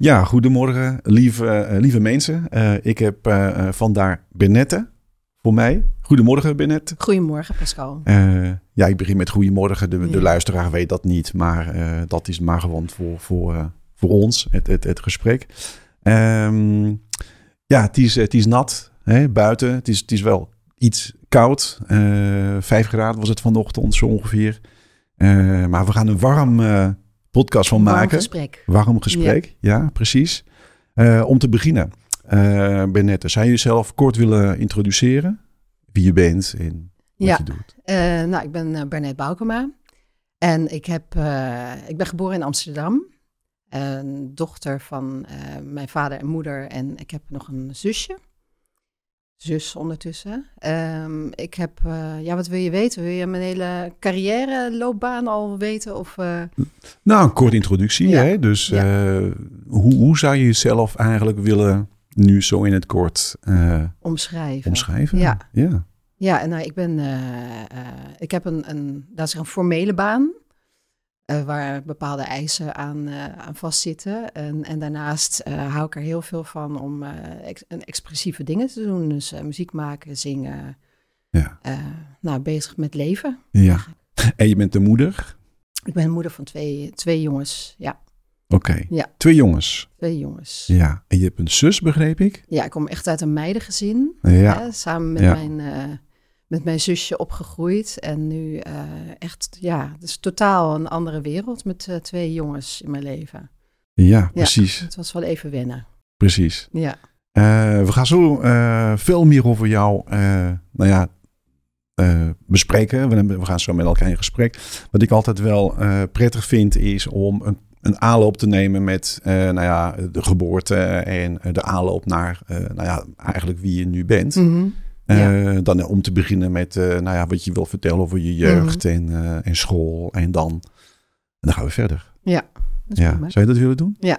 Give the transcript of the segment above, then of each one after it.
Ja, goedemorgen, lieve, eh, lieve mensen. Uh, ik heb uh, vandaar Benette voor mij. Goedemorgen, Benette. Goedemorgen, Pascal. ja, ik begin met goedemorgen. De, de luisteraar weet dat niet, maar dat is maar gewoon voor, voor, voor ons, het, het, het gesprek. Um, ja, het is, het is nat hè, buiten. Het is, het is wel iets koud. vijf graden was het vanochtend zo ongeveer. maar we gaan een warm podcast van maken. Gesprek. Warm gesprek, ja, precies. Uh, om te beginnen, uh, Bernette, zou je jezelf kort willen introduceren? Wie je bent en wat ja. je doet? Uh, nou, ik ben Bernette Boukema. En ik, heb, ik ben geboren in Amsterdam. Een dochter van mijn vader en moeder. En ik heb nog een zusje zus ondertussen. Um, ik heb, uh, ja, wat wil je weten? Wil je mijn hele carrière loopbaan al weten? Of, uh... Nou, een korte introductie. Ja. Hè? Dus ja. uh, hoe, hoe zou je jezelf eigenlijk willen nu zo in het kort omschrijven? Omschrijven? Ja. Ja, ja en nou, ik ben, ik heb een, een, dat is een formele baan. Uh, waar bepaalde eisen aan, uh, aan vastzitten. En, en daarnaast uh, hou ik er heel veel van om ex expressieve dingen te doen. Dus muziek maken, zingen. Ja. nou, bezig met leven. Ja. En je bent de moeder? Ik ben moeder van twee, twee jongens, ja. Oké. Okay. Ja. Twee jongens? Twee jongens. Ja. En je hebt een zus, begreep ik? Ja, ik kom echt uit een meidengezin. Ja. Hè, samen met ja. mijn met mijn zusje opgegroeid. En nu uh, echt, ja, het is totaal een andere wereld met uh, twee jongens in mijn leven. Ja, precies. Ja, het was wel even wennen. Precies. Ja. Uh, we gaan zo veel meer over jou, nou ja, bespreken. We, we, gaan zo met elkaar in gesprek. Wat ik altijd wel prettig vind, is om een, een aanloop te nemen met nou ja, de geboorte en de aanloop naar nou ja, eigenlijk wie je nu bent. Mm -hmm. Ja. Uh, dan om te beginnen met uh, nou ja, wat je wil vertellen over je jeugd mm. en, en school. En dan, en dan gaan we verder. Ja, ja. Zou je dat willen doen? Ja.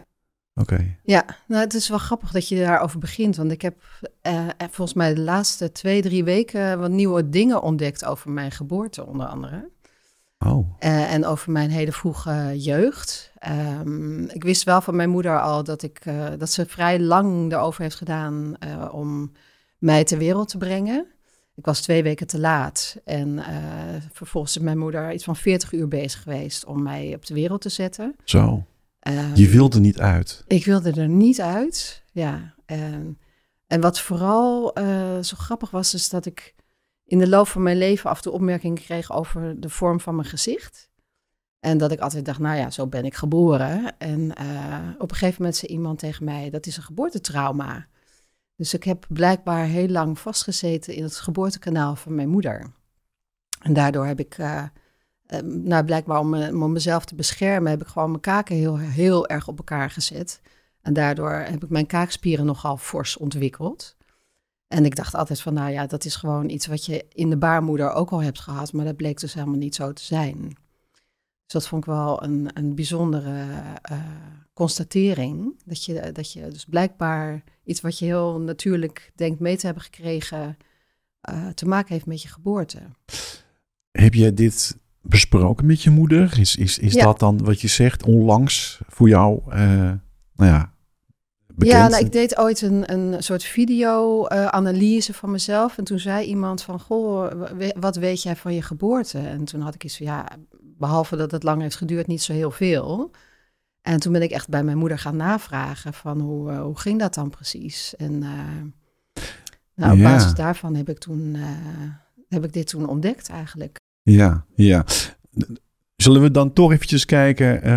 Oké. Okay. Ja, nou het is wel grappig dat je daarover begint. Want ik heb volgens mij de laatste twee, drie weken wat nieuwe dingen ontdekt over mijn geboorte onder andere. Oh. en over mijn hele vroege jeugd. Um, ik wist wel van mijn moeder al dat, ik, dat ze vrij lang erover heeft gedaan om mij ter wereld te brengen. Ik was twee weken te laat en uh, vervolgens is mijn moeder iets van 40 uur bezig geweest om mij op de wereld te zetten. Zo. Um, je wilde niet uit. Ik wilde er niet uit, ja. En, en wat vooral uh, zo grappig was, is dat ik in de loop van mijn leven af en toe opmerkingen kreeg over de vorm van mijn gezicht. En dat ik altijd dacht, nou ja, zo ben ik geboren. En uh, op een gegeven moment zei iemand tegen mij, dat is een geboortetrauma. Dus ik heb blijkbaar heel lang vastgezeten in het geboortekanaal van mijn moeder. En daardoor heb ik, uh, uh, nou blijkbaar om, me, om, mezelf te beschermen, heb ik gewoon mijn kaken heel, heel erg op elkaar gezet. En daardoor heb ik mijn kaakspieren nogal fors ontwikkeld. En ik dacht altijd van, nou ja, dat is gewoon iets wat je in de baarmoeder ook al hebt gehad, maar dat bleek dus helemaal niet zo te zijn. Dus dat vond ik wel een, een bijzondere uh, constatering. Dat je, dat je dus blijkbaar iets wat je heel natuurlijk denkt mee te hebben gekregen, uh, te maken heeft met je geboorte. Heb je dit besproken met je moeder? Is, is, is ja. dat dan wat je zegt onlangs voor jou? Uh, nou ja, bekend? Ja, nou, ik deed ooit een, een soort video-analyse uh, van mezelf. En toen zei iemand van, goh, wat weet jij van je geboorte? En toen had ik iets van, ja, behalve dat het lang heeft geduurd, niet zo heel veel. En toen ben ik echt bij mijn moeder gaan navragen van hoe, uh, hoe ging dat dan precies? En uh, nou, op Ja. basis daarvan heb ik, toen, uh, heb ik dit toen ontdekt eigenlijk. Ja, ja. Zullen we dan toch eventjes kijken, eh,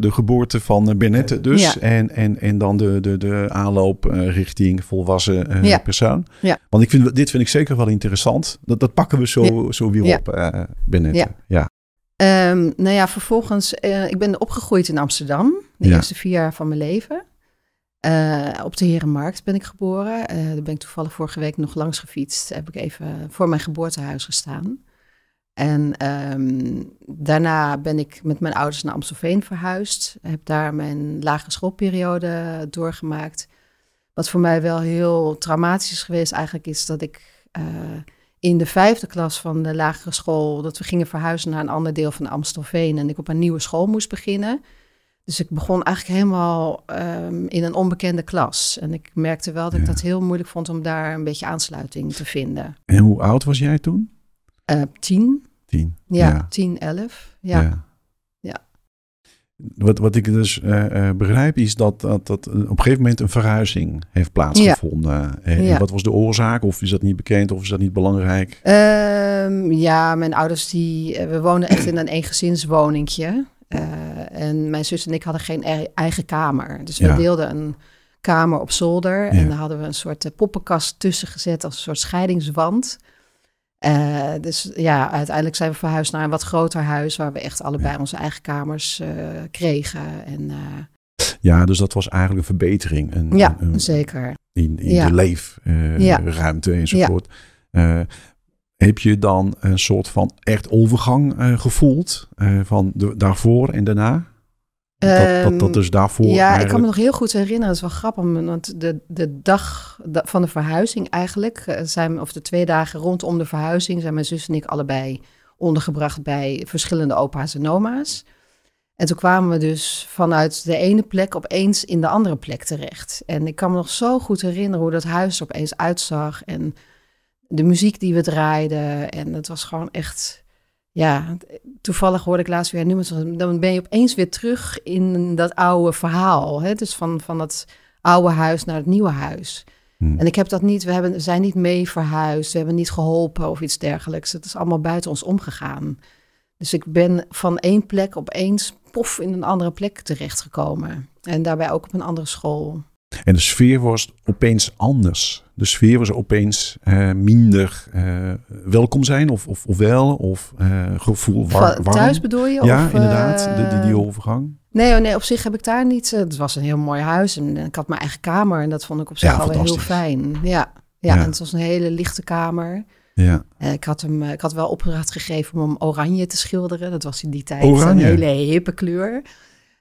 de geboorte van eh, Bernette dus. Ja. En, en, en dan de, de, de aanloop eh, richting volwassen eh, Ja. persoon. Ja. Want ik vind, dit vind ik zeker wel interessant. Dat, dat pakken we zo, zo weer op, eh Bernette. Ja. Ehm, nou ja, vervolgens, eh, ik ben opgegroeid in Amsterdam. De Ja. eerste vier jaar van mijn leven. Eh, op de Herenmarkt ben ik geboren. Eh, daar ben ik toevallig vorige week nog langs gefietst. Heb ik even voor mijn geboortehuis gestaan. En ehm, daarna ben ik met mijn ouders naar Amstelveen verhuisd. Heb daar mijn lagere schoolperiode doorgemaakt. Wat voor mij wel heel traumatisch is geweest eigenlijk is dat ik in de vijfde klas van de lagere school... dat we gingen verhuizen naar een ander deel van Amstelveen... en ik op een nieuwe school moest beginnen. Dus ik begon eigenlijk helemaal ehm, in een onbekende klas. En ik merkte wel dat ik Ja. dat heel moeilijk vond om daar een beetje aansluiting te vinden. En hoe oud was jij toen? Eh, tien, Tien. ja, tien, elf. Ja. Ja. Ja. Wat, wat ik dus eh, eh, begrijp is dat, dat, dat op een gegeven moment een verhuizing heeft plaatsgevonden. En Ja. wat was de oorzaak? Of is dat niet bekend? Of is dat niet belangrijk? Ehm, ja, mijn ouders die, eh, we woonden echt in een eengezinswoningje. Eh, en mijn zus en ik hadden geen e- eigen kamer. Dus we deelden een kamer op zolder. En daar hadden we een soort eh, poppenkast tussen gezet als een soort scheidingswand. Eh, dus ja, uiteindelijk zijn we verhuisd naar een wat groter huis... waar we echt allebei onze eigen kamers eh, kregen. En, eh, Ja, dus dat was eigenlijk een verbetering. Een, ja, een- een- zeker. in, in Ja. de leefruimte enzovoort. Heb je dan een soort van echt overgang gevoeld van de, daarvoor en daarna? Dat, dat, dat Ehm, dus daarvoor Ja, ik kan me nog heel goed herinneren. Dat is wel grappig, want de, de dag da- van de verhuizing eigenlijk... eh, zijn, of de twee dagen rondom de verhuizing... zijn mijn zus en ik allebei ondergebracht bij verschillende opa's en oma's. En toen kwamen we dus vanuit de ene plek opeens in de andere plek terecht. En ik kan me nog zo goed herinneren hoe dat huis er opeens uitzag... en de muziek die we draaiden. En het was gewoon echt... Ja, toevallig hoorde ik laatst weer nummers. Dan ben je opeens weer terug in dat oude verhaal. Hè? Dus van, van dat oude huis naar het nieuwe huis. Hmm. En ik heb dat niet, we hebben, zijn niet mee verhuisd, we hebben niet geholpen of iets dergelijks. Het is allemaal buiten ons omgegaan. Dus ik ben van één plek opeens pof in een andere plek terechtgekomen. En daarbij ook op een andere school. En de sfeer was opeens anders. De sfeer was opeens eh, minder eh, welkom zijn of, of, of wel. Of eh, gevoel war, warm. Thuis bedoel je? Ja, of, inderdaad. De, die, die overgang. Nee, oh nee, op zich heb ik daar niet. Het was een heel mooi huis en ik had mijn eigen kamer en dat vond ik op zich Ja, al heel fijn. Ja, ja, Ja. en het was een hele lichte kamer. Ja. Ik, had hem, ik had wel opdracht gegeven om hem oranje te schilderen. Dat was in die tijd Oranje? een hele hippe kleur.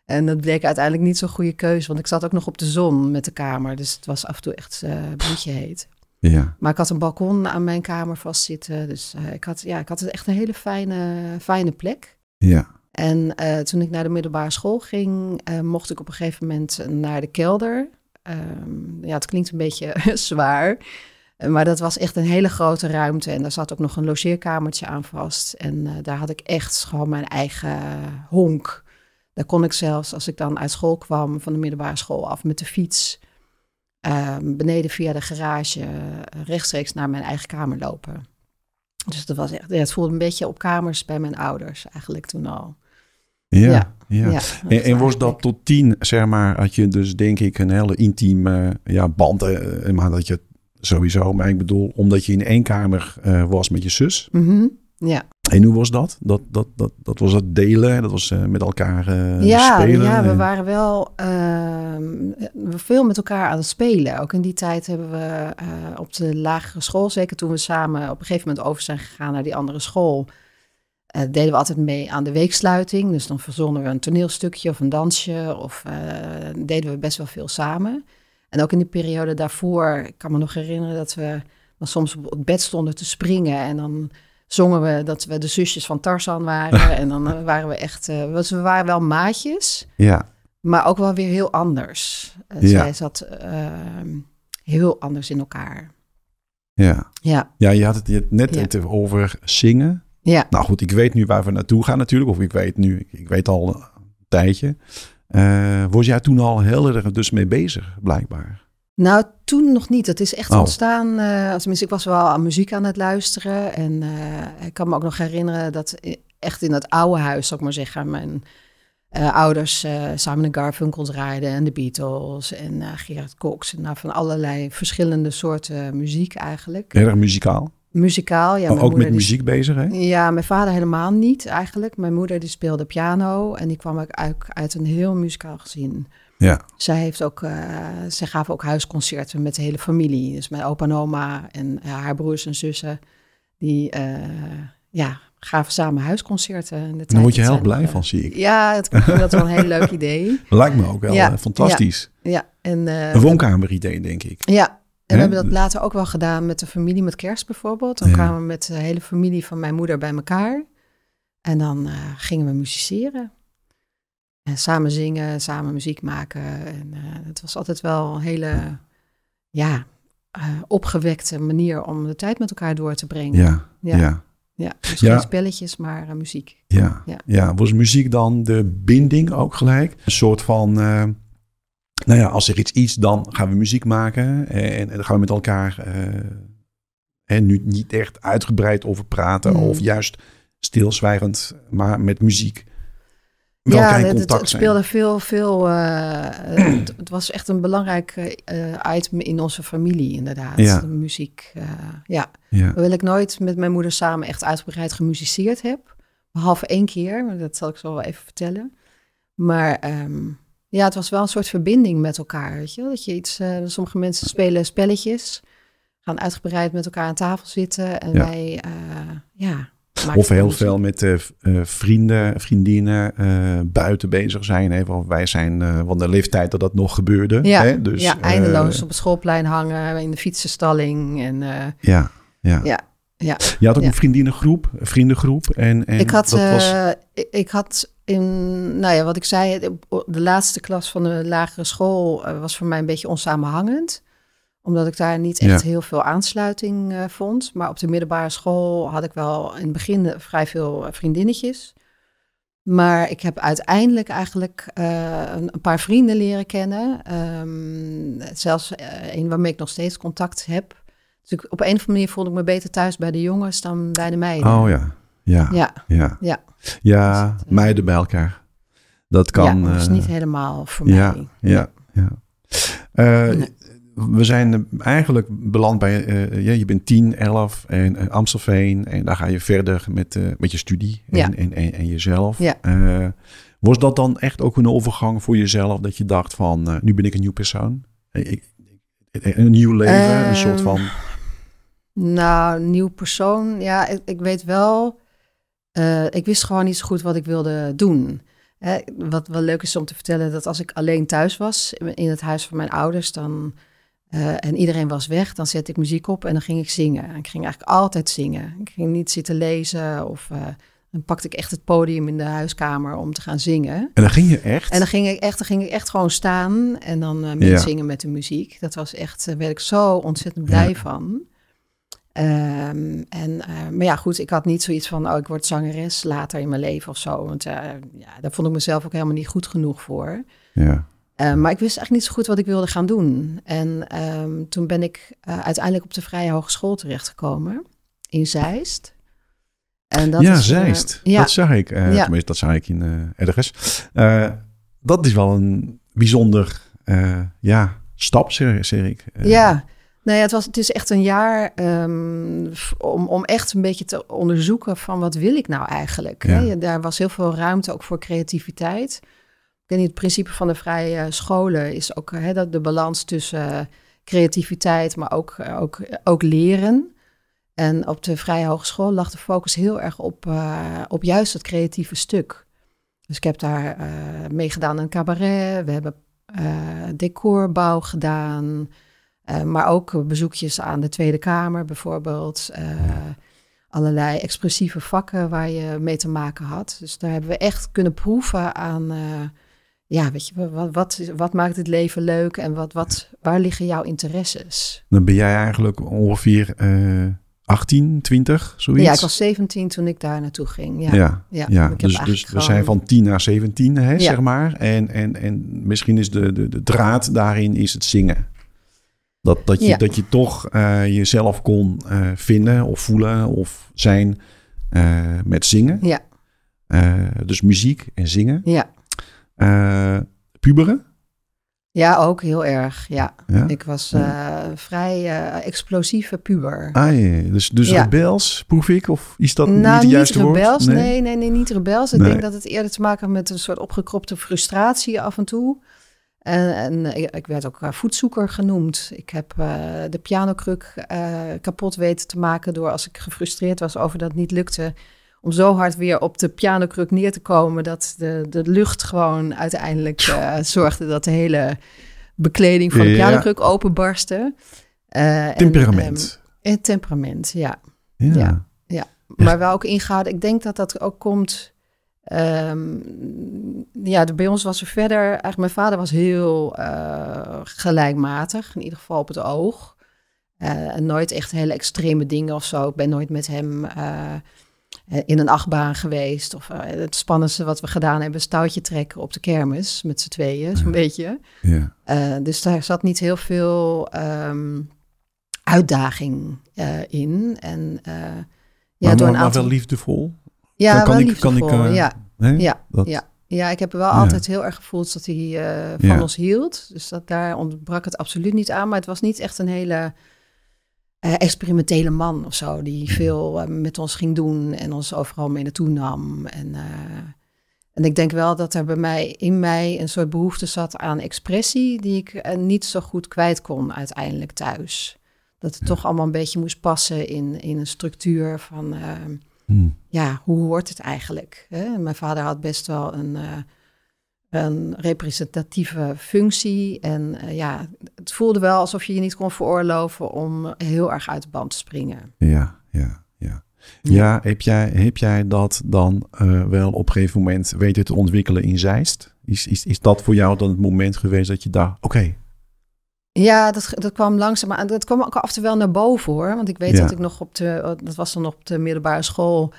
En dat bleek uiteindelijk niet zo'n goede keuze, want ik zat ook nog op de zon met de kamer. Dus het was af en toe echt eh bloedje heet. Ja. Maar ik had een balkon aan mijn kamer vastzitten. Dus eh, ik, had, ja, ik had echt een hele fijne, fijne plek. Ja. En eh, toen ik naar de middelbare school ging, mocht ik op een gegeven moment naar de kelder. Ehm, ja, het klinkt een beetje zwaar. Maar dat was echt een hele grote ruimte. En daar zat ook nog een logeerkamertje aan vast. En daar had ik echt gewoon mijn eigen honk. Daar kon ik zelfs, als ik dan uit school kwam, van de middelbare school af met de fiets. ehm, beneden via de garage eh, rechtstreeks naar mijn eigen kamer lopen. Dus dat was echt, ja, het voelde een beetje op kamers bij mijn ouders eigenlijk toen al. Ja. Ja. ja. Ja, En, en was dat tot tien, zeg maar, had je dus denk ik een hele intieme ja, band. eh, maar dat je sowieso, maar ik bedoel, omdat je in één kamer eh, was met je zus. Mhm. Ja. En hoe was dat? Dat, dat, dat, dat was het delen, dat was eh, met elkaar eh, ja, spelen. ja, we en- waren wel ehm, veel met elkaar aan het spelen. Ook in die tijd hebben we eh, op de lagere school, zeker toen we samen op een gegeven moment over zijn gegaan naar die andere school, deden we altijd mee aan de weeksluiting. Dus dan verzonnen we een toneelstukje of een dansje of deden we best wel veel samen. En ook in die periode daarvoor, ik kan me nog herinneren dat we dan soms op het bed stonden te springen en dan zongen we dat we de zusjes van Tarzan waren. en dan eh, waren we echt, dus we waren wel maatjes, Ja, maar ook wel weer heel anders. Eh, Ja. Zij zat ehm, heel anders in elkaar. ja. Ja, ja, je had het je had net Ja. over zingen. ja. Nou goed, ik weet nu waar we naartoe gaan natuurlijk. Of ik weet nu, ik weet al een tijdje. Eh, was jij toen al heel erg dus mee bezig, blijkbaar? Nou, toen nog niet. Het is echt Oh. ontstaan. eh tenminste, ik was wel aan muziek aan het luisteren. En eh, ik kan me ook nog herinneren dat echt in dat oude huis, zou ik maar zeggen, mijn eh, ouders Simon Garfunkel draaiden en de Beatles en Gerard Cox. En nou, van allerlei verschillende soorten muziek eigenlijk. Erg muzikaal. Muzikaal, ja. Mijn ook moeder met die- muziek bezig, hè? Ja, mijn vader helemaal niet eigenlijk. Mijn moeder die speelde piano en die kwam ook uit, uit een heel muzikaal gezin. Ja. Zij, heeft ook, zij gaven ook huisconcerten met de hele familie. Dus mijn opa en oma en eh, haar broers en zussen, die eh, ja, gaven samen huisconcerten. In de tijd Daar word je heel blij van, zie ik. Ja, het, ik vind dat wel een heel leuk idee. Lijkt me ook wel Ja, fantastisch. Ja, en, eh, Een woonkameridee, denk ik. ja, en we hebben dat later ook wel gedaan met de familie met kerst bijvoorbeeld. Dan Ja. kwamen we met de hele familie van mijn moeder bij elkaar. En dan gingen we musiceren. En samen zingen, samen muziek maken. En uh, het was altijd wel een hele ja, uh, opgewekte manier om de tijd met elkaar door te brengen. Ja, ja. ja. ja dus geen spelletjes, maar uh, muziek. Ja. ja. Ja. was muziek dan de binding ook gelijk? Een soort van, nou ja, als er iets iets, dan gaan we muziek maken. En, en dan gaan we met elkaar en nu niet echt uitgebreid over praten. Mm. Of juist stilzwijgend, maar met muziek. Wel ja, geen het, contact het speelde veel, veel. uh, het, het was echt een belangrijk uh, item in onze familie, inderdaad. Ja. De muziek. Uh, ja. Ja. Hoewel ik nooit met mijn moeder samen echt uitgebreid gemusiceerd heb. Behalve één keer, maar dat zal ik zo wel even vertellen. Maar um, ja, het was wel een soort verbinding met elkaar. Weet je? Dat je iets. sommige mensen spelen spelletjes, gaan uitgebreid met elkaar aan tafel zitten. En Ja. wij, ja. Of heel veel met eh, vrienden, vriendinnen eh, buiten bezig zijn. Hè? Want wij zijn van de leeftijd dat dat nog gebeurde. Ja, hè? Dus, ja, eindeloos op het schoolplein hangen, in de fietsenstalling. En uh, ja, ja. ja, ja. Je had ook Ja. een vriendinnengroep, een vriendengroep. En, en ik had, dat was, uh, ik, ik had in, nou ja, wat ik zei, de, laatste klas van de lagere school uh, was voor mij een beetje onsamenhangend omdat ik daar niet echt Ja. heel veel aansluiting uh, vond. Maar op de middelbare school had ik wel in het begin vrij veel eh, vriendinnetjes. Maar ik heb uiteindelijk eigenlijk uh, een, een, paar vrienden leren kennen. Um, zelfs uh, een waarmee ik nog steeds contact heb. Dus ik, op een of andere manier voelde ik me beter thuis bij de jongens dan bij de meiden. Oh ja, ja, ja. ja. ja. ja Dus het, meiden bij elkaar. Dat kan. Ja, dat is eh, niet helemaal voor ja, mij. Ja, ja. Nee. We zijn eigenlijk beland bij, uh, ja, je bent 10, 11 en uh, Amstelveen. En daar ga je verder met, uh, met je studie en, Ja. en, en, en jezelf. Ja. Uh, was dat dan echt ook een overgang voor jezelf? Dat je dacht van, nu ben ik een nieuw persoon? Ik, een nieuw leven, een soort van... Nou, nieuw persoon. Ja, ik, ik weet wel. Ik wist gewoon niet zo goed wat ik wilde doen. Hè, wat wel leuk is om te vertellen, dat als ik alleen thuis was in het huis van mijn ouders, dan. Uh, en iedereen was weg, dan zette ik muziek op en dan ging ik zingen. Ik ging eigenlijk altijd zingen. Ik ging niet zitten lezen of uh, dan pakte ik echt het podium in de huiskamer om te gaan zingen. En dan ging je echt? En dan ging ik echt, dan ging ik echt gewoon staan en dan uh, meezingen ja. met de muziek. Dat was echt, daar werd ik zo ontzettend blij ja. van. Um, en, uh, maar ja, goed, ik had niet zoiets van, oh, ik word zangeres later in mijn leven of zo. Want uh, ja, daar vond ik mezelf ook helemaal niet goed genoeg voor. Ja. Uh, maar ik wist eigenlijk niet zo goed wat ik wilde gaan doen. En um, toen ben ik uh, uiteindelijk op de Vrije Hogeschool terechtgekomen in Zeist. En dat ja, is, Zeist. ja. Dat zag ik. Ja. Tenminste, dat zag ik in ergens. dat is wel een bijzonder ja, stap, zeg, zeg ik. ja, nou ja, het, was, het is echt een jaar um, om, om echt een beetje te onderzoeken van wat wil ik nou eigenlijk. Ja. Hè? Daar was heel veel ruimte ook voor creativiteit. Ik niet, het principe van de vrije scholen is ook hè, dat de balans tussen creativiteit, maar ook, ook, ook leren. En op de Vrije Hogeschool lag de focus heel erg op, op juist het creatieve stuk. Dus ik heb daar uh, mee gedaan aan cabaret, we hebben decorbouw gedaan, maar ook bezoekjes aan de Tweede Kamer bijvoorbeeld. Allerlei expressieve vakken waar je mee te maken had. Dus daar hebben we echt kunnen proeven aan, ja, weet je, wat, wat, wat maakt het leven leuk en wat, wat, waar liggen jouw interesses? Dan ben jij eigenlijk ongeveer uh, 18, 20, zoiets? Ja, ik was 17 toen ik daar naartoe ging. Ja, ja, ja. ja. dus, dus we gewoon... zijn van 10 naar 17, hè, Ja. zeg maar. En, en, en misschien is de, de, de draad daarin is het zingen. Dat, dat, je, Ja. dat je toch eh, jezelf kon eh, vinden of voelen of zijn eh, met zingen. Ja, dus muziek en zingen. ja. Eh, puberen. ja, ook heel erg. Ja, Ja. ik was eh, vrij eh, explosieve puber. Ah, ja. Dus, dus Ja. rebels, proef ik? Of is dat nou, niet het juiste woord? rebels. Nee. nee, nee, niet rebels. Ik Nee. denk dat het eerder te maken heeft met een soort opgekropte frustratie af en toe. En, en ik, ik werd ook voetzoeker genoemd. Ik heb de pianokruk kapot weten te maken door als ik gefrustreerd was over dat het niet lukte. Om zo hard weer op de pianokruk neer te komen dat de, de lucht gewoon uiteindelijk eh, zorgde dat de hele bekleding van de Ja. pianokruk openbarstte. Eh, en, Temperament. ehm, temperament, ja. ja. ja. Maar wel ook ingehouden. Ik denk dat dat ook komt Ehm, ja, de, bij ons was er verder. Eigenlijk, mijn vader was heel uh, gelijkmatig, in ieder geval op het oog. En nooit echt hele extreme dingen of zo. Ik ben nooit met hem in een achtbaan geweest. Of het spannendste wat we gedaan hebben, stoutje trekken op de kermis met z'n tweeën, zo'n beetje. Ja. dus daar zat niet heel veel um, uitdaging in. En ja, maar, door een aantal... maar wel liefdevol? Ja, kan, wel ik, liefdevol, kan ik, ja. Nee? Ja, dat... ja. ja, ik heb wel altijd heel erg gevoeld dat hij uh, van Ja. ons hield. Dus dat, daar ontbrak het absoluut niet aan. Maar het was niet echt een hele eh, experimentele man of zo. Die veel eh, met ons ging doen en ons overal mee naartoe nam. En, eh, en ik denk wel dat er bij mij, in mij een soort behoefte zat aan expressie... die ik niet zo goed kwijt kon uiteindelijk thuis. Dat het toch allemaal een beetje moest passen in, in een structuur van... eh, Hm. ja, hoe hoort het eigenlijk? Hè? Mijn vader had best wel een, een representatieve functie. En eh, ja, het voelde wel alsof je je niet kon veroorloven om heel erg uit de band te springen. Ja, ja, ja. Ja, heb, jij, heb jij dat dan eh, wel op een gegeven moment weten te ontwikkelen in Zeist? Is, is, is dat voor jou dan het moment geweest dat je dacht, oké, Ja, dat, dat kwam langzaam aan. Dat kwam ook af en toe wel naar boven hoor. Want ik weet Ja. dat ik nog op de, dat was dan op de middelbare school.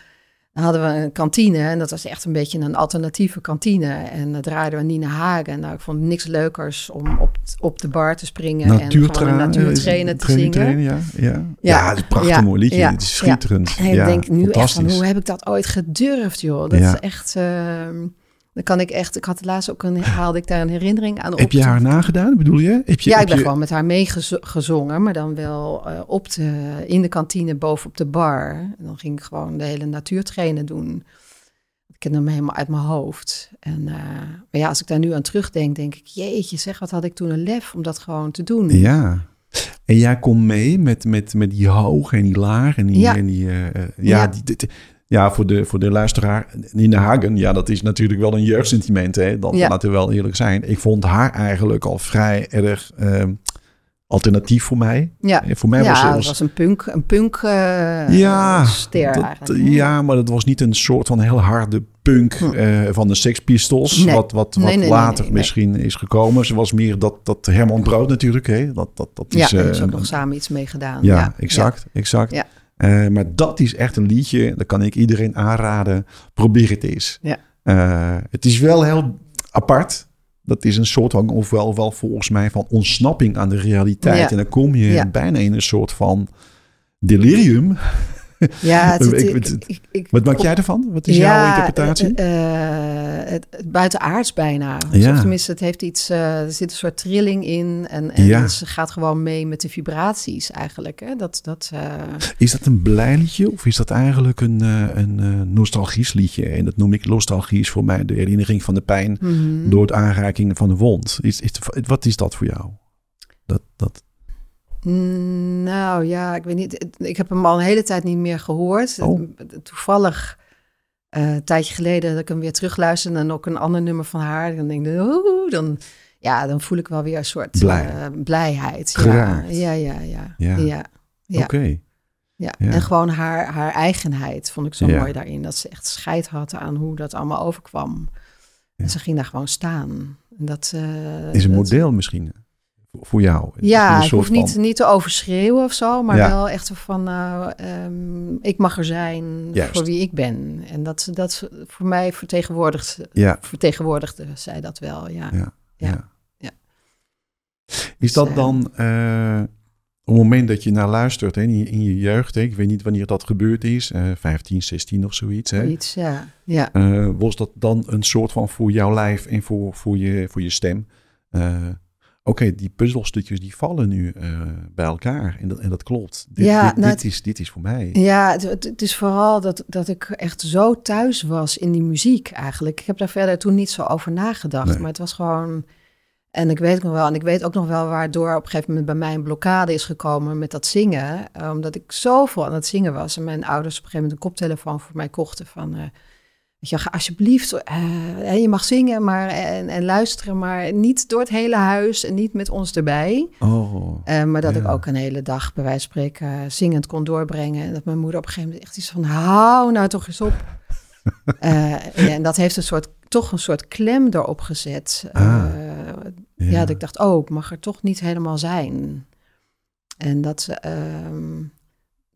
Dan hadden we een kantine en dat was echt een beetje een alternatieve kantine. En dan draaiden we Nina Hagen. Nou, ik vond niks leukers om op, op de bar te springen en gewoon een natuurtrainen te zingen. trainen, ja, ja. Ja, Ja, het is een prachtig ja, mooi liedje. ja, het is schitterend. En ik ja, denk nu echt van, fantastisch. hoe heb ik dat ooit gedurfd, joh? Dat Ja. is echt... ehm, dan kan ik echt... Ik had laatst ook een... Haalde ik daar een herinnering aan op. Heb je haar nagedaan, bedoel je? Heb je Ja, heb ik ben je- gewoon met haar meegezongen, maar dan wel eh, op de, in de kantine boven op de bar. En dan ging ik gewoon de hele natuurtrainen doen. Ik ken hem helemaal uit mijn hoofd. En, eh, maar ja, als ik daar nu aan terugdenk, denk ik, jeetje zeg, wat had ik toen een lef om dat gewoon te doen. Ja. En jij komt mee met, met, met die hoog en die laag en die... Ja. En die eh, ja, Ja. Die, ja voor, de, voor de luisteraar, Nina Hagen, ja, dat is natuurlijk wel een jeugdsentiment, hè. Dat, Ja. Laten we wel eerlijk zijn. Ik vond haar eigenlijk al vrij erg ehm, alternatief voor mij. Ja, Eh, Voor mij was ja ze... het was een punk, een punk eh, ja, ster dat- ja, maar dat was niet een soort van heel harde punk eh, van de Sex Pistols, Nee. wat, wat, wat nee, nee, later misschien is gekomen. Ze was meer dat, dat Herman Brood natuurlijk, hè? Dat, dat, dat Ja, is, daar hebben ze eh, ook nog samen iets mee gedaan. ja, exact, exact. Eh, maar dat is echt een liedje, dat kan ik iedereen aanraden. Probeer het eens. Ja. Eh, het is wel heel apart. Dat is een soort van, ofwel wel volgens mij, van ontsnapping aan de realiteit. Ja. En dan kom je Ja. bijna in een soort van delirium. Ja, het, Ik- ik- ik- ik- ik- Wat maak jij ervan? Wat is jouw interpretatie? eh, het, het buitenaards bijna. Of Ja. tenminste, het heeft iets, eh, er zit een soort trilling in. En, en Ja. ze gaat gewoon mee met de vibraties eigenlijk. Hè? Dat, dat, Is dat een blij liedje of is dat eigenlijk een, een nostalgisch liedje? En dat noem ik nostalgisch voor mij de herinnering van de pijn mhm. door het aanraking van de wond. Is, is, wat is dat voor jou? Dat, dat, Nou ja, ik weet niet. Ik heb hem al een hele tijd niet meer gehoord. Oh. Toevallig eh, een tijdje geleden dat ik hem weer terugluisterde en ook een ander nummer van haar. Dan denk ik, oeh, dan, ja, dan voel ik wel weer een soort Blij. eh, blijheid. Ja, Geraakt. ja, ja, ja. Ja. ja. ja. Oké. Ja, Ja. en gewoon haar, haar eigenheid vond ik zo mooi daarin. Dat ze echt scheid had aan hoe dat allemaal overkwam. En ze ging daar gewoon staan. En dat eh, Is een dat- model misschien voor, jou? Ja, ik soort hoef niet, van- niet te overschreeuwen of zo, maar Ja. wel echt van, nou, ehm, ik mag er zijn Juist. voor wie ik ben. En dat, dat voor mij vertegenwoordigt, Ja, vertegenwoordigde zij dat wel, ja. ja, ja. Is dat Dus, eh, dan eh, op het moment dat je naar luistert hè, in, je, in je jeugd? Hè, ik weet niet wanneer dat gebeurd is, eh 15, 16 of zoiets. Hè? Iets, ja. ja. Eh, was dat dan een soort van voor jouw lijf en voor, voor, je, voor je stem? Oké, die puzzelstukjes die vallen nu eh, bij elkaar en dat, en dat klopt. Dit, Ja, dit, nou, dit is, dit is voor mij. Ja, het, het- is vooral dat, dat ik echt zo thuis was in die muziek eigenlijk. Ik heb daar verder toen niet zo over nagedacht, Nee. maar het was gewoon... En ik weet nog wel, en ik weet ook nog wel waardoor op een gegeven moment bij mij een blokkade is gekomen met dat zingen. Omdat ik zoveel aan het zingen was. En mijn ouders op een gegeven moment een koptelefoon voor mij kochten van... eh, weet je, ga alsjeblieft, eh, je mag zingen maar, en, en luisteren, maar niet door het hele huis en niet met ons erbij. Oh, Eh, maar dat ik ook een hele dag, bij wijze van spreken, eh, zingend kon doorbrengen. En dat mijn moeder op een gegeven moment echt iets van, hou nou toch eens op. Uh, en dat heeft een soort, toch een soort klem erop gezet. Uh, ja. ja. dat ik dacht, oh, ik mag er toch niet helemaal zijn. En dat, uh,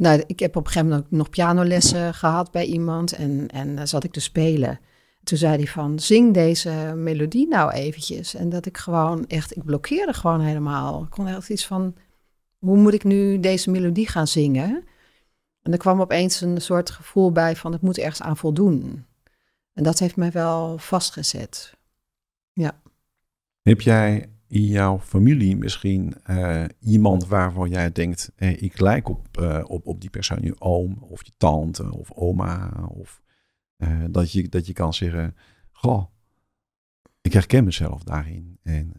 nou, ik heb op een gegeven moment nog pianolessen gehad bij iemand en, en dan zat ik te spelen. Toen zei hij van, zing deze melodie nou eventjes. En dat ik gewoon echt, ik blokkeerde gewoon helemaal. Ik kon echt iets van, hoe moet ik nu deze melodie gaan zingen? En er kwam opeens een soort gevoel bij van, het moet ergens aan voldoen. En dat heeft mij wel vastgezet. Ja. Heb jij in jouw familie misschien uh, iemand waarvan jij denkt, hey, ik lijk op, uh, op, op die persoon, je oom of je tante of oma, of uh, dat, je, dat je kan zeggen, goh, ik herken mezelf daarin. En,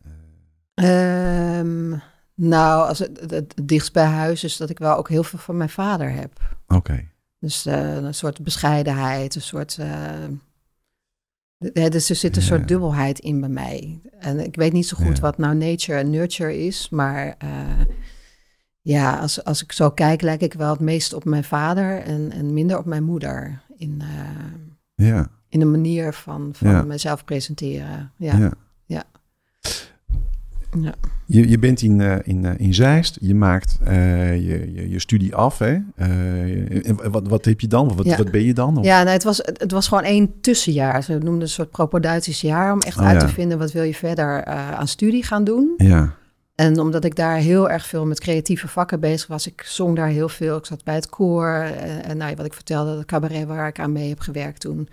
um, nou, als het, het, het, dichtst bij huis is dat ik wel ook heel veel van mijn vader heb. Oké. Dus een soort bescheidenheid, een soort dus er zit een soort dubbelheid in bij mij. En ik weet niet zo goed wat nou nature en nurture is, maar uh, ja, als, als ik zo kijk, lijk ik wel het meest op mijn vader en, en minder op mijn moeder. In, uh, ja. in de manier van, van mezelf presenteren. Ja. Ja. Je, je bent in, uh, in, uh, in Zeist, je maakt uh, je, je, je, studie af. Hè? wat, wat heb je dan? Wat, ja. wat ben je dan? Of? Ja, nou, het, was, het was gewoon één tussenjaar. Ze noemden een soort propedeutisch jaar om echt oh, uit ja. te vinden wat wil je verder aan studie gaan doen. Ja. En omdat ik daar heel erg veel met creatieve vakken bezig was, ik zong daar heel veel. Ik zat bij het koor en nou, wat ik vertelde, het cabaret waar ik aan mee heb gewerkt toen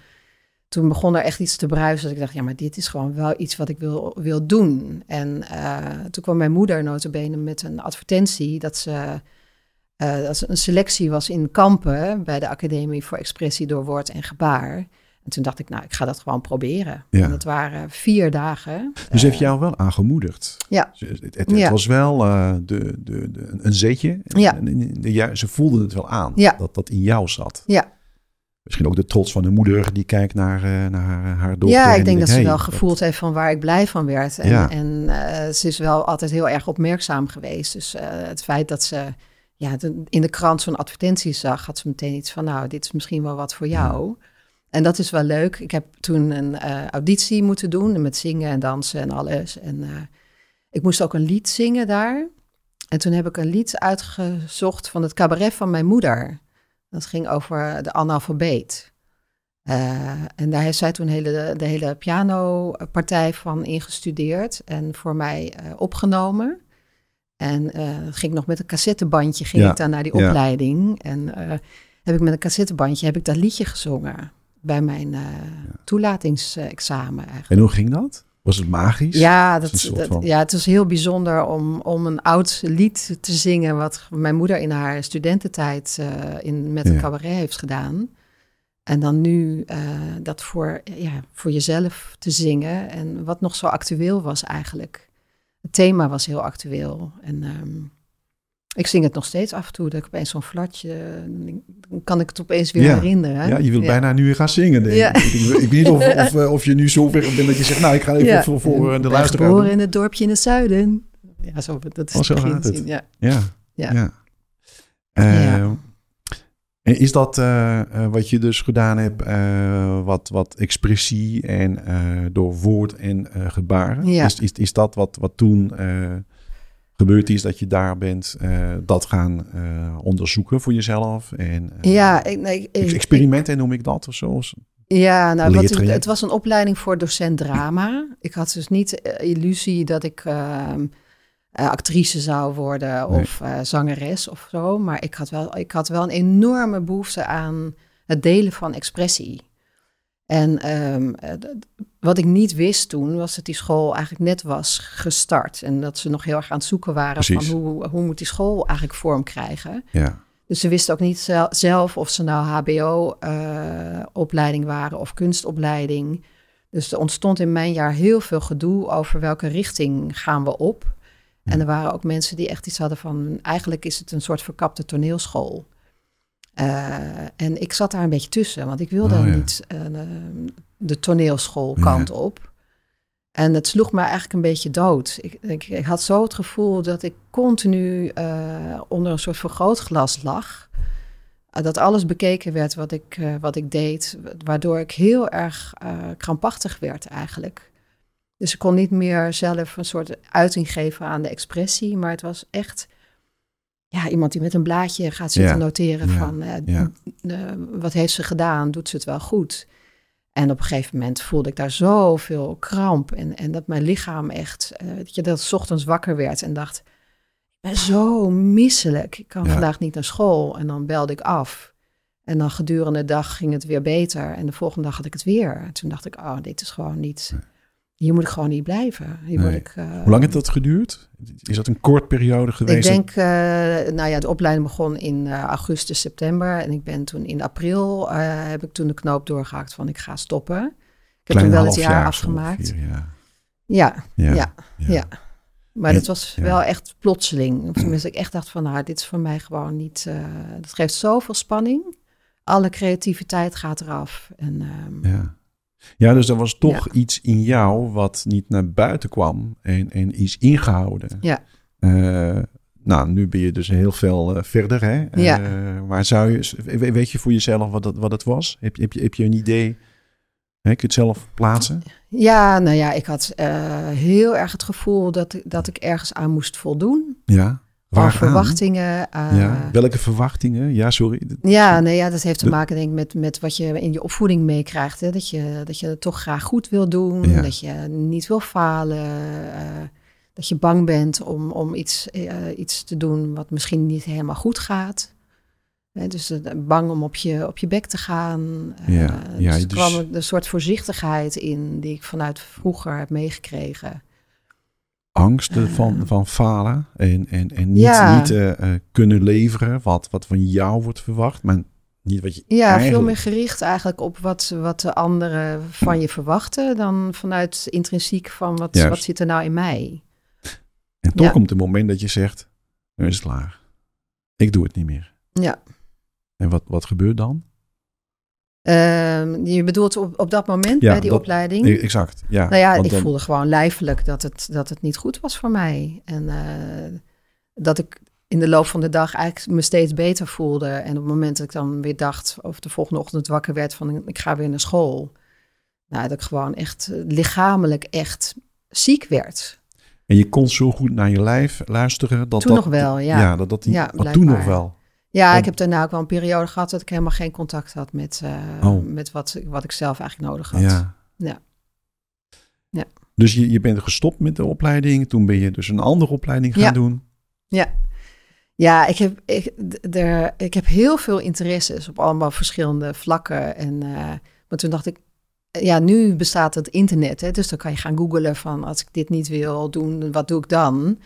toen begon er echt iets te bruisen. Dat ik dacht, ja, maar dit is gewoon wel iets wat ik wil, wil doen. En uh, toen kwam mijn moeder notabene met een advertentie dat ze, uh, dat ze een selectie was in Kampen bij de Academie voor Expressie door Woord en Gebaar. En toen dacht ik, nou, ik ga dat gewoon proberen. Ja. En dat waren vier dagen. Dus heeft jou wel aangemoedigd? Ja. Het, het, het was wel uh, de, de, de, een zetje. Ja. En, ze voelden het wel aan, ja. dat dat in jou zat. Ja, Misschien ook de trots van de moeder die kijkt naar, uh, naar haar, haar dochter. Ja, ik denk dat ze wel gevoeld heeft van waar ik blij van werd. En, ja. en uh, ze is wel altijd heel erg opmerkzaam geweest. Dus uh, het feit dat ze ja, in de krant zo'n advertentie zag, had ze meteen iets van, nou, dit is misschien wel wat voor jou. Ja. En dat is wel leuk. Ik heb toen een auditie moeten doen met zingen en dansen en alles. En ik moest ook een lied zingen daar. En toen heb ik een lied uitgezocht van het cabaret van mijn moeder. Dat ging over de analfabeet. Uh, en daar heeft zij toen hele, de hele pianopartij van ingestudeerd en voor mij uh, opgenomen. En uh, ging nog met een cassettebandje ging ja, ik dan naar die ja. opleiding. En heb ik met een cassettebandje heb ik dat liedje gezongen bij mijn toelatingsexamen eigenlijk. En hoe ging dat? Was het magisch? Ja, dat, dat van... ja, het was heel bijzonder om, om een oud lied te zingen... wat mijn moeder in haar studententijd uh, in, met een ja. cabaret heeft gedaan. En dan nu uh, dat voor, ja, voor jezelf te zingen. En wat nog zo actueel was eigenlijk. Het thema was heel actueel. En um, ik zing het nog steeds af en toe, dat ik opeens zo'n flatje, dan kan ik het opeens weer ja. herinneren. Ja, je wilt ja. bijna nu weer gaan zingen. Denk ja. ik. Ik, ik, weet niet of, of, of, je nu zo ver bent dat je zegt, nou, ik ga even ja. voor, voor de luisteraar geboren in het dorpje in het zuiden. Ja, zo, dat is oh, zo het gaat het. Ja. Ja. Ja. ja. Uh, en is dat uh, wat je dus gedaan hebt, wat, wat expressie en door woord en gebaren? Is, is, is dat wat, wat toen gebeurd is dat je daar bent uh, dat gaan uh, onderzoeken voor jezelf. En, uh, ja, ik, nee, ik, experimenten noem ik dat of zo. Ja, nou, wat, het, het was een opleiding voor docent drama. Ik had dus niet illusie dat ik ehm, actrice zou worden of nee. zangeres of zo. Maar ik had, wel, ik had wel een enorme behoefte aan het delen van expressie. En um, wat ik niet wist toen, was dat die school eigenlijk net was gestart. En dat ze nog heel erg aan het zoeken waren Precies. van hoe, hoe moet die school eigenlijk vorm krijgen. Ja. Dus ze wisten ook niet zelf of ze nou HBO-opleiding uh, waren of kunstopleiding. Dus er ontstond in mijn jaar heel veel gedoe over welke richting gaan we op. En er waren ook mensen die echt iets hadden van, eigenlijk is het een soort verkapte toneelschool. Uh, en ik zat daar een beetje tussen, want ik wilde Oh, ja. niet uh, de toneelschoolkant Ja. op. En het sloeg me eigenlijk een beetje dood. Ik, ik, ik had zo het gevoel dat ik continu eh, onder een soort vergrootglas lag. dat alles bekeken werd wat ik, wat ik deed, waardoor ik heel erg krampachtig werd eigenlijk. Dus ik kon niet meer zelf een soort uiting geven aan de expressie, maar het was echt ja, iemand die met een blaadje gaat zitten noteren van uh, wat heeft ze gedaan, doet ze het wel goed. En op een gegeven moment voelde ik daar zoveel kramp en, en dat mijn lichaam echt, dat je dat ochtends wakker werd en dacht, ben zo misselijk. Ik kan vandaag niet naar school. En dan belde ik af. En dan gedurende de dag ging het weer beter. En de volgende dag had ik het weer. En toen dacht ik, oh, dit is gewoon niet... Hier moet ik gewoon niet blijven. Hier nee. ik, uh, Hoe lang heeft dat geduurd? Is dat een kort periode geweest? Ik denk, uh, nou ja, de opleiding begon in uh, augustus, september. En ik ben toen in april, heb ik toen de knoop doorgehakt van ik ga stoppen. Ik heb toen wel het jaar, jaar afgemaakt. Vier, ja. Ja, ja, ja. Maar het was wel echt plotseling. Of tenminste, ik echt dacht van, nou, dit is voor mij gewoon niet... Dat geeft zoveel spanning. Alle creativiteit gaat eraf. En, um, ja. Ja, dus er was toch iets in jou wat niet naar buiten kwam en, en is ingehouden. Ja. Uh, nou, nu ben je dus heel veel uh, verder, hè? Ja. maar zou je, weet je voor jezelf wat, dat, wat het was? Heb je, heb, je, heb je een idee? Hè, kun je het zelf plaatsen? Ja, nou ja, ik had uh, heel erg het gevoel dat, dat ik ergens aan moest voldoen. Ja. Waar verwachtingen. Uh, ja. Welke verwachtingen? Ja, sorry. Ja, nee, ja, dat heeft te maken denk ik met, met wat je in je opvoeding meekrijgt. Hè? Dat, je, dat je het toch graag goed wil doen. Ja. Dat je niet wil falen. Uh, dat je bang bent om, om iets, iets te doen wat misschien niet helemaal goed gaat dus bang om op je, op je bek te gaan. Ja, ja, dus er kwam een soort voorzichtigheid in die ik vanuit vroeger heb meegekregen. Angsten van, van falen en, en, en niet, ja. niet uh, kunnen leveren wat, wat van jou wordt verwacht, maar niet wat je Ja, eigenlijk... veel meer gericht eigenlijk op wat, wat de anderen van je verwachten dan vanuit intrinsiek van wat, wat zit er nou in mij. En toch ja. komt het moment dat je zegt, nu is het klaar. Ik doe het niet meer. Ja. En wat, wat gebeurt dan? Uh, je bedoelt op, op dat moment ja, bij die dat, opleiding? Exact, ja. Nou ja, ik dan... voelde gewoon lijfelijk dat het, dat het niet goed was voor mij. En uh, dat ik in de loop van de dag eigenlijk me steeds beter voelde. En op het moment dat ik dan weer dacht, of de volgende ochtend wakker werd van ik ga weer naar school. Nou, dat ik gewoon echt lichamelijk echt ziek werd. En je kon zo goed naar je lijf luisteren. Dat toen dat, nog wel, ja. Ja, dat, dat die, ja, toen nog wel. Ja, ik heb daarna ook wel een periode gehad dat ik helemaal geen contact had met, uh, oh. met wat, wat ik zelf eigenlijk nodig had. Ja. ja. ja. Dus je, je bent gestopt met de opleiding. Toen ben je dus een andere opleiding gaan ja. doen. Ja. Ja, ik heb, ik, er, ik heb heel veel interesses op allemaal verschillende vlakken. En, uh, maar toen dacht ik, ja, nu bestaat het internet. Hè, dus dan kan je gaan googlen van als ik dit niet wil doen, wat doe ik dan?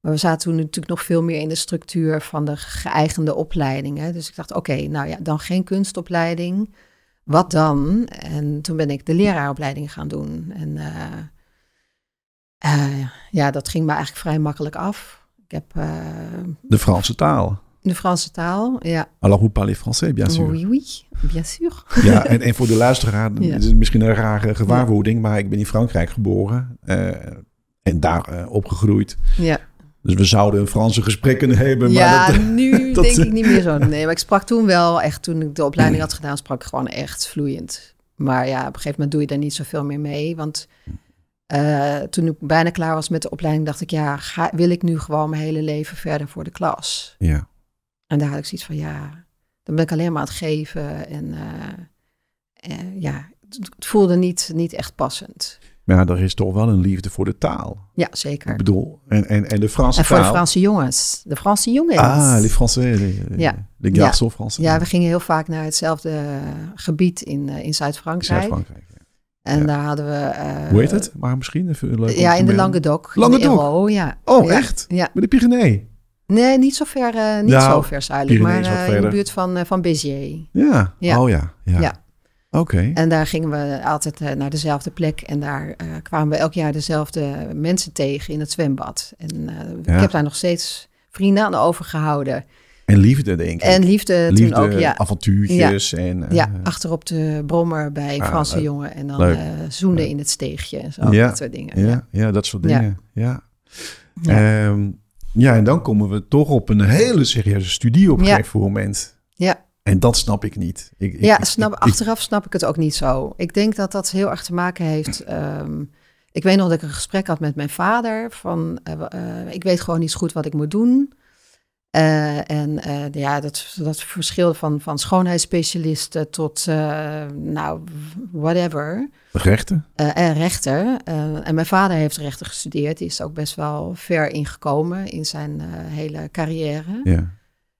Maar we zaten toen natuurlijk nog veel meer in de structuur van de geëigende opleidingen. Dus ik dacht, oké, okay, nou ja, dan geen kunstopleiding. Wat dan? En toen ben ik de leraaropleiding gaan doen. En uh, uh, ja, dat ging me eigenlijk vrij makkelijk af. Ik heb... Uh, de Franse taal. De Franse taal, ja. Alors, vous parlez français, bien sûr. Oui, oui, bien sûr. Ja, en, en voor de luisteraar ja. is het misschien een rare gewaarwording, ja. maar ik ben in Frankrijk geboren en daar opgegroeid. Ja. Dus we zouden een Franse gesprek kunnen hebben. Ja, maar dat, nu dat, denk ik niet meer zo. Nee, maar ik sprak toen wel echt, toen ik de opleiding had gedaan, sprak ik gewoon echt vloeiend. Maar ja, op een gegeven moment doe je daar niet zoveel meer mee. Want uh, toen ik bijna klaar was met de opleiding, dacht ik, ja, ga, wil ik nu gewoon mijn hele leven verder voor de klas? Ja. En daar had ik zoiets van, ja, dan ben ik alleen maar aan het geven. En uh, uh, ja, het voelde niet, niet echt passend. Maar ja, er is toch wel een liefde voor de taal. Ja, zeker. Ik bedoel, en, en, en de Franse en voor taal. de Franse jongens. De Franse jongens. Ah, les Français. Les, ja. Les garçons ja. Français. Ja, we gingen heel vaak naar hetzelfde gebied in, in Zuid-Frankrijk. Zuid-Frankrijk, ja. En ja. daar hadden we... Uh, Hoe heet het? Maar misschien even leuk Ja, in de Languedoc. Languedoc? In ja. Oh, ja. echt? Ja. Met de Pyrenee? Nee, niet zo ver, uh, niet nou, zo ver zuidelijk, maar uh, in de buurt van, van Béziers. Ja. ja, oh ja. Ja. Oké. Okay. En daar gingen we altijd uh, naar dezelfde plek. En daar uh, kwamen we elk jaar dezelfde mensen tegen in het zwembad. En uh, ja. ik heb daar nog steeds vrienden aan overgehouden. En liefde, denk ik. En liefde, liefde toen ook, ja. avontuurtjes. Ja, en, ja achter op de brommer bij ah, Franse leuk. jongen. En dan Leuk. zoenen Leuk. in het steegje en zo. Ja. Dat soort dingen. Ja, ja, dat soort dingen. Ja. Ja. Ehm, ja, en dan komen we toch op een hele serieuze studie op een gegeven moment. Ja. En dat snap ik niet. Ik, ja, ik, snap, ik- achteraf snap ik het ook niet zo. Ik denk dat dat heel erg te maken heeft. ehm, ik weet nog dat ik een gesprek had met mijn vader. Van, eh, eh, ik weet gewoon niet zo goed wat ik moet doen. Eh, en ja, dat, dat verschilde van, van schoonheidsspecialisten tot, nou, whatever. rechten. En rechter. Eh, en mijn vader heeft rechten gestudeerd. Die is ook best wel ver ingekomen in zijn hele carrière. Ja.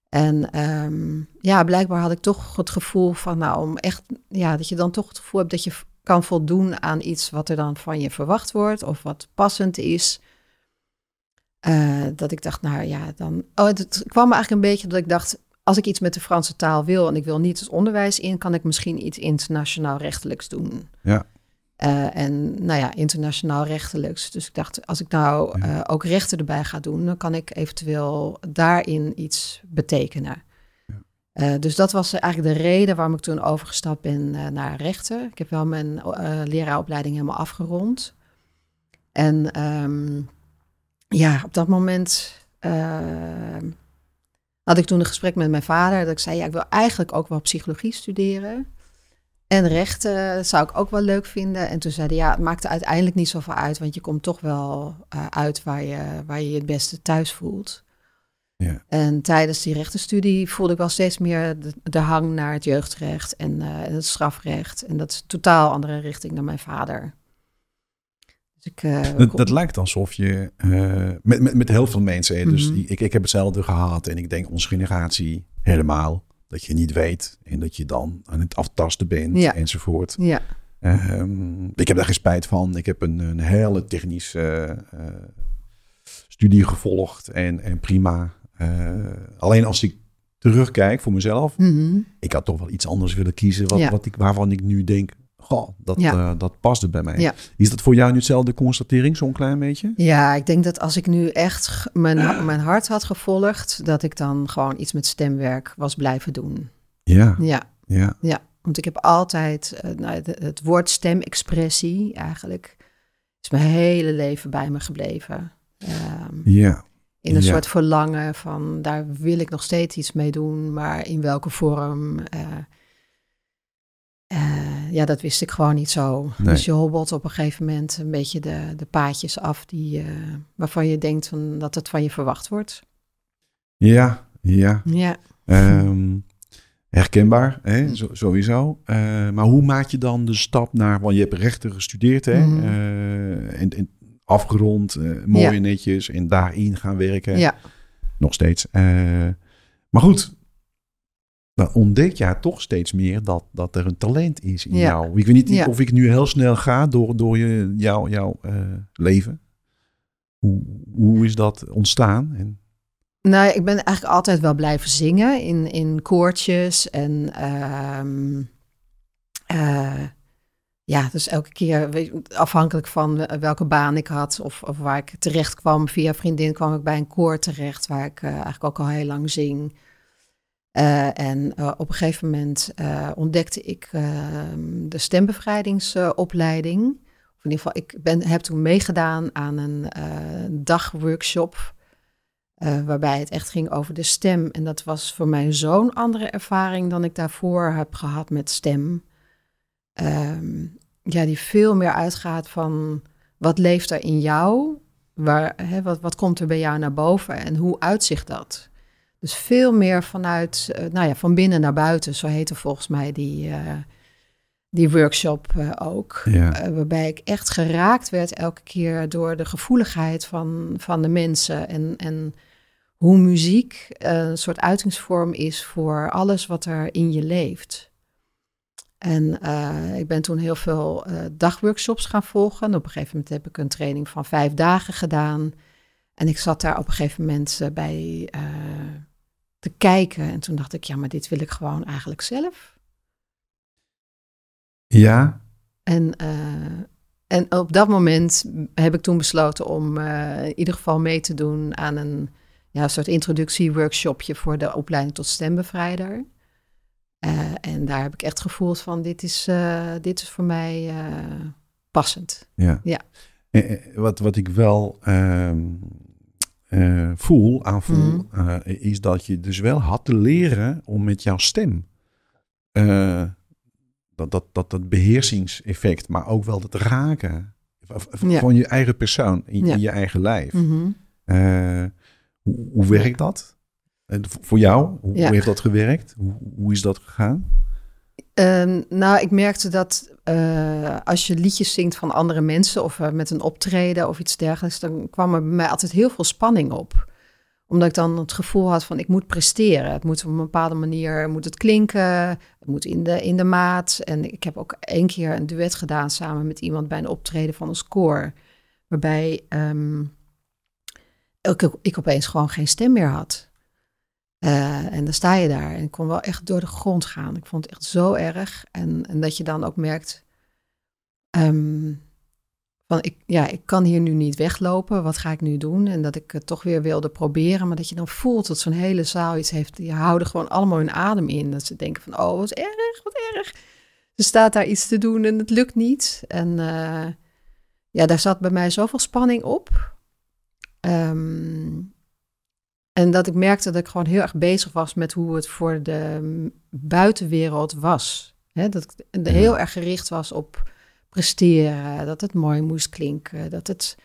En ehm, ja, blijkbaar had ik toch het gevoel van, nou, om echt, ja, dat je dan toch het gevoel hebt dat je kan voldoen aan iets wat er dan van je verwacht wordt of wat passend is. Eh, dat ik dacht, nou ja, dan. Oh, het kwam me eigenlijk een beetje dat ik dacht, als ik iets met de Franse taal wil en ik wil niet het onderwijs in, kan ik misschien iets internationaal rechtelijks doen. Ja. Eh, en nou ja, internationaal rechtelijks. Dus ik dacht, als ik nou eh, ook rechten erbij ga doen, dan kan ik eventueel daarin iets betekenen. Ja. Eh, dus dat was eigenlijk de reden waarom ik toen overgestapt ben naar rechten. Ik heb wel mijn leraaropleiding helemaal afgerond. En ehm, ja, op dat moment had ik toen een gesprek met mijn vader. Dat ik zei, ja, ik wil eigenlijk ook wel psychologie studeren. En rechten zou ik ook wel leuk vinden. En toen zei hij, ja, het maakt er uiteindelijk niet zoveel uit. Want je komt toch wel eh, uit waar je, waar je je het beste thuis voelt. Ja. En tijdens die rechtenstudie voelde ik wel steeds meer de, de hang naar het jeugdrecht en eh, het strafrecht. En dat is een totaal andere richting dan mijn vader. Dus ik, eh, Dat, dat lijkt alsof je met, met, met heel veel mensen, hè, dus Mhm. ik, ik heb hetzelfde gehad en ik denk onze generatie helemaal, dat je niet weet en dat je dan aan het aftasten bent Ja. enzovoort. ja, Ehm, ik heb daar geen spijt van. Ik heb een, een hele technische eh, studie gevolgd en, en prima. Eh, alleen als ik terugkijk voor mezelf, Mhm. ik had toch wel iets anders willen kiezen wat, Ja. wat ik, waarvan ik nu denk, goh, dat, Ja. eh, dat paste bij mij. Ja. Is dat voor jou nu hetzelfde constatering, zo'n klein beetje? ja, ik denk dat als ik nu echt mijn, mijn hart had gevolgd, dat ik dan gewoon iets met stemwerk was blijven doen. Ja, Ja, ja, Ja, want ik heb altijd eh, nou, het, het woord stemexpressie eigenlijk is mijn hele leven bij me gebleven. Ehm, ja. in een Ja. soort verlangen van daar wil ik nog steeds iets mee doen, maar in welke vorm? eh, eh, ja, dat wist ik gewoon niet zo. Nee. Dus je hobbelt op een gegeven moment een beetje de, de paadjes af die, eh, waarvan je denkt van, dat het van je verwacht wordt. Ja, ja. Ja. Ehm, herkenbaar, hè? Zo, sowieso. Eh, maar hoe maak je dan de stap naar... Want je hebt rechten gestudeerd, hè? Eh, en, en afgerond, mooi Ja. netjes. En daarin gaan werken. ja. Nog steeds. Maar goed, dan ontdek je toch steeds meer dat, dat er een talent is in Ja. jou. Ik weet niet Ja. of ik nu heel snel ga door, door je, jou, jouw eh, leven. Hoe, hoe is dat ontstaan? En, Nou, ik ben eigenlijk altijd wel blijven zingen in, in koortjes. En ehm, eh, ja, dus elke keer afhankelijk van welke baan ik had of, of waar ik terecht kwam. Via vriendin kwam ik bij een koor terecht waar ik eh, eigenlijk ook al heel lang zing. Eh, en eh, op een gegeven moment eh, ontdekte ik ehm, de stembevrijdingsopleiding. in ieder geval, ik ben, heb toen meegedaan aan een dagworkshop. waarbij het echt ging over de stem. En dat was voor mij zo'n andere ervaring dan ik daarvoor heb gehad met stem. Ehm, ja, die veel meer uitgaat van wat leeft er in jou? Waar, hè, wat, wat komt er bij jou naar boven en hoe uitzicht dat? Dus veel meer vanuit, eh, nou ja, van binnen naar buiten, zo heette volgens mij die, eh, die workshop eh, ook. ja. Waarbij ik echt geraakt werd elke keer door de gevoeligheid van, van de mensen. En, en hoe muziek een soort uitingsvorm is voor alles wat er in je leeft. En ik ben toen heel veel dagworkshops gaan volgen. Op een gegeven moment heb ik een training van vijf dagen gedaan. En ik zat daar op een gegeven moment eh, bij eh, te kijken. En toen dacht ik, ja, maar dit wil ik gewoon eigenlijk zelf. ja, En, eh, en op dat moment heb ik toen besloten om in ieder geval mee te doen aan een ja, soort introductieworkshopje voor de opleiding tot stembevrijder. En daar heb ik echt gevoeld van dit is, dit is voor mij passend. Ja. Ja. Wat, wat ik wel ehm, eh, voel, aanvoel, Mhm. eh, is dat je dus wel had te leren om met jouw stem eh, dat, dat, dat, dat beheersingseffect, maar ook wel het raken Ja. van je eigen persoon in, Ja. in je eigen lijf. Mhm. Hoe, hoe werkt dat? Voor jou, hoe, Ja. hoe heeft dat gewerkt? Hoe, hoe is dat gegaan? Ehm, nou, ik merkte dat eh, als je liedjes zingt van andere mensen of eh, met een optreden of iets dergelijks, dan kwam er bij mij altijd heel veel spanning op. Omdat ik dan het gevoel had van ik moet presteren. Het moet op een bepaalde manier moet het klinken, het moet in de, in de maat. En ik heb ook één keer een duet gedaan samen met iemand bij een optreden van een score. Waarbij ehm, ik, ik opeens gewoon geen stem meer had. Eh, en dan sta je daar en ik kon wel echt door de grond gaan. Ik vond het echt zo erg. En, en dat je dan ook merkt, ehm, van ik, ja, ik kan hier nu niet weglopen. Wat ga ik nu doen? En dat ik het toch weer wilde proberen. Maar dat je dan voelt dat zo'n hele zaal iets heeft. Die houden gewoon allemaal hun adem in. Dat ze denken van, oh, wat erg, wat erg. Er staat daar iets te doen en het lukt niet. En eh, ja, daar zat bij mij zoveel spanning op. Ehm, en dat ik merkte dat ik gewoon heel erg bezig was met hoe het voor de buitenwereld was. Hè, dat ik heel erg gericht was op presteren, dat het mooi moest klinken, dat het...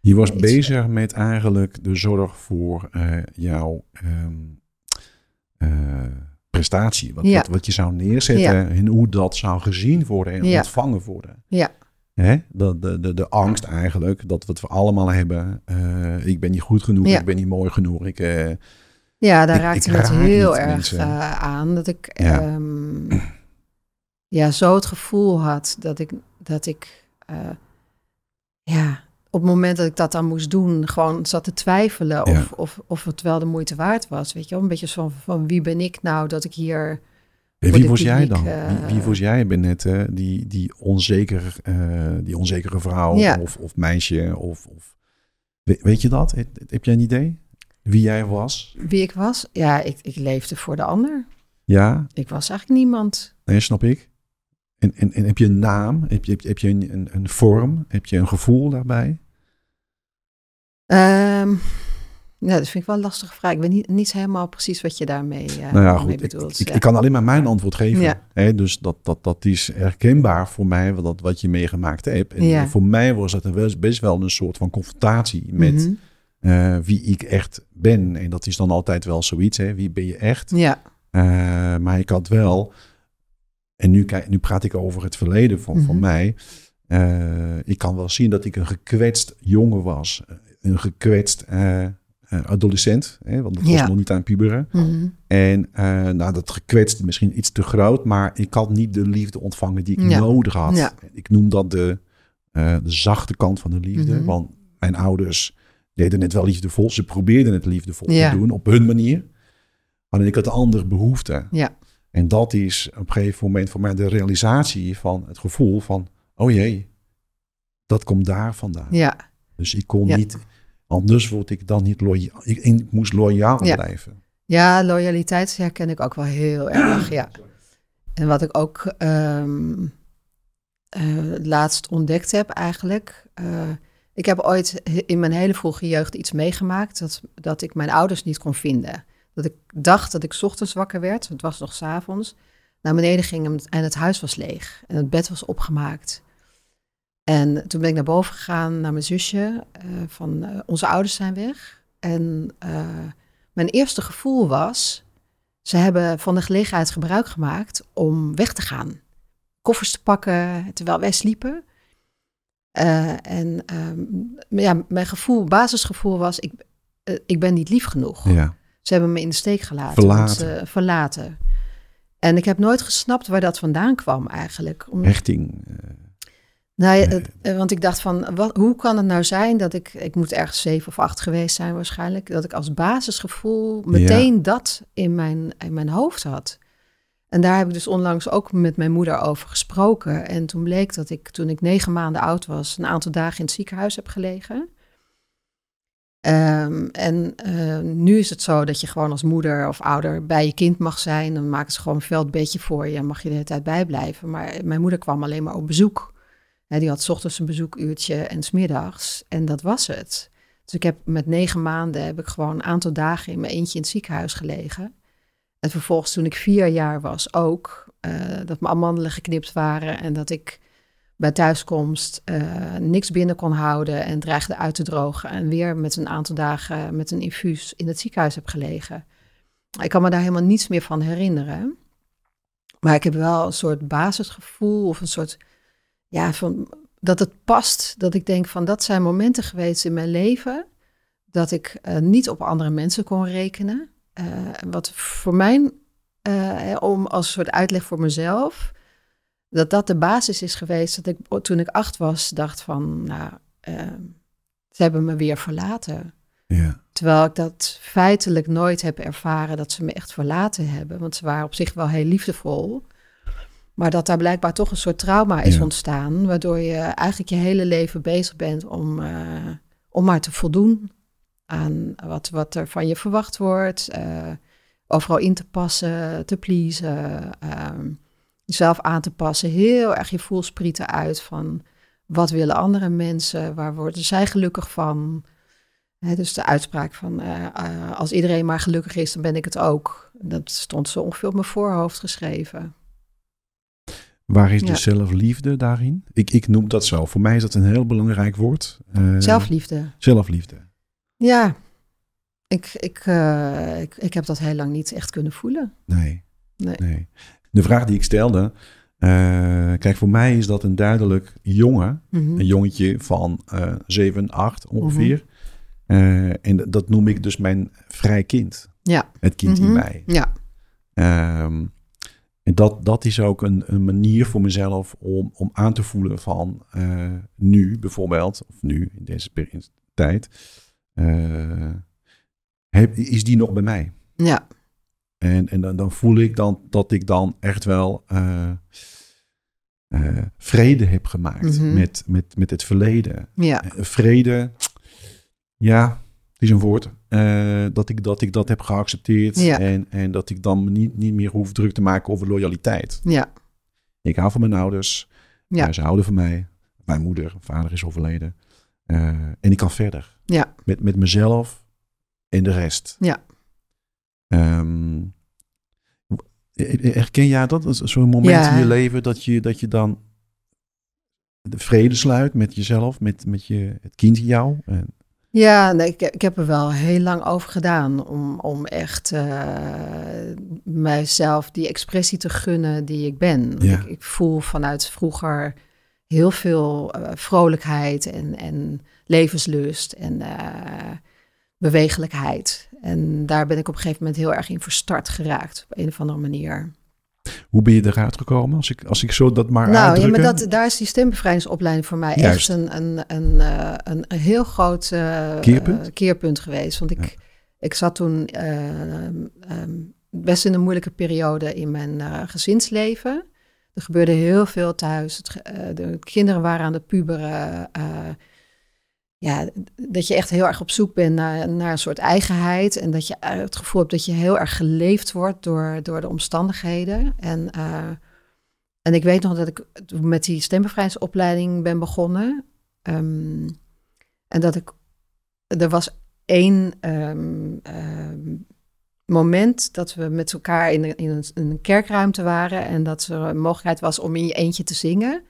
Je was Iets- bezig met eigenlijk de zorg voor eh, jouw ehm, eh, prestatie. Wat, Ja. wat, wat je zou neerzetten Ja. en hoe dat zou gezien worden en Ja. ontvangen worden. Ja, Hè? De, de, de, de angst eigenlijk, dat wat we allemaal hebben. eh, ik ben niet goed genoeg, Ja. ik ben niet mooi genoeg. Ik, eh, ja daar Ik- raakte ik het raak heel erg eh, aan. Dat ik Ja. ehm, ja, zo het gevoel had dat ik, dat ik ja, op het moment dat ik dat dan moest doen, gewoon zat te twijfelen of, Ja. of, of het wel de moeite waard was. Weet je wel, een beetje van, van wie ben ik nou dat ik hier wie de was jij dan? eh, wie, wie was jij binnen uh, die, die, onzeker, eh, die onzekere vrouw Ja. of, of meisje? Of, of, weet, je dat? Heb, jij een idee? Wie jij was? Wie ik was? Ja, ik, ik leefde voor de ander. Ja, Ik was eigenlijk niemand. nee, snap ik. En, en, en heb je een naam? Heb je, heb, je- heb je een, een, een vorm? Heb je een gevoel daarbij? Ehm ja, dat vind ik wel een lastige vraag. Ik weet niet, niet helemaal precies wat je daarmee, eh, nou ja, mee goed. Ik, bedoelt. ik, ja. ik kan alleen maar mijn antwoord geven. Ja. Hè, dus dat, dat, dat is herkenbaar voor mij, wat, dat, wat je meegemaakt hebt. En Ja. voor mij was dat best, wel een soort van confrontatie met Mhm. eh, wie ik echt ben. En dat is dan altijd wel zoiets, hè? wie ben je echt? Ja, Eh, maar ik had wel, en nu, kijk, nu praat ik over het verleden van, van Mhm. mij. Eh, ik kan wel zien dat ik een gekwetst jongen was. Een gekwetst eh, adolescent, hè? want dat was Ja. nog niet aan puberen. Mhm. En eh, nou, dat gekwetst misschien iets te groot, maar ik had niet de liefde ontvangen die ik Ja. nodig had. Ja. Ik noem dat de, eh, de zachte kant van de liefde. Mhm. Want mijn ouders deden het wel liefdevol. Ze probeerden het liefdevol te doen op hun manier. Alleen ik had de andere behoefte. ja, En dat is op een gegeven moment voor mij de realisatie van het gevoel van, oh jee, dat komt daar vandaan. ja, Dus ik kon niet, anders word ik dan niet loyaal. Ik, ik moest loyaal Ja. blijven. ja, loyaliteit herken ik ook wel heel erg, ja. En wat ik ook ehm, eh, laatst ontdekt heb eigenlijk... eh, ik heb ooit in mijn hele vroege jeugd iets meegemaakt... Dat, dat ik mijn ouders niet kon vinden. Dat ik dacht dat ik ochtends wakker werd, het was nog 's avonds... naar beneden ging en het huis was leeg. En het bed was opgemaakt. En toen ben ik naar boven gegaan naar mijn zusje. eh, van eh, onze ouders zijn weg. En eh, mijn eerste gevoel was... ze hebben van de gelegenheid gebruik gemaakt om weg te gaan. Koffers te pakken terwijl wij sliepen. En ehm, ja, mijn gevoel, basisgevoel was... Ik, ik ben niet lief genoeg. Ja. Ze hebben me in de steek gelaten. Verlaten. want, verlaten. En ik heb nooit gesnapt waar dat vandaan kwam eigenlijk. Om, Hechting. Nou, Nee. eh, want ik dacht van, wat, hoe kan het nou zijn dat ik, ik moet ergens zeven of acht geweest zijn waarschijnlijk, dat ik als basisgevoel meteen dat in mijn, in mijn hoofd had. En daar heb ik dus onlangs ook met mijn moeder over gesproken. En toen bleek dat ik, toen ik negen maanden oud was, een aantal dagen in het ziekenhuis heb gelegen. Ehm, en eh, nu is het zo dat je gewoon als moeder of ouder bij je kind mag zijn. Dan maken ze gewoon een veldbedje voor je en mag je de hele tijd bijblijven. Maar mijn moeder kwam alleen maar op bezoek. Die had ochtends een bezoekuurtje en 's middags. En dat was het. Dus ik heb met negen maanden heb ik gewoon een aantal dagen in mijn eentje in het ziekenhuis gelegen. En vervolgens toen ik vier jaar was ook. dat mijn amandelen geknipt waren en dat ik bij thuiskomst uh, niks binnen kon houden en dreigde uit te drogen. En weer met een aantal dagen met een infuus in het ziekenhuis heb gelegen. Ik kan me daar helemaal niets meer van herinneren. Maar ik heb wel een soort basisgevoel of een soort, ja, van dat het past. Dat ik denk van dat zijn momenten geweest in mijn leven dat ik uh, niet op andere mensen kon rekenen. Uh, wat voor mij, om als soort uitleg voor mezelf, dat dat de basis is geweest dat ik toen ik acht was dacht van, nou, uh, ze hebben me weer verlaten. Ja. Terwijl ik dat feitelijk nooit heb ervaren dat ze me echt verlaten hebben, want ze waren op zich wel heel liefdevol. Maar dat daar blijkbaar toch een soort trauma is ontstaan, waardoor je eigenlijk je hele leven bezig bent om, uh, om maar te voldoen aan wat, wat er van je verwacht wordt, uh, overal in te passen, te pleasen. Uh, jezelf aan te passen. Heel erg je voelsprieten uit van wat willen andere mensen, waar worden zij gelukkig van. dus de uitspraak van uh, uh, als iedereen maar gelukkig is, dan ben ik het ook. Dat stond zo ongeveer op mijn voorhoofd geschreven. Waar is de zelfliefde daarin? Ik, ik noem dat zo. Voor mij is dat een heel belangrijk woord. Uh, zelfliefde. Zelfliefde. Ja, ik, ik, ik, ik heb dat heel lang niet echt kunnen voelen. Nee. Nee. nee de vraag die ik stelde. Uh, kijk, voor mij is dat een duidelijk jongen. Mhm. Een jongetje van uh, 7, 8 ongeveer. Mm -hmm. en dat noem ik dus mijn vrij kind. Ja. Het kind in mhm. mij. Ja. Um, en dat, dat is ook een, een, manier voor mezelf om, om aan te voelen van uh, nu bijvoorbeeld, of nu in deze tijd, uh, heb, is die nog bij mij? Ja. En, en dan, dan voel ik dan dat ik dan echt wel uh, uh, vrede heb gemaakt mm -hmm. met, met, met het verleden. Ja. Vrede, ja, het is een woord. dat, ik, dat ik dat heb geaccepteerd. Ja. En, en dat ik dan niet, niet meer hoef druk te maken over loyaliteit. Ja. Ik hou van mijn ouders. Ja. ze houden van mij. Mijn moeder, vader is overleden. en ik kan verder. Ja. Met, met mezelf en de rest. Ja. Um, herken jij dat? Zo'n moment ja. in je leven dat je, dat je dan de vrede sluit met jezelf, met, met je, het kind in jou? En... Ja, nee, ik, ik heb er wel heel lang over gedaan om, om echt uh, mijzelf die expressie te gunnen die ik ben. Ja. Ik, ik, voel vanuit vroeger heel veel uh, vrolijkheid en, en levenslust en uh, bewegelijkheid. En daar ben ik op een gegeven moment heel erg in verstart geraakt, op een of andere manier. Hoe ben je eruit gekomen? Als ik, als ik zo dat maar Nou, ja, maar dat, daar is die stembevrijdingsopleiding voor mij Juist. echt een, een, een, uh, een, een heel groot uh, keerpunt? keerpunt geweest. Want ik, ja. ik zat toen uh, um, best in een moeilijke periode in mijn gezinsleven. Er gebeurde heel veel thuis. Het, de kinderen waren aan het puberen ja, dat je echt heel erg op zoek bent naar, naar een soort eigenheid. En dat je het gevoel hebt dat je heel erg geleefd wordt door, door de omstandigheden. En, uh, en ik weet nog dat ik met die stembevrijdingsopleiding ben begonnen. Um, en dat ik. Er was één um, um, moment dat we met elkaar in, in, een, in een kerkruimte waren. En dat er een mogelijkheid was om in je eentje te zingen.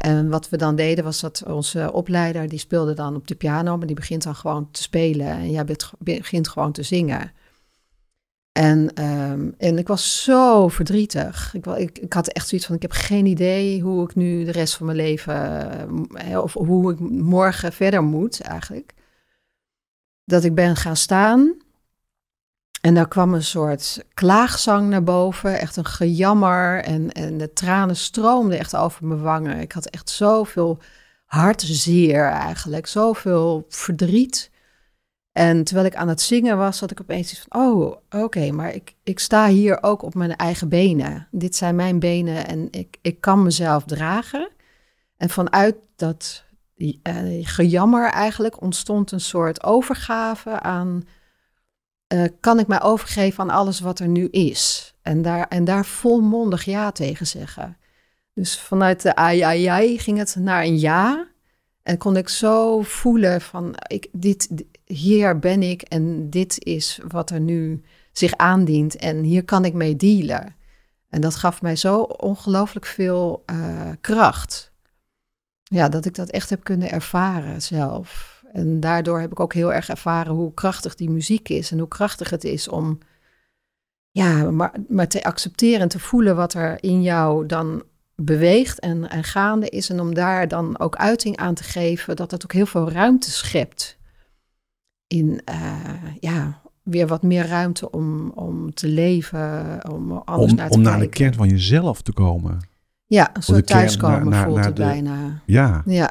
En wat we dan deden was dat onze opleider, die speelde dan op de piano, maar die begint dan gewoon te spelen en jij begint gewoon te zingen. En, um, en ik was zo verdrietig. Ik, ik, ik, had echt zoiets van, ik heb geen idee hoe ik nu de rest van mijn leven, of hoe ik morgen verder moet eigenlijk. Dat ik ben gaan staan en daar kwam een soort klaagzang naar boven, echt een gejammer en, en de tranen stroomden echt over mijn wangen. Ik had echt zoveel hartzeer eigenlijk, zoveel verdriet. En terwijl ik aan het zingen was, had ik opeens iets van, oh, oké, maar ik, ik sta hier ook op mijn eigen benen. Dit zijn mijn benen en ik, ik kan mezelf dragen. En vanuit dat uh, gejammer eigenlijk ontstond een soort overgave aan uh, kan ik mij overgeven aan alles wat er nu is. En daar, en daar volmondig ja tegen zeggen. Dus vanuit de ai, ai, ging het naar een ja. En kon ik zo voelen van, ik, dit, hier ben ik en dit is wat er nu zich aandient. En hier kan ik mee dealen. En dat gaf mij zo ongelooflijk veel uh, kracht. Ja, dat ik dat echt heb kunnen ervaren zelf. En daardoor heb ik ook heel erg ervaren hoe krachtig die muziek is. En hoe krachtig het is om ja, maar, maar te accepteren en te voelen wat er in jou dan beweegt en, en gaande is. En om daar dan ook uiting aan te geven, dat dat ook heel veel ruimte schept. In uh, ja, weer wat meer ruimte om, om te leven, om anders om, naar te om kijken. naar de kern van jezelf te komen. Ja, een soort de kern thuiskomen voelt naar het de- bijna. Ja, Ja,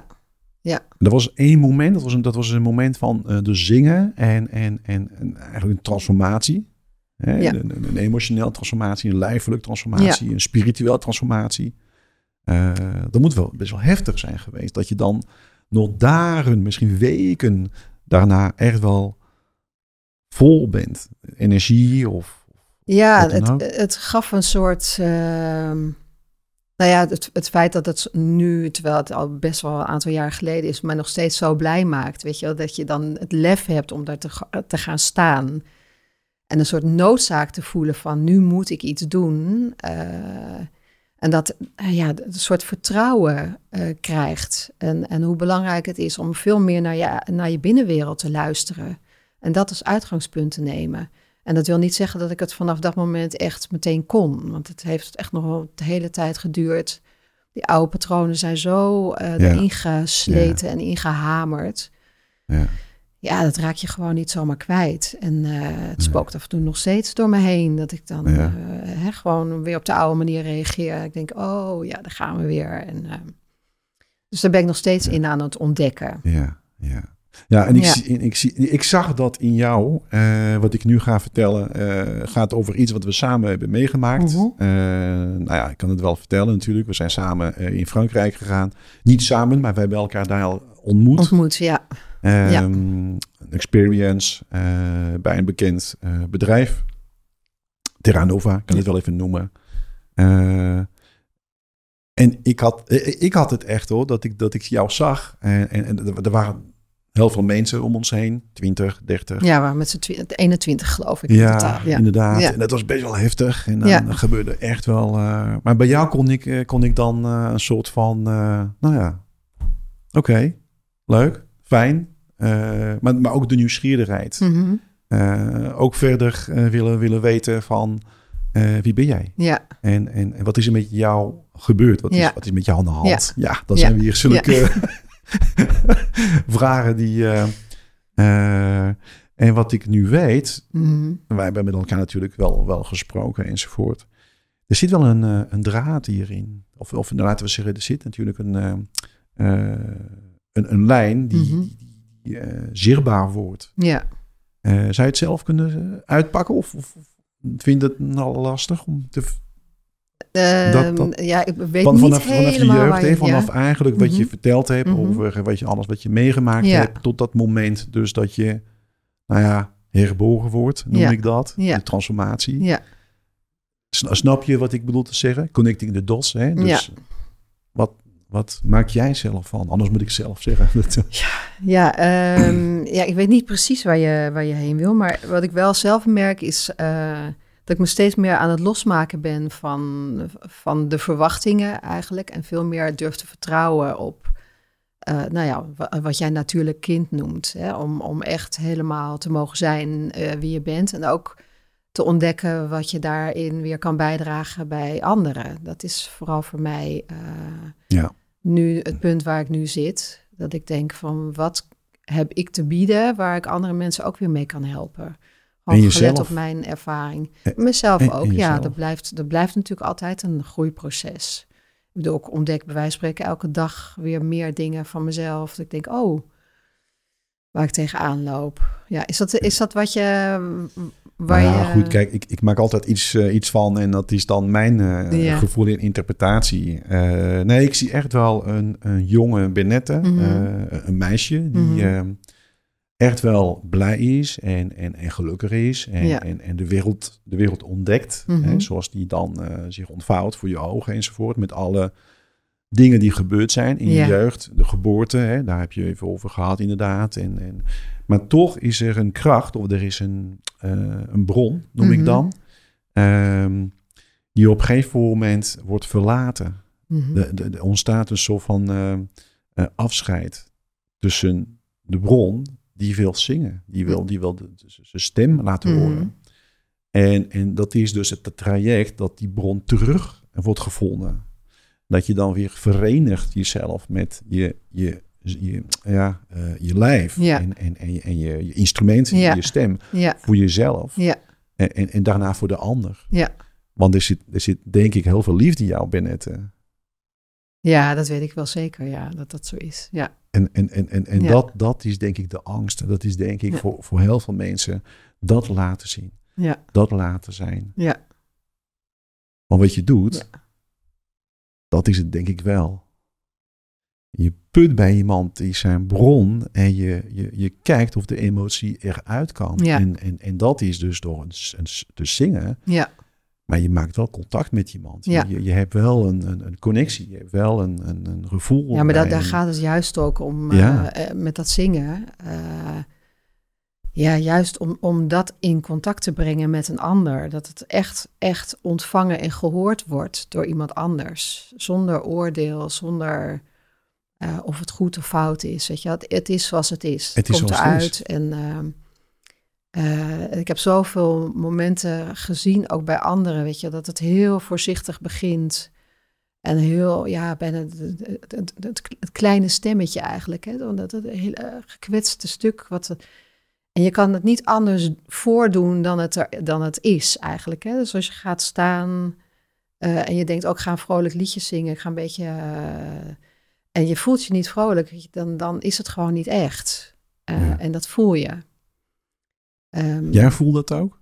er was één moment, dat was een, dat was een moment van eh de zingen en, en, en, en eigenlijk een transformatie. Hè? Ja. Een, een, een emotioneel transformatie, een lijfelijk transformatie, een spiritueel transformatie. Eh, dat moet wel best wel heftig zijn geweest. Dat je dan nog dagen, misschien weken daarna echt wel vol bent. Energie of... ja het, het gaf een soort. ehm, nou ja, het, het feit dat het nu, terwijl het al best wel een aantal jaar geleden is, mij nog steeds zo blij maakt. Weet je wel, dat je dan het lef hebt om daar te, te gaan staan. En een soort noodzaak te voelen van nu moet ik iets doen. eh, en dat eh, ja, een soort vertrouwen eh, krijgt. En, en hoe belangrijk het is om veel meer naar je, naar je binnenwereld te luisteren. En dat als uitgangspunt te nemen. En dat wil niet zeggen dat ik het vanaf dat moment echt meteen kon. Want het heeft echt nog wel de hele tijd geduurd. Die oude patronen zijn zo eh Ja. erin gesleten en ingehamerd. Ja. Ja, dat raak je gewoon niet zomaar kwijt. En eh, het spookt af en toe nog steeds door me heen. Dat ik dan eh, hè, gewoon weer op de oude manier reageer. Ik denk, oh ja, daar gaan we weer. En, dus daar ben ik nog steeds in aan het ontdekken. Ja, ja. Ja, en ik, Ja. Zie, ik, zie, ik zag dat in jou, eh, wat ik nu ga vertellen, eh, gaat over iets wat we samen hebben meegemaakt. Mhm. Eh, nou ja, ik kan het wel vertellen natuurlijk. We zijn samen in Frankrijk gegaan. Niet samen, maar we hebben elkaar daar al ontmoet. Ontmoet, ja. Ehm, Ja. Een experience bij een bekend bedrijf. Terranova, kan ik het wel even noemen. En ik had, ik had het echt hoor, dat ik, dat ik jou zag. En, en, en er waren heel veel mensen om ons heen. 20, 30. Ja, maar met z'n twi- 21 geloof ik. in Ja, totaal. ja. inderdaad. Ja. En dat was best wel heftig. En dan Ja. gebeurde echt wel... eh, maar bij jou kon ik, eh, kon ik dan eh, een soort van... nou ja, oké, leuk, fijn. Maar, maar ook de nieuwsgierigheid. Mhm. Ook verder willen, willen weten van... wie ben jij? ja. En, en, en wat is er met jou gebeurd? Wat, is, wat is met jou aan de hand? Ja, dat Ja. zijn weer zulke vragen die... eh, eh, en wat ik nu weet, Mhm. wij hebben met elkaar natuurlijk wel, wel gesproken enzovoort. Er zit wel een, eh, een draad hierin. Of, of laten we zeggen, er zit natuurlijk een, een, een lijn die, Mhm. die, zichtbaar wordt. ja. Zou je het zelf kunnen uitpakken? Of, of of vind je het nou lastig om te... Ehm, dat- ja, ik weet Van, niet vanaf, vanaf je helemaal jeugd, je- vanaf ja. eigenlijk wat je Mhm. verteld hebt Mhm. over wat je, alles wat je meegemaakt Ja. hebt, tot dat moment dus dat je, nou ja, herboren wordt, noem Ja. ik dat. Ja. De transformatie. Ja, Sna- Snap je wat ik bedoel te zeggen? Connecting the dots. Hè? Dus wat, wat maak jij zelf van? Anders moet ik zelf zeggen. Dat- ja, ehm, ja, ik weet niet precies waar je, waar je heen wil. Maar wat ik wel zelf merk is eh, dat ik me steeds meer aan het losmaken ben van, van de verwachtingen eigenlijk. En veel meer durf te vertrouwen op, eh, nou ja, wa- wat jij natuurlijk kind noemt. Hè? Om, om echt helemaal te mogen zijn eh, wie je bent. En ook te ontdekken wat je daarin weer kan bijdragen bij anderen. Dat is vooral voor mij eh, ja. nu het punt waar ik nu zit. Dat ik denk van wat heb ik te bieden waar ik andere mensen ook weer mee kan helpen. En Gewoon gelet op mijn ervaring. En- Mezelf en- en ook, ja. Dat blijft, dat blijft natuurlijk altijd een groeiproces. Ik bedoel, ik ontdek bij wijze van spreken elke dag weer meer dingen van mezelf. Dat ik denk, oh, waar ik tegenaan loop. Ja, is dat, is dat wat je... Waar Nou ja, je... goed, kijk, ik, ik maak altijd iets, eh, iets van en dat is dan mijn eh, Ja. gevoel in interpretatie. Eh, nee, ik zie echt wel een, een jonge Benette, Mhm. een meisje die Mhm. eh, echt wel blij is en, en, en gelukkig is en, Ja. en, en de, wereld, de wereld ontdekt, Mhm. hè, zoals die dan eh, zich ontvouwt voor je ogen enzovoort, met alle dingen die gebeurd zijn in Ja. je jeugd, de geboorte, hè, daar heb je even over gehad inderdaad. En, en, maar toch is er een kracht of er is een, eh, een bron, noem ik Mhm. dan, ehm, die op een gegeven moment wordt verlaten. Mhm. De, de ontstaat een soort van eh, afscheid tussen de bron, die wil zingen, die wil, die wil de- de- zijn stem laten Mhm. horen. En, en dat is dus het traject dat die bron terug wordt gevonden. Dat je dan weer verenigt jezelf met je, je, je, ja, eh, je lijf Ja. en, en, en, je, en je, je instrument, Ja. je stem Ja, voor jezelf ja, en, en, en daarna voor de ander. ja. Want er zit, er zit denk ik heel veel liefde in jou, Bennette. ja, dat weet ik wel zeker, ja, dat dat zo is. Ja, En, en, en, en, en Ja. dat, dat is denk ik de angst. Dat is denk ik Ja. voor, voor heel veel mensen dat laten zien. ja, Dat laten zijn. ja, Maar wat je doet, dat is het denk ik wel. Je put bij iemand die zijn bron en je, je, je kijkt of de emotie eruit kan. En, en, en dat is dus door een, een, s- te zingen. ja, Maar je maakt wel contact met iemand. Ja. Je, je hebt wel een, een, een connectie. Je hebt wel een, een, een gevoel. ja maar da- bij daar gaat het juist ook om, Ja. eh, eh, met dat zingen. eh, ja, juist om, om dat in contact te brengen met een ander. Dat het echt, echt ontvangen en gehoord wordt door iemand anders. Zonder oordeel, zonder of het goed of fout is. Weet je? Het, het is zoals het is. Het is komt het eruit. En eh, ik heb zoveel momenten gezien, ook bij anderen, weet je, dat het heel voorzichtig begint. En heel, ja, bijna het, het, het, kleine stemmetje eigenlijk. Hè? Dat het hele gekwetste stuk. Wat, en je kan het niet anders voordoen dan het, er, dan het is eigenlijk. Hè? Dus als je gaat staan eh, en je denkt ook, ik ga een vrolijk liedje zingen. Ik ga een beetje... eh, en je voelt je niet vrolijk, dan, dan is het gewoon niet echt. Eh, Ja. En dat voel je. Ehm, Jij voelt dat ook?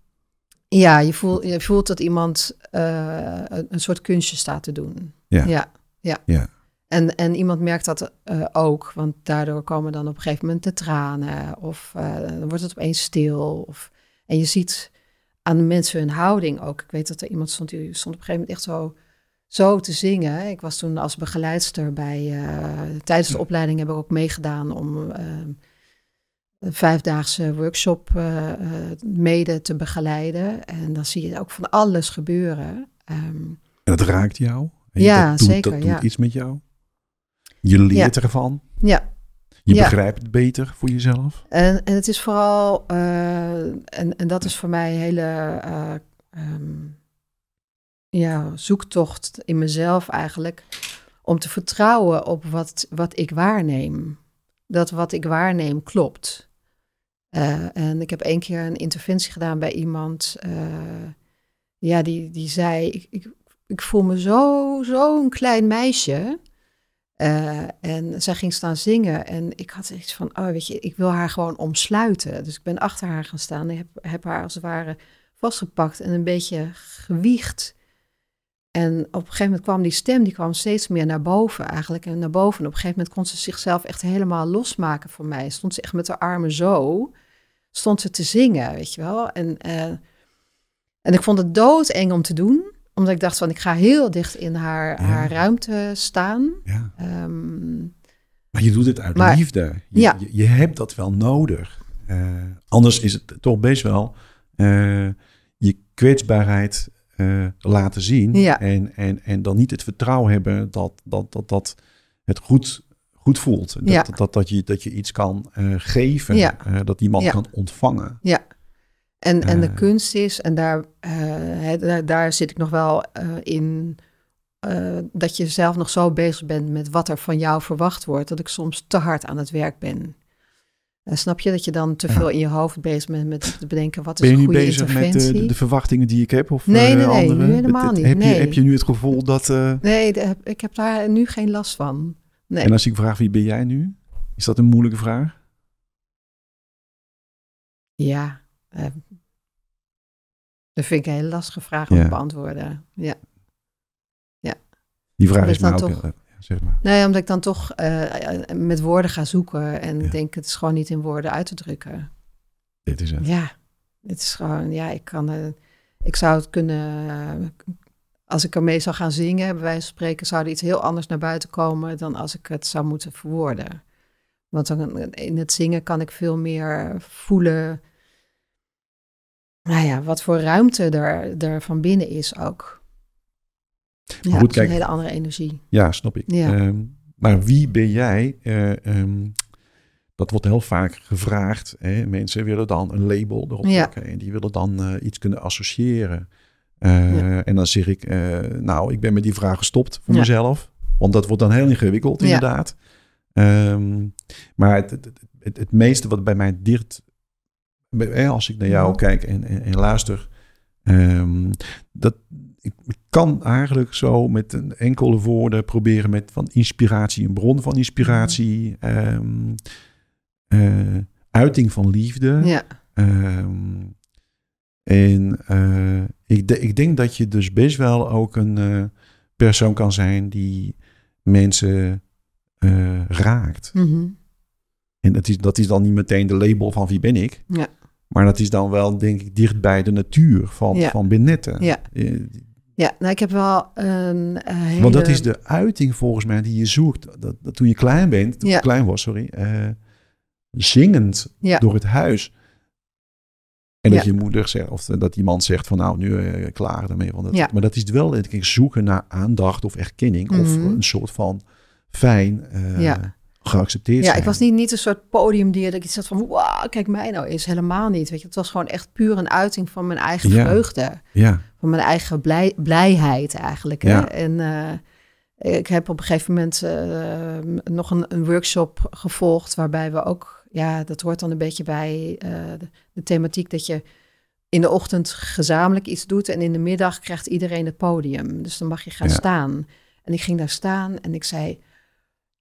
ja, je voelt, je voelt dat iemand eh, een, soort kunstje staat te doen. Ja. ja, ja. Ja. En, en iemand merkt dat eh, ook, want daardoor komen dan op een gegeven moment de tranen. Of eh, dan wordt het opeens stil. Of, en je ziet aan de mensen hun houding ook. Ik weet dat er iemand stond, die stond op een gegeven moment echt zo, zo te zingen. Ik was toen als begeleidster bij... tijdens de opleiding heb ik ook meegedaan om... een vijfdaagse workshop eh, mede te begeleiden. En dan zie je ook van alles gebeuren. Ehm, En dat raakt jou? En Ja, dat doet, zeker, Dat doet ja. iets met jou? Je leert ervan? ja, Je Ja. begrijpt het beter voor jezelf? en, en het is vooral, eh, en, en dat is voor mij een hele eh, ehm, ja, zoektocht in mezelf eigenlijk, om te vertrouwen op wat, wat ik waarneem. Dat wat ik waarneem klopt. Eh, en ik heb één keer een interventie gedaan bij iemand, eh, ja, die, die zei, ik, ik, ik voel me zo, zo'n klein meisje. Eh, en zij ging staan zingen en ik had iets van, oh weet je, ik wil haar gewoon omsluiten. Dus ik ben achter haar gaan staan en heb, heb haar als het ware vastgepakt en een beetje gewiegd. En op een gegeven moment kwam die stem, die kwam steeds meer naar boven eigenlijk. En naar boven. En op een gegeven moment kon ze zichzelf echt helemaal losmaken van mij. Stond ze echt met haar armen zo, stond ze te zingen, weet je wel. En, eh, en ik vond het doodeng om te doen omdat ik dacht van, ik ga heel dicht in haar, Ja. haar ruimte staan. Ja. Ehm, Maar je doet het uit Maar- liefde. Je, Ja. je, je hebt dat wel nodig. Eh, anders is het toch best wel eh, je kwetsbaarheid eh, laten zien. Ja. En, en, en dan niet het vertrouwen hebben dat, dat, dat, dat het goed, goed voelt. Dat, Ja. dat, dat, dat, je, dat je iets kan eh, geven. Ja. eh, dat iemand Ja. kan ontvangen. en, en de kunst is, en daar, daar, daar zit ik nog wel in, dat je zelf nog zo bezig bent met wat er van jou verwacht wordt, dat ik soms te hard aan het werk ben. Eh, snap je dat je dan te Ja. veel in je hoofd bezig bent met te bedenken wat is Ben je een nu goede bezig met interventie? eh, de, de verwachtingen die ik heb? Of, Nee, eh, nee, nee, nu helemaal niet. Heb, je, Nee. heb je nu het gevoel dat... Nee, de- ik heb daar nu geen last van. Nee. En als ik vraag wie ben jij nu? Is dat een moeilijke vraag? Ja, eh, dat vind ik een hele lastige vraag om Ja. te beantwoorden. Ja. Die vraag Dat is me ook... heel- ja, zeg maar. Nee, omdat ik dan toch eh, met woorden ga zoeken en Ja. denk het is gewoon niet in woorden uit te drukken. Dit is het. Ja, het is gewoon, ja, ik kan, eh, ik zou het kunnen, eh, als ik ermee zou gaan zingen, bij wijze van spreken, zou er iets heel anders naar buiten komen dan als ik het zou moeten verwoorden. Want dan, in het zingen kan ik veel meer voelen, nou ja, wat voor ruimte er, er van binnen is ook. Ja, goed, kijk. een hele andere energie. Ja, snap ik. Ja. Ehm, maar wie ben jij? Eh, ehm, dat wordt heel vaak gevraagd. Hè? Mensen willen dan een label erop Ja. plakken en die willen dan eh, iets kunnen associëren. Eh, Ja. En dan zeg ik, nou, ik ben met die vraag gestopt voor Ja. mezelf. Want dat wordt dan heel ingewikkeld, inderdaad. Ehm, maar het, het, het, meeste wat bij mij dicht, als ik naar jou kijk en, en, en luister, dat ik, kan eigenlijk zo met een enkele woorden proberen met van inspiratie, een bron van inspiratie, ehm, eh, uiting van liefde. Ja, Ehm, en eh, ik, de- ik denk dat je dus best wel ook een eh, persoon kan zijn die mensen raakt. Mhm. En dat is, dat is dan niet meteen de label van wie ben ik. Ja. Maar dat is dan wel, denk ik, dicht bij de natuur van, Ja. van Benette. Ja. Ja, nou ik heb wel een eh, hele... Want dat is de uiting volgens mij die je zoekt. Dat, dat toen je klein bent, toen Ja. je klein was, sorry. eh, zingend Ja. door het huis. En dat Ja. je moeder zegt, of dat iemand zegt van nou, nu eh, klaar ermee. Want dat. Maar dat is wel, ik, zoeken naar aandacht of erkenning. Of Mhm. een soort van fijn Ja. Geaccepteerd Ja, zijn. ik was niet, niet een soort podiumdier dat ik iets had van... Wauw, kijk mij nou eens. Helemaal niet. Weet je, het was gewoon echt puur een uiting van mijn eigen Ja. vreugde. Ja, Van mijn eigen blij, blijheid eigenlijk. Hè? Ja. En eh, ik heb op een gegeven moment eh, nog een, een workshop gevolgd... waarbij we ook... Ja, dat hoort dan een beetje bij eh, de, de thematiek dat je... in de ochtend gezamenlijk iets doet... en in de middag krijgt iedereen het podium. Dus dan mag je gaan Ja. staan. En ik ging daar staan en ik zei...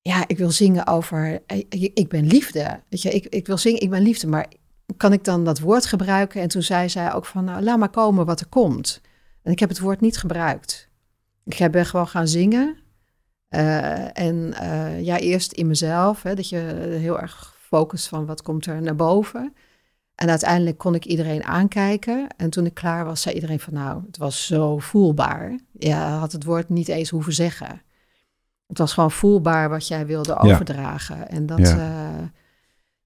Ja, ik wil zingen over... eh, Ik, ben liefde. Weet je, ik, ik wil zingen, ik ben liefde. Maar kan ik dan dat woord gebruiken? En toen zei zij ook van... Nou, laat maar komen wat er komt. En ik heb het woord niet gebruikt. Ik ben gewoon gaan zingen. Eh, en eh, ja, eerst in mezelf. Hè, dat je heel erg focust van wat komt er naar boven. En uiteindelijk kon ik iedereen aankijken. En toen ik klaar was, zei iedereen van nou, het was zo voelbaar. Ja, had het woord niet eens hoeven zeggen. Het was gewoon voelbaar wat jij wilde overdragen. En dat, Ja. ja.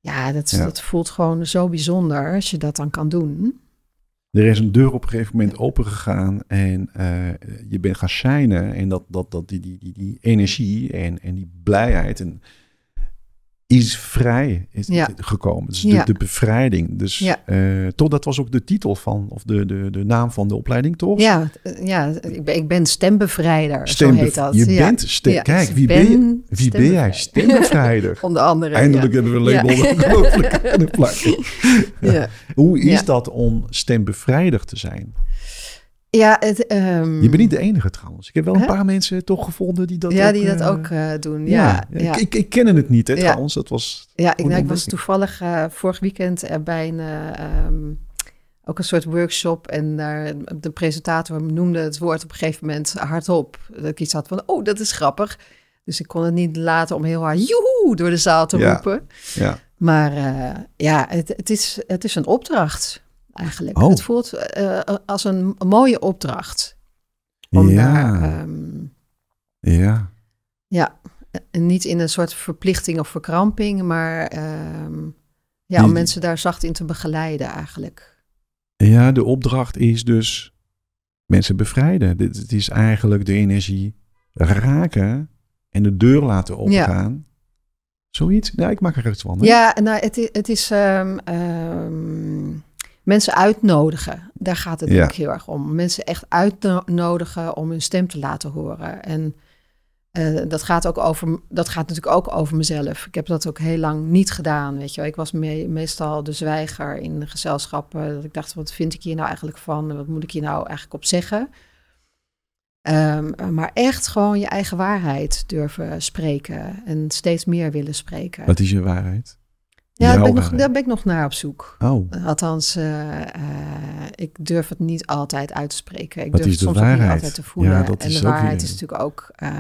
ja, dat, Ja. dat voelt gewoon zo bijzonder als je dat dan kan doen. er is een deur op een gegeven moment opengegaan en eh, je bent gaan shinen. En dat, dat, dat die, die, die, die energie en, en die blijheid en is vrij is Ja. gekomen. Dus Ja. de, de bevrijding. Dus Ja. eh, toch, dat was ook de titel van, of de, de, de naam van de opleiding, toch? Ja, eh, ja ik, ben, ik ben stembevrijder, Stembev- zo heet dat. Je bent stem. Kijk, wie ik ben je? Wie ben jij? stembevrijder. Onder andere. Eindelijk hebben we een label Ja. Hoe is dat om stembevrijder te zijn? Ja, het, ehm, Je bent niet de enige trouwens. Ik heb wel een Hè? paar mensen toch gevonden die dat ja, ook, die dat eh, ook eh, doen. Ja, ja, Ik, ik, ik ken het niet, hè, Ja. trouwens. Dat was... Ja, ik, nou, ik was toevallig eh, vorig weekend bij een, eh, ehm, ook een soort workshop. En daar de presentator noemde het woord op een gegeven moment hardop. Dat ik iets had van, oh, dat is grappig. Dus ik kon het niet laten om heel hard joehoe door de zaal te roepen. Ja. Maar ja, het, het, is, het is een opdracht eigenlijk. Oh. Het voelt eh, als een, een mooie opdracht. Om ja. daar, ehm, ja. ja, niet in een soort verplichting of verkramping, maar ehm, ja, Die- om mensen daar zacht in te begeleiden eigenlijk. Ja, de opdracht is dus mensen bevrijden. Dit, het is eigenlijk de energie raken en de deur laten opgaan. Zoiets? Ja, ik maak er iets van. hè? Ja, nou, het, i- het is ehm, mensen uitnodigen. Daar gaat het Ja. ik heel erg om. Mensen echt uitnodigen om hun stem te laten horen. En eh, dat, gaat ook over, dat gaat natuurlijk ook over mezelf. Ik heb dat ook heel lang niet gedaan. Weet je wel. Ik was me- meestal de zwijger in gezelschappen. Dat ik dacht, wat vind ik hier nou eigenlijk van? Wat moet ik hier nou eigenlijk op zeggen? Ehm, maar echt gewoon je eigen waarheid durven spreken. En steeds meer willen spreken. Wat is je waarheid? Ja, daar ben, ik nog, waarheid. daar ben ik nog naar op zoek. Oh, Althans, eh, eh, ik durf het niet altijd uit te spreken. Ik durf het soms ook niet altijd te voelen. Ja, dat en is de waarheid weer- is natuurlijk ook... eh,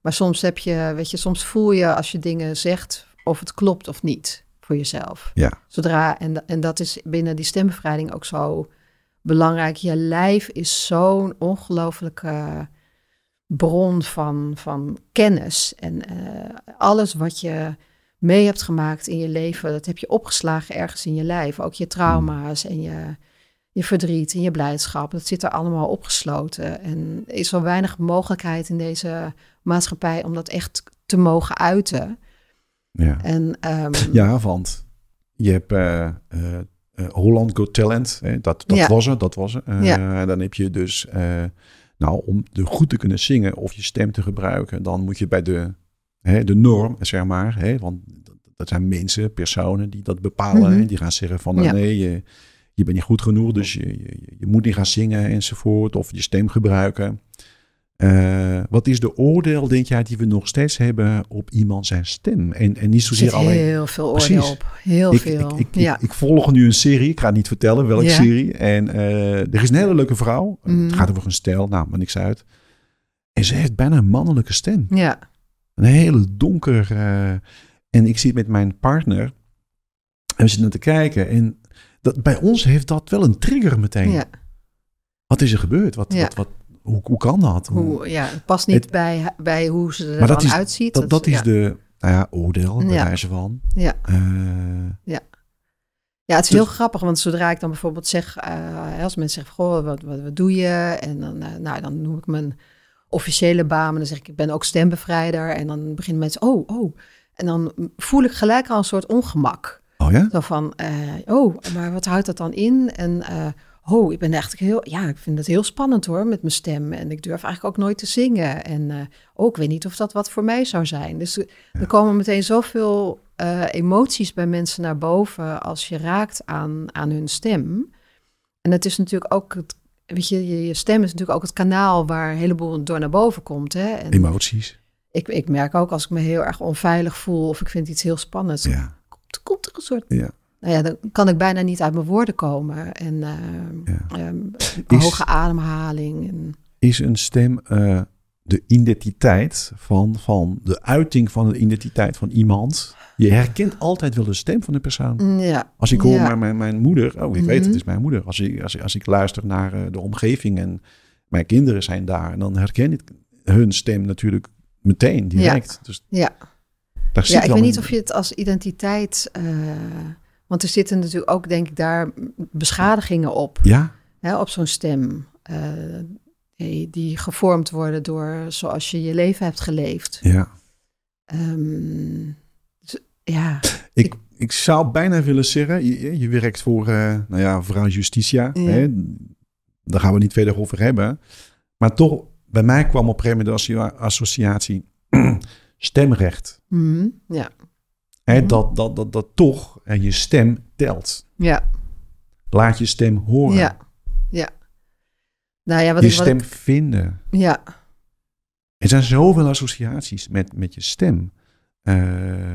maar soms heb je, weet je, soms voel je als je dingen zegt of het klopt of niet voor jezelf. Ja. Zodra, en, en dat is binnen die stembevrijding ook zo belangrijk. Je lijf is zo'n ongelofelijke bron van, van kennis. En alles wat je mee hebt gemaakt in je leven, dat heb je opgeslagen ergens in je lijf. Ook je trauma's en je, je verdriet en je blijdschap. Dat zit er allemaal opgesloten. En er is zo weinig mogelijkheid in deze maatschappij om dat echt te mogen uiten. Ja, En, ehm, ja want je hebt eh, eh, eh, Holland Got Talent. Hè? Dat, dat Ja. was er, dat was er. Eh, Ja. Dan heb je dus, nou, om er goed te kunnen zingen of je stem te gebruiken, dan moet je bij de, hè, de norm, zeg maar. Hè? Want dat- zijn mensen, personen die dat bepalen. Mhm. hè? Die gaan zeggen van, nou, Ja. nee, je, je bent niet goed genoeg, dus je, je, je moet niet gaan zingen enzovoort. Of je stem gebruiken. Eh, wat is de oordeel, denk jij, die we nog steeds hebben op iemand zijn stem? En, en niet er zozeer zit alleen... heel veel oordeel Precies. op. Heel Ik, veel. ik, ik, ja. ik, volg nu een serie. Ik ga niet vertellen welke Ja. serie. En eh, er is een hele leuke vrouw. Mhm. Het gaat over een stijl. Nou, maar niks uit. En ze heeft bijna een mannelijke stem. ja. Een hele donker. eh, en ik zit met mijn partner. En we zitten te kijken. En dat, bij ons heeft dat wel een trigger meteen. ja. Wat is er gebeurd? Wat, Ja. wat, wat, hoe, hoe kan dat? Hoe- ja, het past niet Het- bij, bij hoe ze er dan dat is- uitziet. dat, dat is ja. de nou ja, oordeel, bij Ja. wijze van. Ja. Eh, Ja, het is Dus- heel grappig, want zodra ik dan bijvoorbeeld zeg, eh, als mensen zeggen, goh, wat, wat, wat doe je? En dan, nou, dan noem ik mijn officiële baan, en dan zeg ik, ik ben ook stembevrijder. En dan beginnen mensen, oh, oh. En dan voel ik gelijk al een soort ongemak. oh ja? Zo van, eh, oh, maar wat houdt dat dan in? En eh, oh, ik ben eigenlijk heel, ja, ik vind het heel spannend hoor, met mijn stem. En ik durf eigenlijk ook nooit te zingen. En eh, oh, ik weet niet of dat wat voor mij zou zijn. Dus er- er komen meteen zoveel emoties bij mensen naar boven als je raakt aan, aan hun stem. En het is natuurlijk ook, het, weet je, je, je stem is natuurlijk ook het kanaal waar een heleboel door naar boven komt. Hè? En Emoties. ik, ik merk ook als ik me heel erg onveilig voel of ik vind iets heel spannends, Ja. komt, komt er een soort ja. nou ja, dan kan ik bijna niet uit mijn woorden komen. En eh, Ja. ehm, Is- hoge ademhaling. En, is een stem eh, de identiteit van, van de uiting van de identiteit van iemand. Je herkent altijd wel de stem van de persoon. Ja, Als ik hoor Ja. mijn, mijn, mijn moeder, oh ik weet Mhm. het is mijn moeder. Als ik, als, ik, als ik luister naar eh, de omgeving en mijn kinderen zijn daar, dan herken ik hun stem natuurlijk meteen, direct. Dus ja. daar zit ja ik weet een- niet of je het als identiteit... eh, want er zitten natuurlijk ook, denk ik, daar beschadigingen op. Ja, Hè, op zo'n stem. eh, die, die gevormd worden door zoals je je leven hebt geleefd. ja. Ehm, dus, ja, Ik, ik zou bijna willen zeggen, je, je werkt voor, eh, nou ja, vrouw Justitia. Ja. Hè? Daar gaan we niet verder over hebben. Maar toch, bij mij kwam op een gegeven moment de associa- associatie stemrecht. Mhm, ja, Hè? Mhm. Dat, dat, dat, dat toch eh, je stem telt. ja, Laat je stem horen. ja. Nou ja, wat je ik, wat stem ik- vinden. ja, Er zijn zoveel associaties met, met je stem. Eh,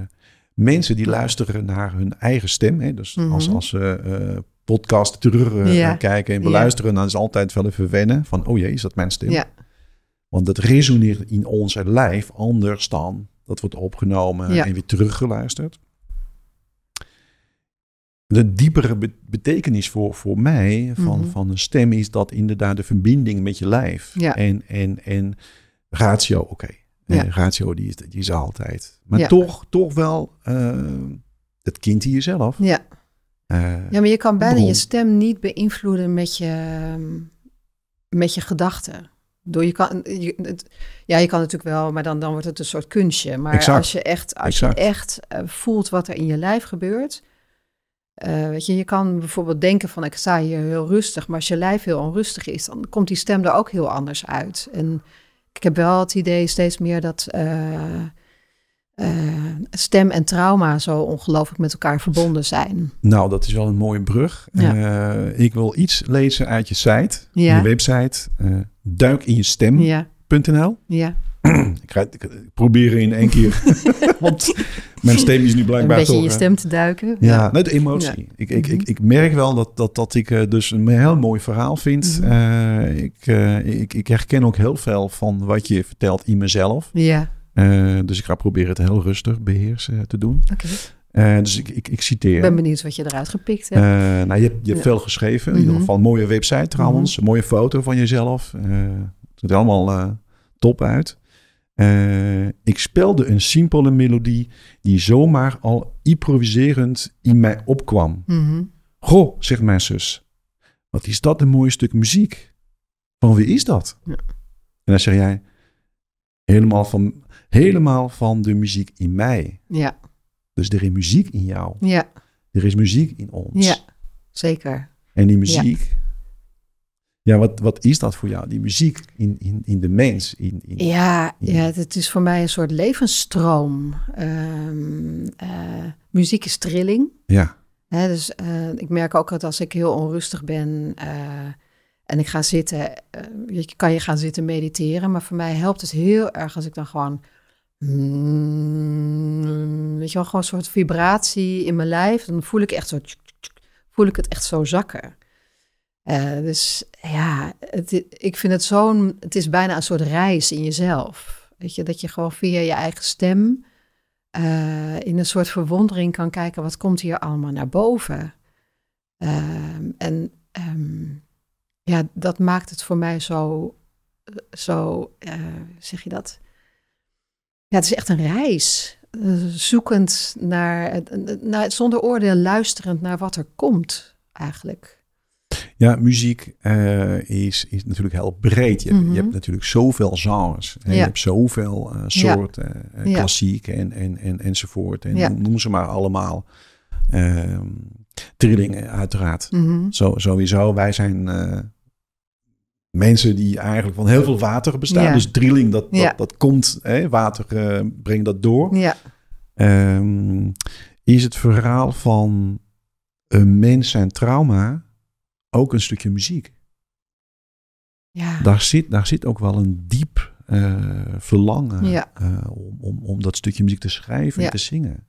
mensen die luisteren naar hun eigen stem. Hè? Dus als, Mhm. als ze eh podcast terug eh, Ja. kijken en Ja. beluisteren, dan is het altijd wel even wennen van, oh jee, is dat mijn stem? ja, Want dat resoneert in ons lijf anders dan dat wordt opgenomen en weer teruggeluisterd. De diepere be- betekenis voor, voor mij van, Mhm. van een stem is dat inderdaad de verbinding met je lijf. Ja. En, en, en ratio, oké. Ja. Eh, ratio, die is, die is altijd. Maar Ja. toch, toch wel uh, het kind in jezelf. ja. Uh, Ja, maar je kan bijna bron. je stem niet beïnvloeden met je, met je gedachten. Door je kan, je, het- ja, je kan natuurlijk wel, maar dan, dan wordt het een soort kunstje. Maar Exact. als je echt, als Exact. je echt eh, voelt wat er in je lijf gebeurt. Eh, weet je, je kan bijvoorbeeld denken van ik sta hier heel rustig. Maar als je lijf heel onrustig is, dan komt die stem er ook heel anders uit. En ik heb wel het idee steeds meer dat eh, eh, stem en trauma zo ongelooflijk met elkaar verbonden zijn. Nou, dat is wel een mooie brug. Ja. Ik wil iets lezen uit je site, Ja. je website. Uh, duik in je stem.nl. Ja. Ja. ik, ga, ik, ik probeer in één keer. Want mijn stem is nu blijkbaar Een beetje toch, in je stem te duiken. Ja, net emotie. Ja. Ik, ik, Mhm. ik, ik merk wel dat, dat, dat ik uh, dus een heel mooi verhaal vind. Mhm. Uh, ik, uh, ik, ik herken ook heel veel van wat je vertelt in mezelf. Ja. Uh, dus ik ga proberen het heel rustig beheersen te doen. Oké. Uh, dus ik, ik, ik citeer. Ik ben benieuwd wat je eruit gepikt hebt. Uh, nou, je hebt, je hebt Ja. veel geschreven. In Mhm. ieder geval een mooie website trouwens. Een mooie foto van jezelf. Uh, het ziet er allemaal uh, top uit. Uh, ik speelde een simpele melodie die zomaar al improviserend in mij opkwam. Mhm. Goh, zegt mijn zus. wat is dat een mooi stuk muziek. Van wie is dat? Ja. En dan zeg jij, helemaal van, helemaal van de muziek in mij. Ja, Dus er is muziek in jou. ja, Er is muziek in ons. ja, zeker. En die muziek, ja, wat, wat is dat voor jou? Die muziek in, in, in de mens. In, in, Ja, Ja. ja, het is voor mij een soort levensstroom. Ehm, eh, muziek is trilling. ja. Hè, dus eh, ik merk ook dat als ik heel onrustig ben eh, en ik ga zitten, je kan je gaan zitten mediteren, maar voor mij helpt het heel erg als ik dan gewoon, mm, weet je wel, gewoon een soort vibratie in mijn lijf, dan voel ik echt zo, voel ik het echt zo zakken. Eh, dus ja, ik vind het zo'n, het is bijna een soort reis in jezelf. Weet je, dat je gewoon via je eigen stem eh, in een soort verwondering kan kijken, wat komt hier allemaal naar boven? Ehm, en ehm, ja, dat maakt het voor mij zo, zo eh, zeg je dat? Ja, het is echt een reis. Zoekend naar, naar, zonder oordeel luisterend naar wat er komt, eigenlijk. Ja, muziek eh, is, is natuurlijk heel breed. Je, hebt- Mhm. je hebt natuurlijk zoveel genres. En Je Ja. hebt zoveel eh, soorten, eh, Ja. klassiek en, en, en, enzovoort. En Ja. noem- ze maar allemaal. Ehm trillingen, uiteraard. Mhm. Zo, sowieso, wij zijn mensen die eigenlijk van heel veel water bestaan. Ja. Dus trilling, dat, dat, Ja. dat komt, hè, water brengt dat door. Ja, Ehm, is het verhaal van een mens en trauma ook een stukje muziek? ja. Daar zit, daar zit ook wel een diep eh, verlangen Ja. eh, om, om, om dat stukje muziek te schrijven Ja. en te zingen.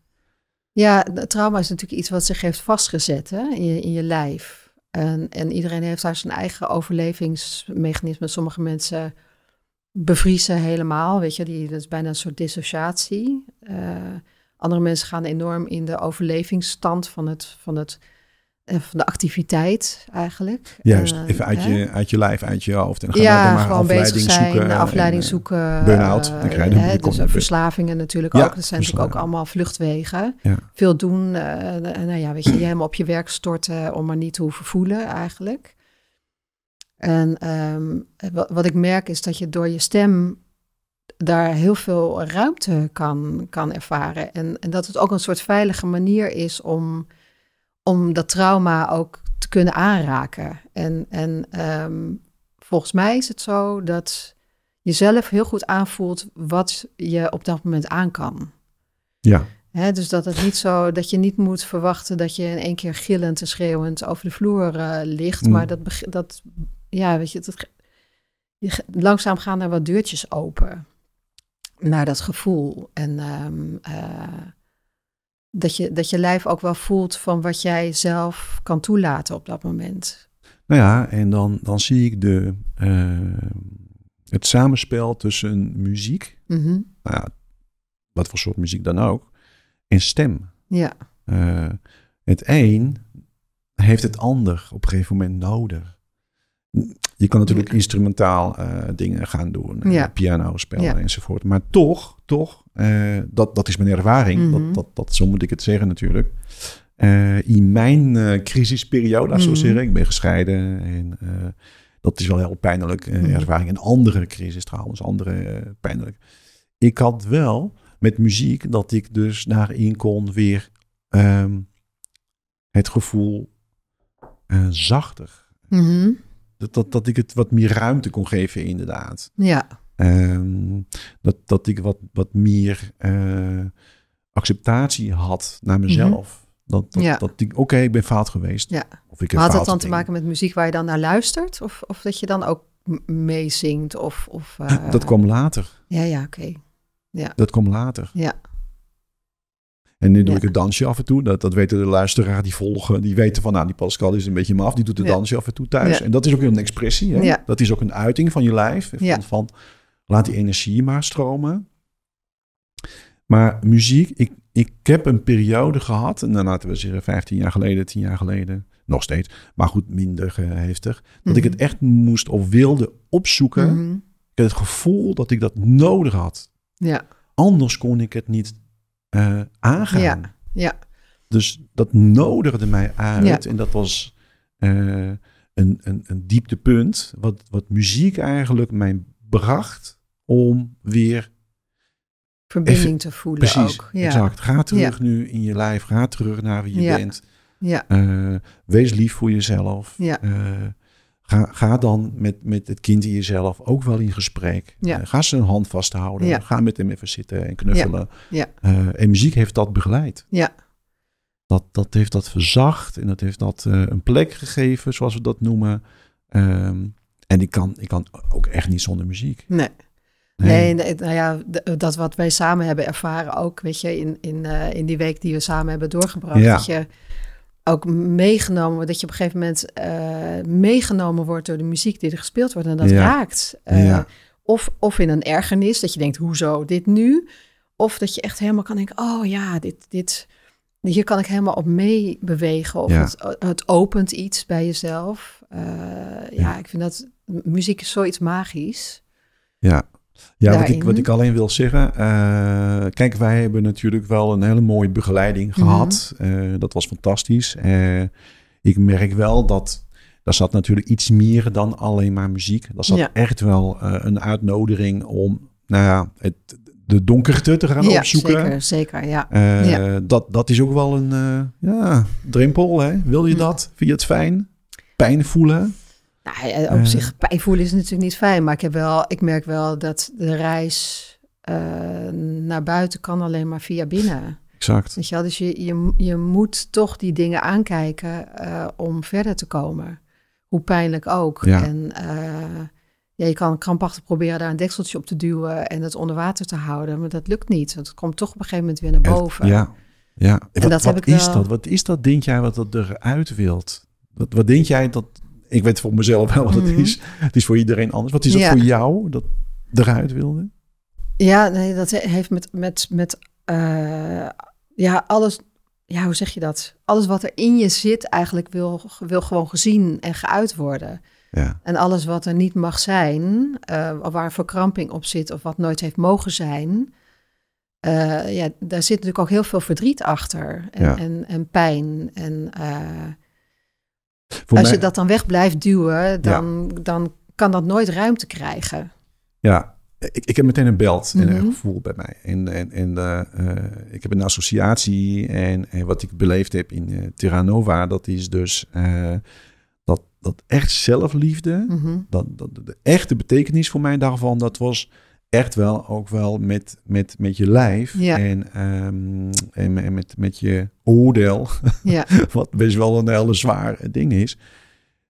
Ja, trauma is natuurlijk iets wat zich heeft vastgezet hè, in, je, in je lijf. En, en iedereen heeft daar zijn eigen overlevingsmechanisme. Sommige mensen bevriezen helemaal, weet je, die, dat is bijna een soort dissociatie. Eh, andere mensen gaan enorm in de overlevingsstand van, het, van, het, van de activiteit eigenlijk. Juist, Eh, even uit hè? je, uit je lijf, uit je hoofd. En dan Ja, dan maar gewoon bezig afleiding zijn, zoeken. de afleiding en, eh, zoeken. burn-out, eh, dan krijg je hè, dus verslavingen natuurlijk Ja, ook. Dat zijn natuurlijk ook allemaal vluchtwegen. Ja. Veel doen, eh, eh, nou ja, weet je, je helemaal op je werk storten om maar niet te hoeven voelen eigenlijk. En ehm, wat, wat ik merk is dat je door je stem daar heel veel ruimte kan, kan ervaren. En, en dat het ook een soort veilige manier is om, om dat trauma ook te kunnen aanraken. En, en ehm, volgens mij is het zo dat je zelf heel goed aanvoelt wat je op dat moment aan kan. Ja, dus dat het niet zo dat je niet moet verwachten dat je in één keer gillend en schreeuwend over de vloer eh, ligt. Mm. Maar dat, dat, ja, weet je, dat, je, langzaam gaan er wat deurtjes open naar dat gevoel. En ehm, eh, dat, je, dat je lijf ook wel voelt van wat jij zelf kan toelaten op dat moment. nou ja, en dan, dan zie ik de, eh, het samenspel tussen muziek, Mhm. nou ja, wat voor soort muziek dan ook, en stem. Ja, Eh, het een heeft het ander op een gegeven moment nodig. Je kan natuurlijk Ja. instrumentaal eh, dingen gaan doen, Ja. piano spelen Ja. enzovoort. Maar toch, toch, eh, dat, dat is mijn ervaring, Mhm. dat, dat, dat, zo moet ik het zeggen natuurlijk. Eh, in mijn eh, crisisperiode, laat ik zo Mhm. zeggen, ik ben gescheiden en dat is wel heel pijnlijk eh, Mhm. ervaring. En andere crisis trouwens, andere pijnlijk. Ik had wel met muziek dat ik dus daarin kon weer ehm, het gevoel zachter. Dat, dat, dat ik het wat meer ruimte kon geven, inderdaad. ja, Ehm, dat, dat ik wat, wat meer eh, acceptatie had naar mezelf. Dat, dat, Mhm. Ja. dat ik, oké, ik ben fout geweest. ja. Of ik heb Maar had dat dan te maken met muziek waar je dan naar luistert? Of, of dat je dan ook meezingt? Of, of, eh, Dat kwam later. Ja, ja, oké. Dat kwam later. Ja. En nu doe Ja. ik het dansje af en toe. Dat, dat weten de luisteraars die volgen. Die weten van, nou, die Pascal is een beetje maf. Die doet het Ja. dansje af en toe thuis. Ja. En dat is ook een expressie. Hè? Ja. Dat is ook een uiting van je lijf. Van, Ja. van, laat die energie maar stromen. Maar muziek, ik, ik heb een periode gehad. En dan laten we zeggen 15 jaar geleden, 10 jaar geleden. Nog steeds. Maar goed, minder heftig. Dat ik het echt moest of wilde opzoeken. Mhm. Ik had het gevoel dat ik dat nodig had. Ja, Anders kon ik het niet eh, aangaan. Ja. ja, Dus dat nodigde mij uit. Ja. En dat was eh, een, een, een dieptepunt. Wat, wat muziek eigenlijk mij bracht om weer verbinding te voelen precies, ook. Ja. exact. Ga terug nu in je lijf. Ga terug naar wie je Ja. bent. Ja, Eh, wees lief voor jezelf. Ja. Eh, ga, ga dan met, met het kind in jezelf ook wel in gesprek. Ja. Eh, ga zijn hand vasthouden. Ja. Ga met hem even zitten en knuffelen. Ja. En muziek heeft dat begeleid. ja, Dat, dat heeft dat verzacht en dat heeft dat een plek gegeven, zoals we dat noemen. Ehm, en ik kan, ik kan ook echt niet zonder muziek. nee. Nee, nee, nou ja, dat wat wij samen hebben ervaren ook, weet je, in, in, eh, in die week die we samen hebben doorgebracht. Ja. Dat je ook meegenomen wordt, dat je op een gegeven moment eh, meegenomen wordt door de muziek die er gespeeld wordt en dat Ja. raakt. Eh, Ja. of, of in een ergernis, dat je denkt, hoezo dit nu? Of dat je echt helemaal kan denken, oh ja, dit, dit, hier kan ik helemaal op meebewegen. Of Ja. het, het opent iets bij jezelf. Ja. Ja. ik vind dat, muziek is zoiets magisch. Ja, ja wat, ik, wat ik alleen wil zeggen. eh, kijk, wij hebben natuurlijk wel een hele mooie begeleiding Mhm. gehad. Eh, dat was fantastisch. Eh, ik merk wel dat. Daar zat natuurlijk iets meer dan alleen maar muziek. Daar zat Ja. echt wel een uitnodiging om nou ja, het, de donkerte te gaan ja, opzoeken. zeker, zeker, ja. Ja. dat, dat is ook wel een ja, drempel. Hè? Wil je Hm. dat? Vind je het fijn? Pijn voelen? Nou, ja, op Eh. zich, pijn voelen is natuurlijk niet fijn, maar ik, heb wel, ik merk wel dat de reis eh, naar buiten kan alleen maar via binnen. Exact. Weet je wel? Dus je, je, je moet toch die dingen aankijken eh, om verder te komen. Hoe pijnlijk ook. Ja. En eh, ja, je kan krampachtig proberen daar een dekseltje op te duwen en het onder water te houden, maar dat lukt niet. Want het komt toch op een gegeven moment weer naar boven. ja, ja. En wat, dat wat heb ik is wel- dat? Wat is dat, denk jij, wat dat eruit wilt? Wat, wat denk jij dat... Ik weet voor mezelf wel wat het Mhm. is. Het is voor iedereen anders. Wat is dat Ja. voor jou, dat eruit wilde? Ja, nee, dat heeft met, met, met eh, ja, alles, ja, hoe zeg je dat? Alles wat er in je zit eigenlijk wil, wil gewoon gezien en geuit worden. Ja, En alles wat er niet mag zijn, eh, waar verkramping op zit of wat nooit heeft mogen zijn, eh, ja, daar zit natuurlijk ook heel veel verdriet achter en, Ja. en, en pijn. En voor als mij, je dat dan weg blijft duwen, dan, dan kan dat nooit ruimte krijgen. ja ik, ik heb meteen een belt en een Mhm. gevoel bij mij. En, en, en eh, eh, ik heb een associatie en, en wat ik beleefd heb in eh Terranova, dat is dus dat, dat echt zelfliefde, Mhm. dat, dat, de echte betekenis voor mij daarvan, dat was echt wel ook wel met, met, met je lijf Ja. en, ehm, en, en met, met je oordeel, Ja, wat best wel een hele zwaar ding is.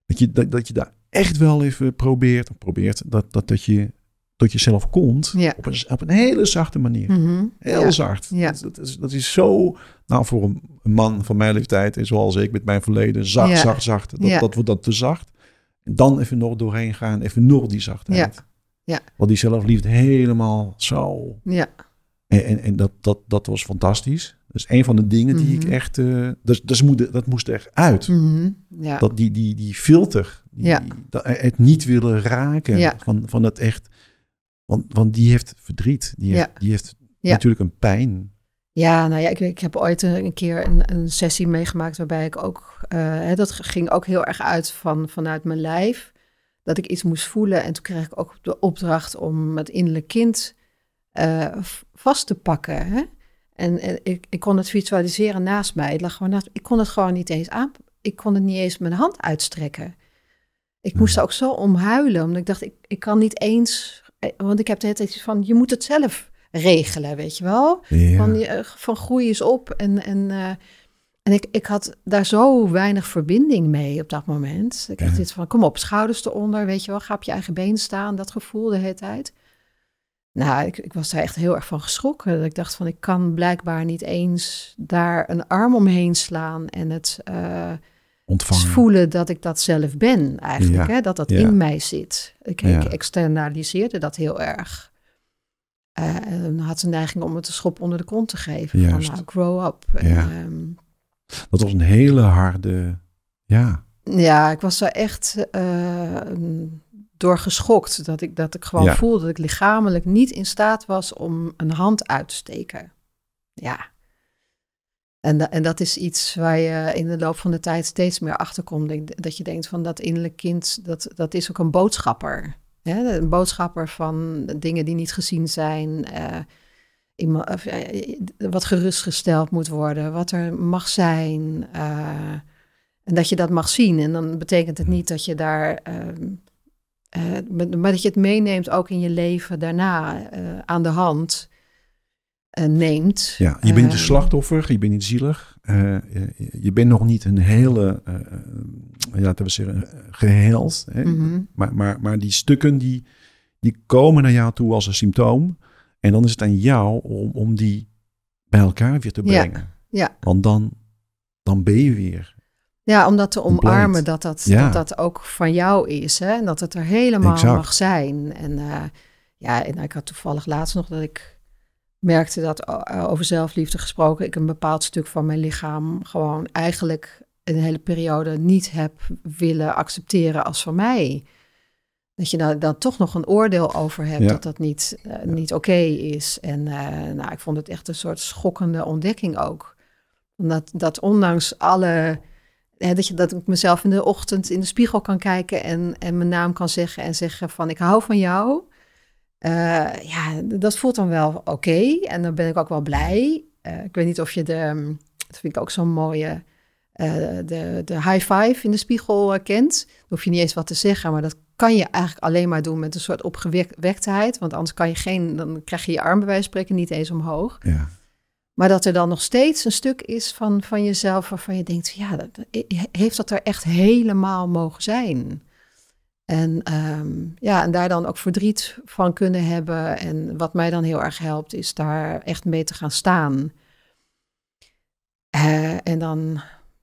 Dat je, dat, dat je daar echt wel even probeert, probeert dat, dat, dat je tot jezelf komt Ja. op, een, op een hele zachte manier. Mhm. Heel zacht. Dat, dat is, dat is zo, nou voor een man van mijn leeftijd en zoals ik met mijn verleden, zacht, zacht, zacht. Dat, dat wordt dan te zacht. En dan even nog doorheen gaan, even nog die zachtheid. Ja. Want die zelfliefde helemaal zo. ja, En, en, en dat, dat, dat was fantastisch. Dat is een van de dingen die ik Mhm. echt, eh dus, dus moet, dat moest er uit. Mhm. ja. Dat die, die, die filter, die, Ja. dat, het niet willen raken Ja. van, van het echt. Want, want die heeft verdriet, die heeft, die heeft natuurlijk een pijn. Ja, nou ja, ik, ik heb ooit een, een keer een, een sessie meegemaakt waarbij ik ook, eh, hè, dat ging ook heel erg uit van, vanuit mijn lijf, dat ik iets moest voelen. En toen kreeg ik ook de opdracht om het innerlijk kind eh, vast te pakken. Hè? En, en ik, ik kon het visualiseren naast mij. Het lag gewoon naast, ik kon het gewoon niet eens aan. Ik kon het niet eens mijn hand uitstrekken. Ik moest er ook zo om huilen, omdat ik dacht, ik, ik kan niet eens, eh, want ik heb de hele tijd van, je moet het zelf regelen, weet je wel? Ja. Van, eh, van groei is op. En, en, en ik, ik had daar zo weinig verbinding mee op dat moment. Ik had Ja. iets van, kom op, schouders eronder, weet je wel. Ga op je eigen been staan, dat gevoel de hele tijd. Nou, ik, ik was daar echt heel erg van geschrokken. Dat ik dacht van, ik kan blijkbaar niet eens daar een arm omheen slaan... en het eh, ontvangen. voelen dat ik dat zelf ben eigenlijk. Ja. Hè? Dat dat Ja. in mij zit. Ik, ik externaliseerde dat heel erg. Eh, en had ze neiging om het een schop onder de kont te geven. Juist. Van nou, grow up. En, Ja. Dat was een hele harde. Ja, ja, ik was daar echt eh, door geschokt. Dat ik, dat ik gewoon Ja. voelde dat ik lichamelijk niet in staat was om een hand uit te steken. Ja. En, en dat is iets waar je in de loop van de tijd steeds meer achterkomt. Dat je denkt van dat innerlijk kind, dat, dat is ook een boodschapper. Hè? Een boodschapper van dingen die niet gezien zijn. Uh, wat gerustgesteld moet worden, wat er mag zijn. Uh, en dat je dat mag zien. En dan betekent het niet dat je daar. Uh, maar dat je het meeneemt ook in je leven daarna aan de hand. Neemt. Ja, je bent niet een slachtoffer, je bent niet zielig. Je bent nog niet een hele, ja, laten we zeggen, geheeld. Hè? Mm -hmm. maar, maar, maar die stukken die, die komen naar jou toe als een symptoom. En dan is het aan jou om, om die bij elkaar weer te brengen. Ja. ja. Want dan, dan ben je weer. Ja, om dat te omarmen dat dat, ja. dat dat ook van jou is. Hè? En dat het er helemaal exact. mag zijn. En ja, en ik had toevallig laatst nog dat ik merkte dat over zelfliefde gesproken, ik een bepaald stuk van mijn lichaam gewoon eigenlijk een hele periode niet heb willen accepteren als van mij. Dat je daar dan toch nog een oordeel over hebt dat dat niet, uh, niet oké okay is. En uh, nou, ik vond het echt een soort schokkende ontdekking ook. Omdat dat ondanks alle. Hè, dat, je, dat ik mezelf in de ochtend in de spiegel kan kijken en, en mijn naam kan zeggen en zeggen van ik hou van jou. Uh, ja, dat voelt dan wel oké. Okay. En dan ben ik ook wel blij. Ik weet niet of je de, dat vind ik ook zo'n mooie, de, de high five in de spiegel kent. Dan hoef je niet eens wat te zeggen, maar dat kan je eigenlijk alleen maar doen met een soort opgewektheid. Want anders kan je geen, dan krijg je je arm bij wijze van spreken niet eens omhoog. Ja. Maar dat er dan nog steeds een stuk is van, van jezelf waarvan je denkt, ja, dat, heeft dat er echt helemaal mogen zijn? En, um, ja, en daar dan ook verdriet van kunnen hebben. En wat mij dan heel erg helpt, is daar echt mee te gaan staan. Uh, en dan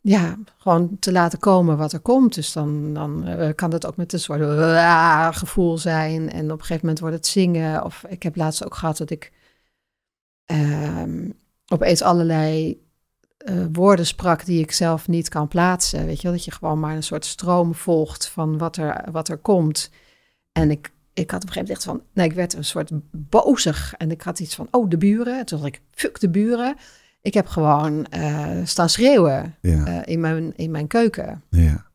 ja, gewoon te laten komen wat er komt. Dus dan, dan uh, kan het ook met een soort uh, gevoel zijn. En op een gegeven moment wordt het zingen. Of ik heb laatst ook gehad dat ik ehm, opeens allerlei uh, woorden sprak die ik zelf niet kan plaatsen. Weet je dat je gewoon maar een soort stroom volgt van wat er, wat er komt. En ik, ik had op een gegeven moment echt van, nee, ik werd een soort bozig. En ik had iets van, oh, de buren. Toen dacht ik, fuck de buren. Ik heb gewoon uh, staan schreeuwen ja. uh, in, mijn, in mijn keuken. Ja.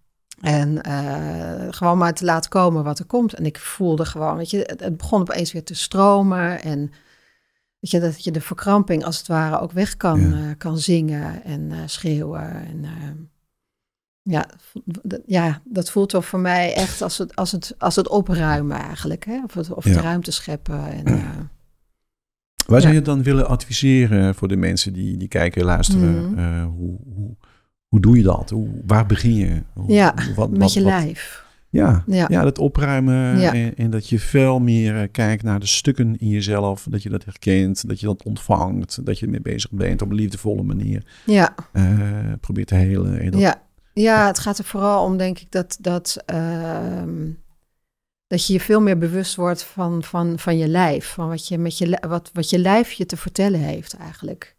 En gewoon maar te laten komen wat er komt. En ik voelde gewoon, weet je, het, het begon opeens weer te stromen en... Weet je, dat je de verkramping als het ware ook weg kan, ja. kan zingen en schreeuwen. En, ja, ja, dat voelt toch voor mij echt als het, als het, als het opruimen eigenlijk. Hè? Of, het, of de ruimte scheppen. En, Waar zou je dan willen adviseren voor de mensen die, die kijken en luisteren? Mm -hmm. hoe, hoe, hoe doe je dat? Hoe, waar begin je? Hoe, ja, wat, met wat, je wat, lijf. Ja, ja. ja dat opruimen ja. en, en, dat je veel meer uh, kijkt naar de stukken in jezelf. Dat je dat herkent, dat je dat ontvangt, dat je ermee bezig bent op een liefdevolle manier. Ja. Uh, probeert te helen. En dat, ja. ja, het gaat er vooral om, denk ik, dat, dat, uh, dat je je veel meer bewust wordt van, van, van je lijf. Van wat je, met je, wat, wat je lijf je te vertellen heeft eigenlijk.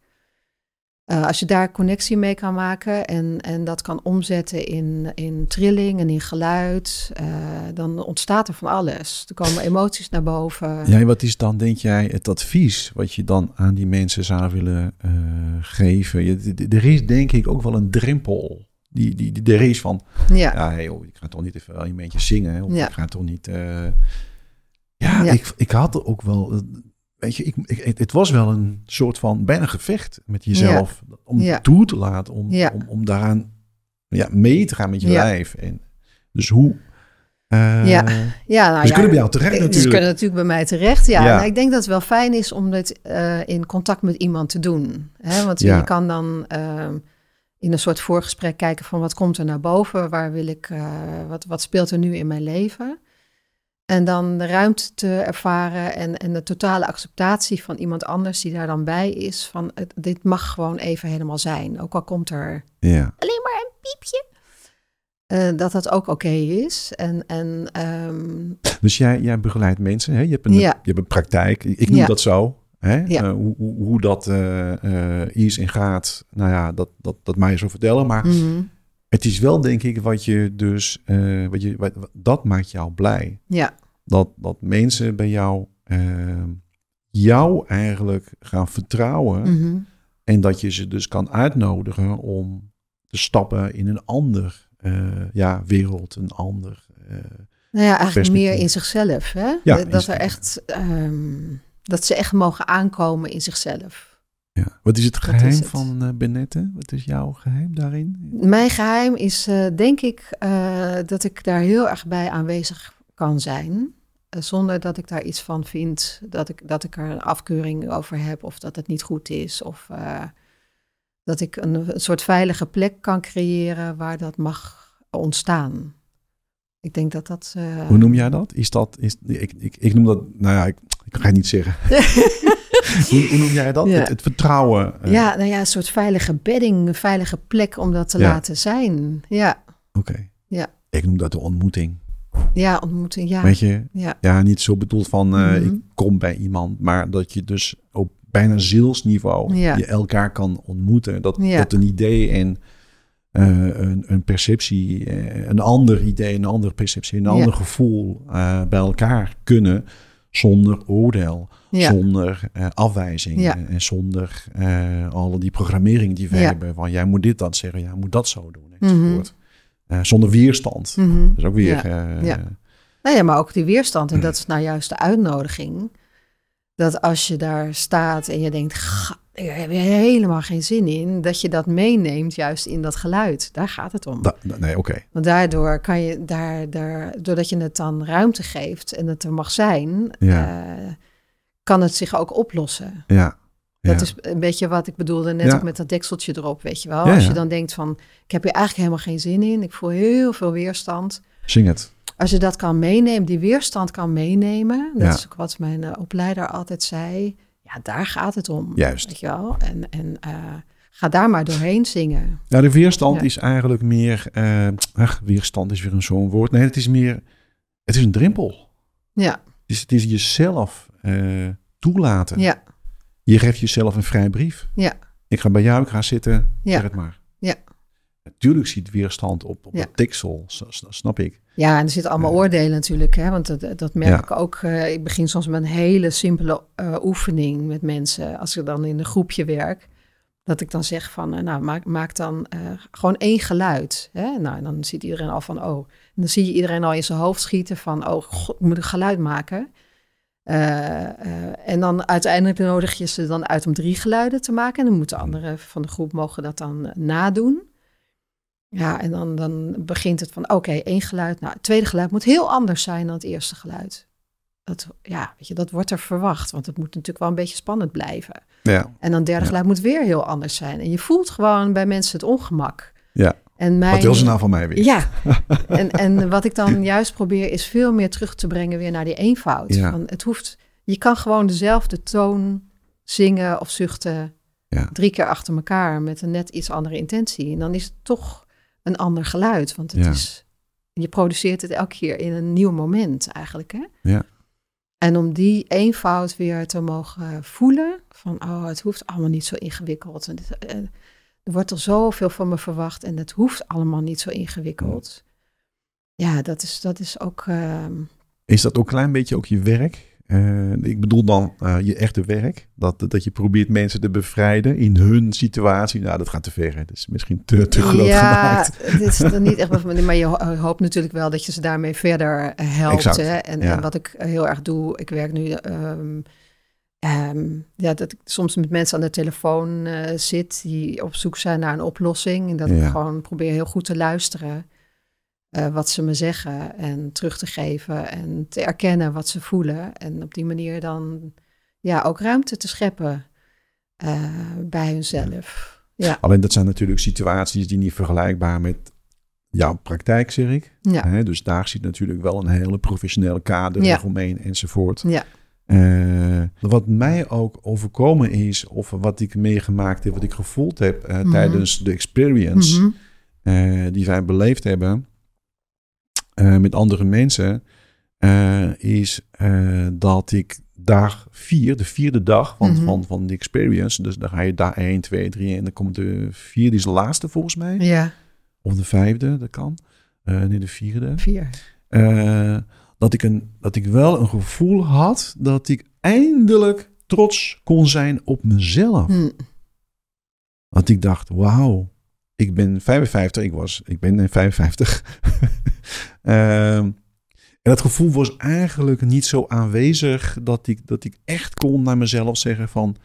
Uh, als je daar connectie mee kan maken en, en dat kan omzetten in, in trilling en in geluid, uh, dan ontstaat er van alles. Er komen emoties naar boven. Ja, wat is dan, denk jij, het advies wat je dan aan die mensen zou willen uh, geven? Je, er is denk ik ook wel een drempel. Die, die, die er is van, ja, ja hey, oh, ik ga toch niet even een beetje zingen. Of ja. ik ga toch niet... ja, ja, Ik, ik had ook wel weet je, ik, ik, het was wel een soort van bijna gevecht met jezelf. Ja. Om ja. toe te laten, om, ja. om, om daaraan ja, mee te gaan met je lijf. En dus hoe... Uh, ja, ja nou dus kunnen bij jou terecht natuurlijk. Ze kunnen natuurlijk bij mij terecht, ja. Nou, ik denk dat het wel fijn is om dit uh, in contact met iemand te doen. Hè? Want je kan dan uh, in een soort voorgesprek kijken van wat komt er naar boven? Waar wil ik, eh, wat, wat speelt er nu in mijn leven? En dan de ruimte te ervaren en, en de totale acceptatie van iemand anders die daar dan bij is. Van het, dit mag gewoon even helemaal zijn. Ook al komt er ja. alleen maar een piepje. Uh, dat dat ook oké okay is. En, en, um... Dus jij, jij begeleidt mensen. Hè? Je, hebt een, ja. je hebt een praktijk. Ik noem ja. dat zo. Hè? Ja. Uh, hoe, hoe, hoe, dat uh, is en gaat. Nou ja, dat, dat, dat mij zo vertellen. Maar mm -hmm. Het is wel, denk ik, wat je dus, wat je, wat, dat maakt jou blij. Ja. Dat, dat mensen bij jou, uh, jou eigenlijk gaan vertrouwen mm -hmm. En dat je ze dus kan uitnodigen om te stappen in een ander ja, wereld, een ander. Nou ja, eigenlijk meer in zichzelf. Hè? Ja, dat, er echt, um, dat ze echt mogen aankomen in zichzelf. Ja. Wat is het geheim is het. van uh, Benette? Wat is jouw geheim daarin? Mijn geheim is uh, denk ik uh, dat ik daar heel erg bij aanwezig kan zijn. zonder dat ik daar iets van vind, dat ik, dat ik er een afkeuring over heb of dat het niet goed is. Of dat ik een, een soort veilige plek kan creëren waar dat mag ontstaan. Ik denk dat dat. Hoe noem jij dat? Is dat. Is, ik, ik, ik noem dat. Nou ja, ik, ik ga het niet zeggen. hoe, hoe, noem jij dat? Ja. Het, het, vertrouwen. Uh... Ja, nou ja, een soort veilige bedding, een veilige plek om dat te ja. laten zijn. Ja. Oké. Okay. Ja. Ik noem dat de ontmoeting. Ja, ontmoeting, ja. Weet je? Ja, ja niet zo bedoeld van uh, Mhm. ik kom bij iemand, maar dat je dus op bijna zielsniveau Ja. je elkaar kan ontmoeten. Dat, Ja. dat een idee en eh, een, een perceptie, eh, een ander idee, een andere perceptie, een Ja. ander gevoel eh, bij elkaar kunnen zonder oordeel, ja. zonder eh, afwijzing Ja. en zonder eh alle die programmering die we Ja. hebben van jij moet dit dat zeggen, jij moet dat zo doen Mhm. Eh, zonder weerstand. Mhm. Dat is ook weer. Nou ja, maar ook die weerstand. En dat is nou juist de uitnodiging. Dat als je daar staat en je denkt, "Ga, daar heb je helemaal geen zin in. Dat je dat meeneemt juist in dat geluid. Daar gaat het om. da- nee, oké. Want daardoor kan je, daar, daar, doordat je het dan ruimte geeft en het er mag zijn, Ja. eh, kan het zich ook oplossen. Ja. Dat is een beetje wat ik bedoelde net Ja. ook met dat dekseltje erop, weet je wel. Als je dan denkt van, ik heb hier eigenlijk helemaal geen zin in. Ik voel heel veel weerstand. Zing het. Als je dat kan meenemen, die weerstand kan meenemen. Dat is ook wat mijn eh, opleider altijd zei. Ja, daar gaat het om. Juist. Weet je wel? En, en eh, ga daar maar doorheen zingen. Nou, de weerstand Ja. is eigenlijk meer. eh, ach, weerstand is weer een zo'n woord. Nee, het is meer. Het is een drempel. Ja, Het is, het is jezelf eh, toelaten. ja, Je geeft jezelf een vrij brief. ja, Ik ga bij jou, ik ga zitten. Ja. Zeg het maar. Ja. Natuurlijk ziet weerstand op, op Ja. het tiksel. Snap ik. ja. En er zitten allemaal oordelen natuurlijk. Hè? Want dat, dat merk Ja. ik ook. eh, ik begin soms met een hele simpele eh, oefening met mensen. Als ik dan in een groepje werk. Dat ik dan zeg van, eh, nou, maak, maak dan gewoon één geluid. Hè? Nou, en dan ziet iedereen al van, oh. En dan zie je iedereen al in zijn hoofd schieten van, oh, god, ik moet een geluid maken. En dan uiteindelijk nodig je ze dan uit om drie geluiden te maken. En dan moeten anderen van de groep mogen dat dan nadoen. Ja, en dan, dan begint het van, oké, één geluid. Nou, het tweede geluid moet heel anders zijn dan het eerste geluid. Dat, ja, weet je, dat wordt er verwacht, want het moet natuurlijk wel een beetje spannend blijven. Ja. En dan het derde Ja. geluid moet weer heel anders zijn. En je voelt gewoon bij mensen het ongemak. Ja. En mijn, Wat wil ze nou van mij weer? Ja, en, en wat ik dan juist probeer is veel meer terug te brengen weer naar die eenvoud. Ja. Van het hoeft, je kan gewoon dezelfde toon zingen of zuchten Ja. drie keer achter elkaar met een net iets andere intentie. En dan is het toch een ander geluid, want het Ja. is, je produceert het elke keer in een nieuw moment eigenlijk. Hè? Ja. En om die eenvoud weer te mogen voelen, van oh, het hoeft allemaal niet zo ingewikkeld. En dit, eh, er wordt er zoveel van me verwacht en het hoeft allemaal niet zo ingewikkeld. Ja, dat is, dat is ook. ehm, Is dat ook een klein beetje ook je werk? Eh, ik bedoel dan eh, je echte werk. Dat, dat je probeert mensen te bevrijden in hun situatie. Nou, dat gaat te ver. Dat is misschien te, te groot ja, gemaakt. het is dan niet echt maar je ho- hoopt natuurlijk wel dat je ze daarmee verder eh, helpt. Hè? En, ja. en wat ik heel erg doe, ik werk nu. ehm, ehm, ja, dat ik soms met mensen aan de telefoon eh, zit die op zoek zijn naar een oplossing. En dat Ja. ik gewoon probeer heel goed te luisteren eh, wat ze me zeggen en terug te geven en te erkennen wat ze voelen. En op die manier dan ja, ook ruimte te scheppen eh, bij hunzelf. Ja, Alleen dat zijn natuurlijk situaties die niet vergelijkbaar met jouw praktijk, zeg ik. ja, Hè, dus daar zit natuurlijk wel een hele professionele kader Ja. omheen enzovoort. ja. Eh, wat mij ook overkomen is, of wat ik meegemaakt heb, wat ik gevoeld heb Mhm. tijdens de experience Mhm. die wij beleefd hebben eh, met andere mensen, eh, is eh, dat ik dag vier, de vierde dag van, Mhm. van, van de experience, dus dan ga je dag 1, 2, 3 en dan komt de vierde, is de laatste volgens mij, Ja, of de vijfde, dat kan. Nee, de vierde. vier. Dat, ik een, dat ik wel een gevoel had dat ik eindelijk trots kon zijn op mezelf. Hm. Want ik dacht, wauw, ik ben 55, ik was, ik ben 55. Ehm, en dat gevoel was eigenlijk niet zo aanwezig dat ik, dat ik echt kon naar mezelf zeggen van...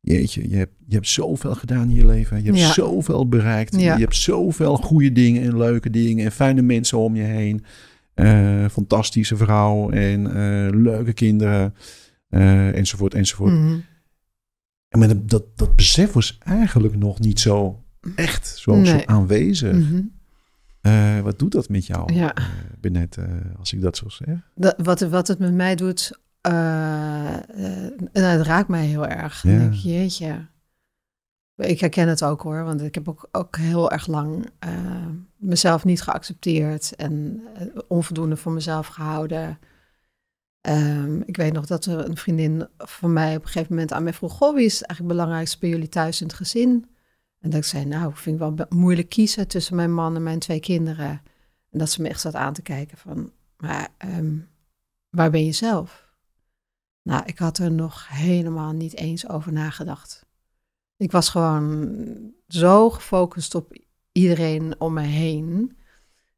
Jeetje, je hebt, je hebt zoveel gedaan in je leven. Je hebt Ja. zoveel bereikt. Ja. Je hebt zoveel goede dingen en leuke dingen en fijne mensen om je heen. Eh, fantastische vrouw en eh, leuke kinderen. eh, enzovoort, enzovoort. Mhm. En maar dat, dat, dat besef was eigenlijk nog niet zo echt zo, aanwezig. Mhm. Eh, wat doet dat met jou, Ja. eh, Benet, eh, als ik dat zo zeg? Dat, wat, wat het met mij doet, nou, het raakt mij heel erg. Ja. denk ik, jeetje. Ik herken het ook hoor, want ik heb ook, ook heel erg lang mezelf niet geaccepteerd en onvoldoende voor mezelf gehouden. Ehm, ik weet nog dat er een vriendin van mij op een gegeven moment aan mij vroeg: Goh, wie is eigenlijk belangrijkste bij jullie thuis in het gezin? En dat ik zei: Nou, ik vind het wel moeilijk kiezen tussen mijn man en mijn twee kinderen. En dat ze me echt zat aan te kijken van: Maar ehm, waar ben je zelf? Nou, ik had er nog helemaal niet eens over nagedacht. Ik was gewoon zo gefocust op iedereen om me heen.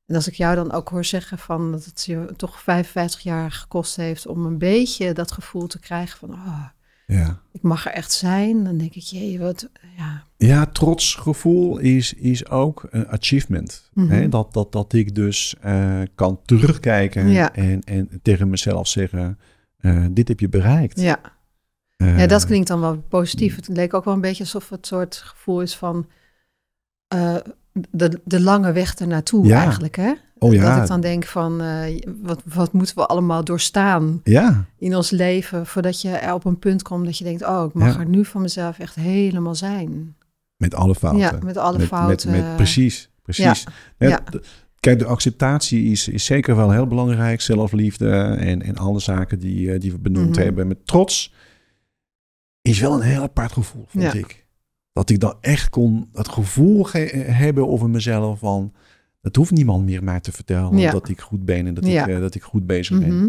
En als ik jou dan ook hoor zeggen van dat het je toch 55 jaar gekost heeft om een beetje dat gevoel te krijgen van oh, Ja. ik mag er echt zijn, dan denk ik, jee, wat, ja. Ja, trotsgevoel is, is ook een achievement. Mhm. Hè? Dat, dat, dat ik dus eh, kan terugkijken Ja. en, en tegen mezelf zeggen, eh, dit heb je bereikt. Ja. Eh, ja, dat klinkt dan wel positief. Het leek ook wel een beetje alsof het soort gevoel is van de, de lange weg ernaartoe Ja. eigenlijk, hè? Oh ja. Dat ik dan denk van, eh, wat, wat moeten we allemaal doorstaan Ja, in ons leven... voordat je er op een punt komt dat je denkt... oh, ik mag Ja. er nu van mezelf echt helemaal zijn. met alle fouten. Ja, met alle met, fouten. Met, met, precies, precies. Ja, Kijk, de acceptatie is, is zeker wel heel belangrijk. Zelfliefde en, en alle zaken die, eh, die we benoemd Mhm. hebben. Met trots is wel een heel apart gevoel, vond ik. Dat ik dan echt kon het gevoel ge- hebben over mezelf van... Het hoeft niemand meer mij te vertellen Ja. dat ik goed ben en dat, Ja. ik, eh, dat ik goed bezig ben. Mhm.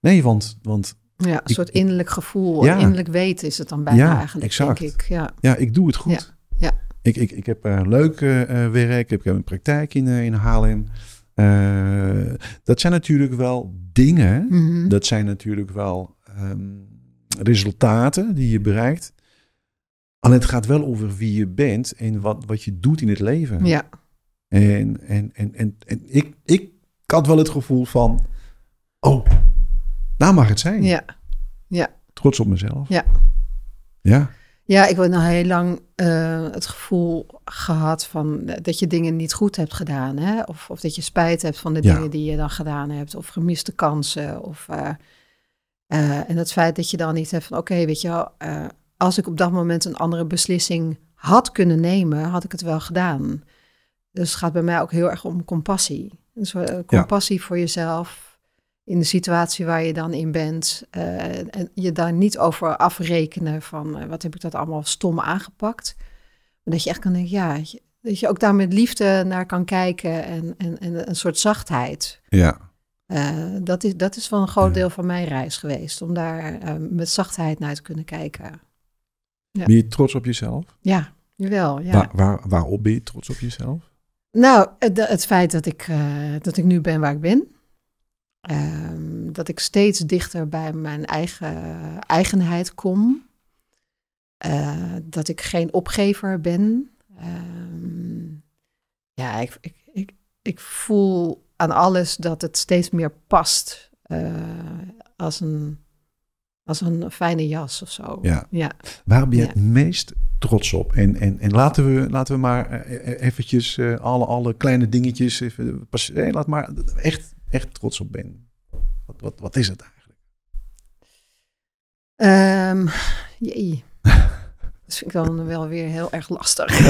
Nee, want, want Ja, een Ik- soort innerlijk gevoel, Ja. innerlijk weten is het dan bijna eigenlijk, exact. denk ik. Ja. ja, ik doe het goed. Ja. Ik, ik, ik heb eh, leuk eh, werk. Ik heb een praktijk in, in Haarlem. Dat zijn natuurlijk wel dingen. Mhm. Dat zijn natuurlijk wel ehm, resultaten die je bereikt. Alleen het gaat wel over wie je bent en wat, wat je doet in het leven. ja. En, en, en, en, en ik, ik had wel het gevoel van... Oh, nou mag het zijn. Ja. Trots op mezelf. Ja. Ja. Ja, ik heb nou heel lang eh, het gevoel gehad van dat je dingen niet goed hebt gedaan. Hè? Of, of dat je spijt hebt van de Ja. dingen die je dan gedaan hebt. Of gemiste kansen. Of, eh, eh, en het feit dat je dan niet hebt van oké, weet je wel, als ik op dat moment een andere beslissing had kunnen nemen, had ik het wel gedaan. Dus het gaat bij mij ook heel erg om compassie. Een soort eh, compassie voor jezelf in de situatie waar je dan in bent. eh, en je daar niet over afrekenen van eh, wat heb ik dat allemaal stom aangepakt. Maar dat je echt kan denken, ja, dat je ook daar met liefde naar kan kijken en, en, en een soort zachtheid. Ja. Dat, is, dat is wel een groot Ja. deel van mijn reis geweest, om daar met zachtheid naar te kunnen kijken. Ja. Ben je trots op jezelf? Ja, jawel. Ja. Waar, waar, waarop ben je trots op jezelf? Nou, het, het feit dat ik, eh, dat ik nu ben waar ik ben. Ehm, dat ik steeds dichter bij mijn eigen eigenheid kom. Eh, dat ik geen opgever ben. Ehm, ja, ik, ik, ik, ik voel aan alles dat het steeds meer past. eh, als, een, als een fijne jas of zo. Ja. ja. Waar ben je Ja. het meest trots op? En, en, en laten, we, laten we maar eh, eh, eventjes eh, alle, alle kleine dingetjes... Even, pas, eh, laat maar echt, echt trots op ben. Wat, wat, wat is het eigenlijk? Ehm jee. Dat vind ik dan wel weer heel erg lastig.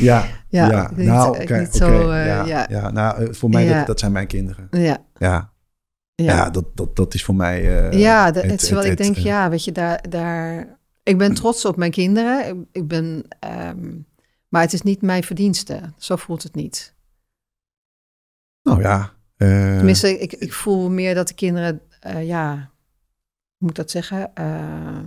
Ja, Ja, ja. ik niet- nou, niet eh, ja, ja. ja. nou, voor mij, Ja. dat, dat zijn mijn kinderen. ja, Ja, ja. dat, dat, dat is voor mij... eh, ja, het- het, terwijl het- ik denk, ja, weet je, daar, daar... Ik ben trots op mijn kinderen. Ik, ik ben... ehm, maar het is niet mijn verdienste. Zo voelt het niet. Nou ja. eh, Tenminste, ik, ik voel meer dat de kinderen, eh, ja, hoe moet ik dat zeggen? Eh,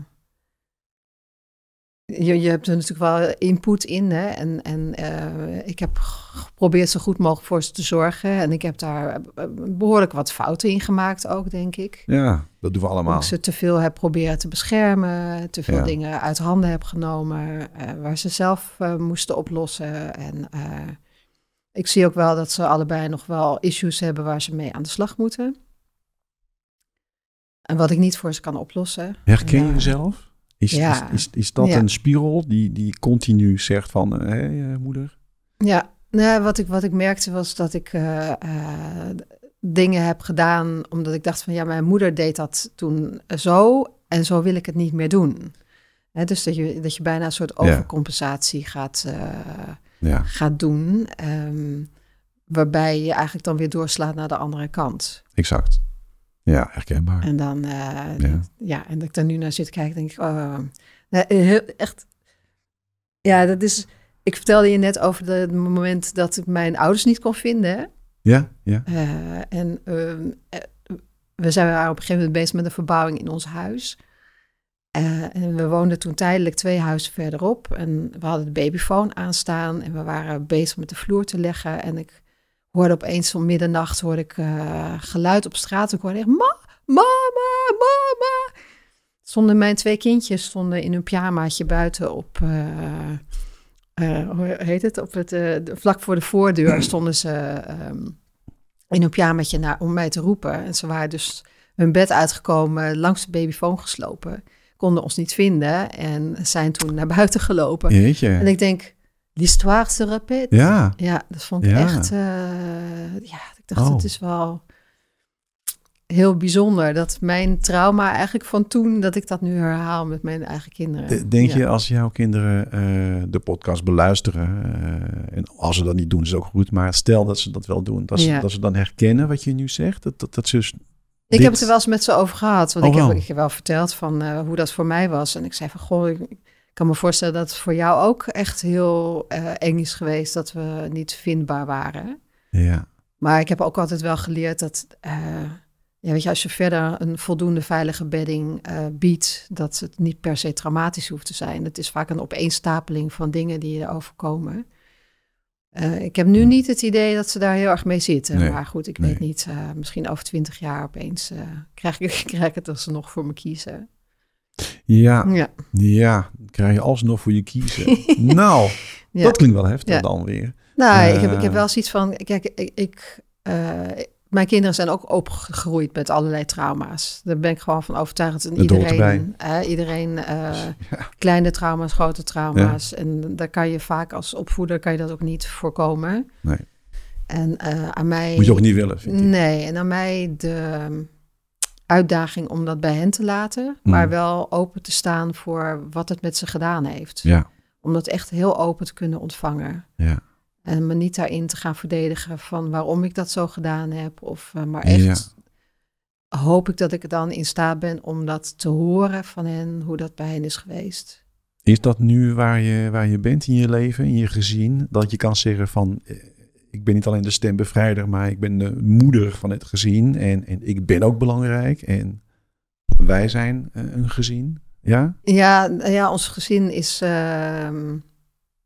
je, je hebt er natuurlijk wel input in. Hè? En, en uh, ik heb geprobeerd zo goed mogelijk voor ze te zorgen. En ik heb daar eh, behoorlijk wat fouten in gemaakt ook, denk ik. Ja, dat doen we allemaal. Dat ik ze te veel heb proberen te beschermen. Te veel dingen uit handen heb genomen. Uh, waar ze zelf uh, moesten oplossen. En ik zie ook wel dat ze allebei nog wel issues hebben waar ze mee aan de slag moeten. En wat ik niet voor ze kan oplossen. Herken je jezelf? Is, ja. is, is, is, dat een spiegel die, die continu zegt van, hé hey, uh, moeder? Ja, nou, wat, ik, wat ik merkte was dat ik uh, uh, dingen heb gedaan omdat ik dacht van, ja, mijn moeder deed dat toen zo en zo wil ik het niet meer doen. Hè, dus dat je, dat je bijna een soort overcompensatie ja. gaat, ja. gaat doen, um, waarbij je eigenlijk dan weer doorslaat naar de andere kant. Exact. Ja, herkenbaar. En dan, uh, ja. ja. en dat ik daar nu naar zit kijken, denk ik, oh, heel, echt, ja, dat is, ik vertelde je net over het moment dat ik mijn ouders niet kon vinden. Ja, ja. Uh, en uh, we zijn op een gegeven moment bezig met een verbouwing in ons huis. Uh, en we woonden toen tijdelijk twee huizen verderop. En we hadden de babyfoon aanstaan en we waren bezig met de vloer te leggen. En ik hoorde opeens om middernacht hoorde ik uh, geluid op straat. Ik hoorde echt, ma, mama, mama. Stonden mijn twee kindjes stonden in hun pyjamaatje buiten op, uh, uh, hoe heet het, op het, vlak voor de voordeur stonden ze um, in hun pyjamaatje naar, om mij te roepen. En ze waren dus hun bed uitgekomen, langs de babyfoon geslopen. Konden ons niet vinden en zijn toen naar buiten gelopen. Jeetje. En ik denk, L'histoire se répète. Ja. Ja, dat vond ik ja. echt... Uh, ja, ik dacht, oh. het is wel heel bijzonder dat mijn trauma eigenlijk van toen, dat ik dat nu herhaal met mijn eigen kinderen. Denk ja. je als jouw kinderen uh, de podcast beluisteren, uh, en als ze dat niet doen, is het ook goed, maar stel dat ze dat wel doen, dat ze, ja. dat ze dan herkennen wat je nu zegt, dat, dat, dat ze... Ik dit... heb het er wel eens met ze over gehad, want oh, ik, heb, ik heb wel verteld van hoe dat voor mij was. En ik zei van, goh, ik kan me voorstellen dat het voor jou ook echt heel uh, eng is geweest dat we niet vindbaar waren. Ja. Maar ik heb ook altijd wel geleerd dat, uh, ja, weet je, als je verder een voldoende veilige bedding uh, biedt, dat het niet per se traumatisch hoeft te zijn. Het is vaak een opeenstapeling van dingen die je overkomen. ik heb nu niet het idee dat ze daar heel erg mee zitten. Nee, maar goed, ik nee. weet niet. misschien over twintig jaar opeens krijg, ik, krijg ik het als ze nog voor me kiezen. Ja, ja, ja, krijg je alsnog voor je kiezen. nou, ja. dat klinkt wel heftig ja. dan weer. Nou, uh, ik, heb, ik heb wel zoiets van, kijk, ik, ik uh, mijn kinderen zijn ook opgegroeid met allerlei trauma's. Daar ben ik gewoon van overtuigd. En iedereen, uh, iedereen ja. kleine trauma's, grote trauma's. En daar kan je vaak als opvoeder kan je dat ook niet voorkomen. Nee. En aan mij... Moet je ook niet willen, vind ik. Nee, en aan mij de uitdaging om dat bij hen te laten, maar mm. wel open te staan voor wat het met ze gedaan heeft. Ja. Om dat echt heel open te kunnen ontvangen. Ja. En me niet daarin te gaan verdedigen van waarom ik dat zo gedaan heb. Of uh, maar echt ja. hoop ik dat ik dan in staat ben om dat te horen van hen, hoe dat bij hen is geweest. Is dat nu waar je, waar je bent in je leven, in je gezin, dat je kan zeggen van eh, ik ben niet alleen de stembevrijder, maar ik ben de moeder van het gezin. En, en ik ben ook belangrijk. En wij zijn uh, een gezin. Ja? Ja, ja ons gezin is, uh,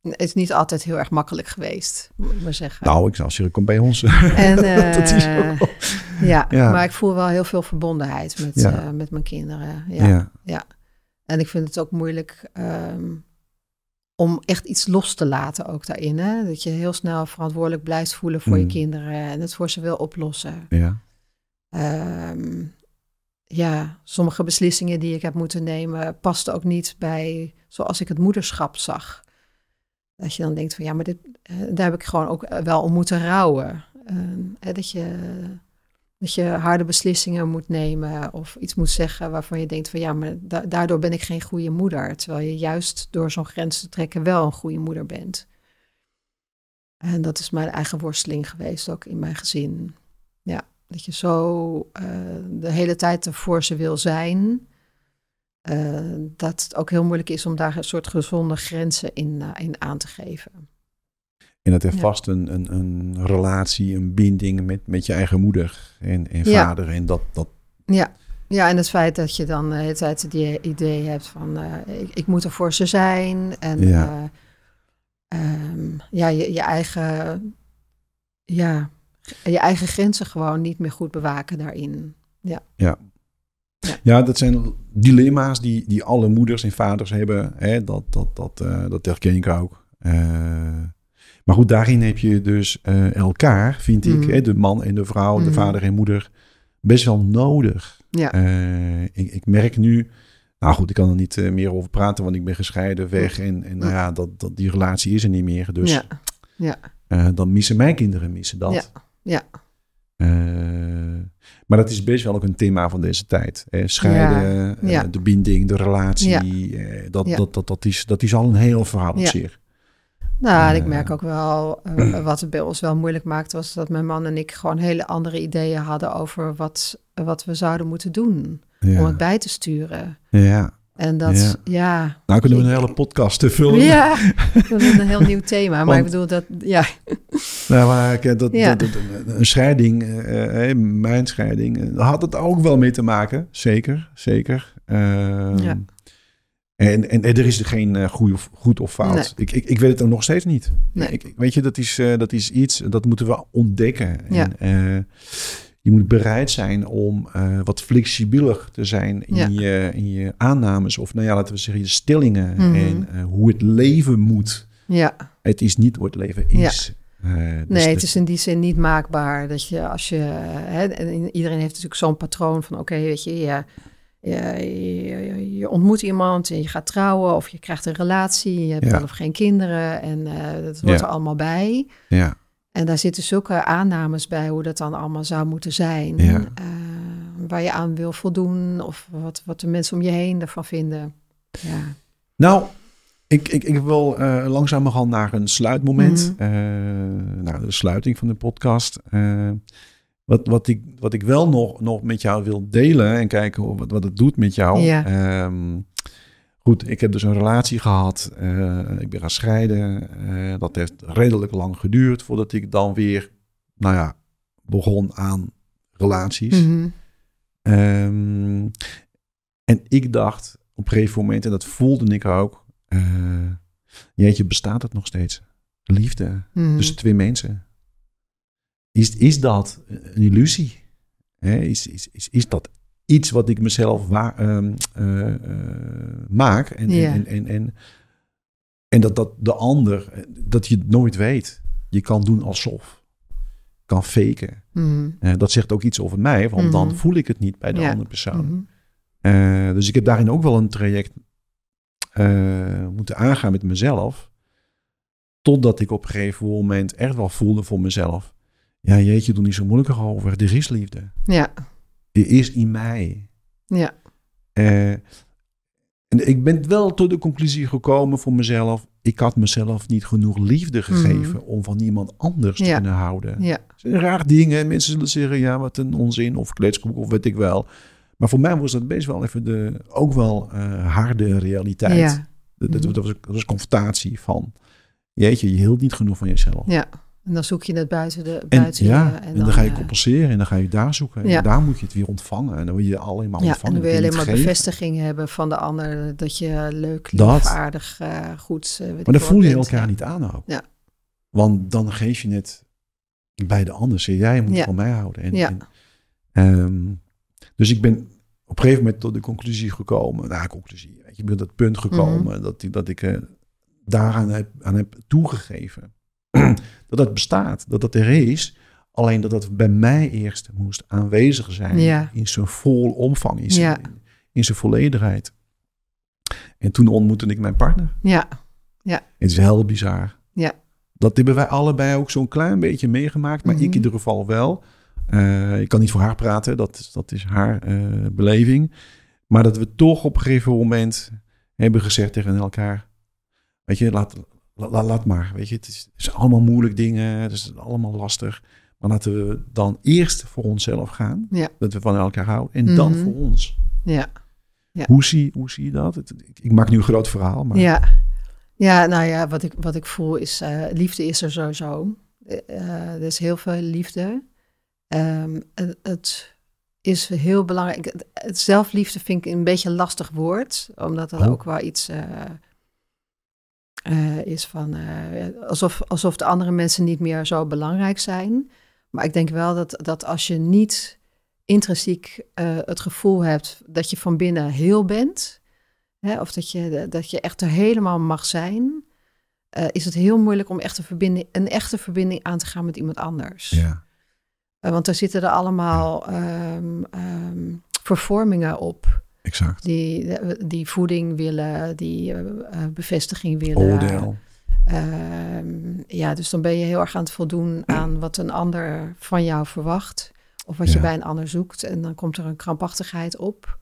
is niet altijd heel erg makkelijk geweest, moet ik maar zeggen. Nou, ik zou zeggen, kom bij ons. En, uh, dat is ook ja, ja, maar ik voel wel heel veel verbondenheid met, ja. met mijn kinderen. Ja, ja, ja. En ik vind het ook moeilijk... Um, om echt iets los te laten ook daarin. Hè? Dat je heel snel verantwoordelijk blijft voelen voor mm. je kinderen en het voor ze wil oplossen. Ja. Um, ja, sommige beslissingen die ik heb moeten nemen pasten ook niet bij zoals ik het moederschap zag. Dat je dan denkt van ja, maar dit, daar heb ik gewoon ook wel om moeten rouwen. Uh, dat je dat je harde beslissingen moet nemen of iets moet zeggen waarvan je denkt van ja, maar da daardoor ben ik geen goede moeder. Terwijl je juist door zo'n grens te trekken wel een goede moeder bent. En dat is mijn eigen worsteling geweest ook in mijn gezin. Ja, dat je zo uh, de hele tijd ervoor ze wil zijn. Uh, dat het ook heel moeilijk is om daar een soort gezonde grenzen in, uh, in aan te geven. En dat ja. vast een, een, een relatie, een binding met, met je eigen moeder en, en vader. Ja. En dat, dat, ja. Ja, en het feit dat je dan de hele tijd die idee hebt van eh, ik, ik, moet er voor ze zijn. En ja, uh, um, ja je, je, eigen, ja, je eigen grenzen gewoon niet meer goed bewaken daarin. Ja. ja. Ja. ja, dat zijn dilemma's die, die alle moeders en vaders hebben. Hè? Dat, dat, dat, uh, dat herken ik ook. Uh, maar goed, daarin heb je dus uh, elkaar, vind ik, hè? de man en de vrouw, mm. de vader en moeder, best wel nodig. Ja. Ik, ik, merk nu, nou goed, ik kan er niet meer over praten, want ik ben gescheiden, weg. En, en nou ja, dat, dat, die relatie is er niet meer. Dus ja. Ja. dan missen mijn kinderen missen dat. Ja. ja. Maar dat is best wel ook een thema van deze tijd. scheiden, ja, ja. de binding, de relatie. Dat, dat, dat, dat, is, dat is al een heel verhaal op zich. Nou, ik merk ook wel, uh, wat het bij ons wel moeilijk maakt, was dat mijn man en ik gewoon hele andere ideeën hadden over wat, wat we zouden moeten doen om het bij te sturen. Ja. En dat, ja. nou kunnen we een hele podcast te vullen. Ja, dat is een heel nieuw thema. Maar ik bedoel dat, ja. Nou, maar dat, ja. dat, een scheiding, uh, mijn scheiding, had het ook wel mee te maken. Zeker, zeker. Uh, ja. En, en, er is er geen uh, goed, of, goed of fout. Nee. Ik, ik, ik weet het ook nog steeds niet. Nee. Ik, weet je, dat is, uh, dat is iets, dat moeten we ontdekken. Ja. En, je moet bereid zijn om uh, wat flexibeler te zijn in, ja. je, in je aannames. Of nou ja, laten we zeggen, je stellingen. Mm -hmm. En hoe het leven moet. Ja. Het is niet hoe het leven is. Ja. Uh, dus nee, het is in die zin niet maakbaar. Dat je als je. Hè, iedereen heeft natuurlijk zo'n patroon van: oké, okay, weet je, ja, je, je, je, ontmoet iemand en je gaat trouwen of je krijgt een relatie. Je hebt wel of geen kinderen en dat hoort er allemaal bij. Ja. En daar zitten zulke aannames bij hoe dat dan allemaal zou moeten zijn. Ja. Uh, waar je aan wil voldoen of wat, wat de mensen om je heen ervan vinden. Ja. Nou, ik, ik, ik wil uh, langzamerhand naar een sluitmoment. Mm -hmm. uh, naar de sluiting van de podcast. Wat, wat, ik, wat ik wel nog, nog met jou wil delen en kijken wat, wat het doet met jou. Ja. Um, Goed, ik heb dus een relatie gehad. Uh, ik ben gaan scheiden. Uh, dat heeft redelijk lang geduurd voordat ik dan weer, nou ja, begon aan relaties. Mm -hmm. um, en ik dacht op een gegeven moment, en dat voelde ik ook, uh, jeetje, bestaat het nog steeds? Liefde mm -hmm. tussen twee mensen. Is, is dat een illusie? Hè? Is, is, is, is dat iets wat ik mezelf waar, um, uh, uh, maak. En, ja. en, en, en, en, dat, dat de ander, dat je het nooit weet. Je kan doen alsof. Kan faken. Mm. Uh, dat zegt ook iets over mij, want mm. dan voel ik het niet bij de ja. andere persoon. Mm. dus ik heb daarin ook wel een traject moeten aangaan met mezelf. Totdat ik op een gegeven moment echt wel voelde voor mezelf. Ja, jeetje, doe niet zo moeilijk over. Er is liefde. Ja. Die is in mij. Ja. Uh, en ik ben wel tot de conclusie gekomen voor mezelf. Ik had mezelf niet genoeg liefde gegeven mm. om van iemand anders ja. te kunnen houden. Ja. Het zijn raar dingen. Mensen zullen zeggen, ja, wat een onzin of kletskoek of weet ik wel. Maar voor mij was dat best wel even de, ook wel uh, harde realiteit. Ja. Dat, dat, dat, was, dat was confrontatie van, jeetje, je hield niet genoeg van jezelf. Ja. En dan zoek je het buiten de en, buiten ja, je, en, en dan, dan, ga je compenseren en dan ga je daar zoeken. Ja. En daar moet je het weer ontvangen. En dan wil je alleen maar ja, ontvangen. En dan wil je alleen maar geven. bevestiging hebben van de ander. Dat je leuk, lief, dat. aardig, uh, goed... Uh, maar dan voel je elkaar ja. niet aan ook. Ja. Want dan geef je het bij de ander. Zeg jij moet ja. van mij houden. En, ja. en, um, dus ik ben op een gegeven moment tot de conclusie gekomen. Nou, conclusie. Weet je, ik ben het punt gekomen mm -hmm. dat, dat ik uh, daaraan heb, aan heb toegegeven dat het bestaat, dat het er is. Alleen dat dat bij mij eerst moest aanwezig zijn ja. in zijn vol omvang, in zijn, ja. in, in zijn volledigheid. En toen ontmoette ik mijn partner. Ja, ja. Het is heel bizar. Ja. Dat hebben wij allebei ook zo'n klein beetje meegemaakt, maar mm -hmm. ik in ieder geval wel. Uh, ik kan niet voor haar praten, dat is, dat is haar uh, beleving. Maar dat we toch op een gegeven moment hebben gezegd tegen elkaar: Weet je, laat, La, laat maar, weet je, het is, het is, allemaal moeilijk dingen, het is allemaal lastig. Maar laten we dan eerst voor onszelf gaan, ja. dat we van elkaar houden, en mm -hmm. dan voor ons. Ja. ja. Hoe, zie, hoe zie je dat? Het, ik, ik, maak nu een groot verhaal, maar... Ja, ja nou ja, wat ik, wat ik voel is, uh, liefde is er sowieso. Uh, er is heel veel liefde. Um, het, het, is heel belangrijk. Het- zelfliefde vind ik een beetje een lastig woord, omdat dat Oh. ook wel iets eh, eh, is van eh, alsof, alsof de andere mensen niet meer zo belangrijk zijn. Maar ik denk wel dat, dat als je niet intrinsiek eh, het gevoel hebt dat je van binnen heel bent, hè, of dat je, dat je echt er helemaal mag zijn, is het heel moeilijk om echt een, verbinding, een echte verbinding aan te gaan met iemand anders. Ja. Want daar zitten er allemaal ehm, ehm, vervormingen op. Exact. Die, die voeding willen, die eh, eh, bevestiging willen. Oordeel. Ehm, ja, dus dan ben je heel erg aan het voldoen aan wat een ander van jou verwacht. Of wat je bij een ander zoekt. En dan komt er een krampachtigheid op.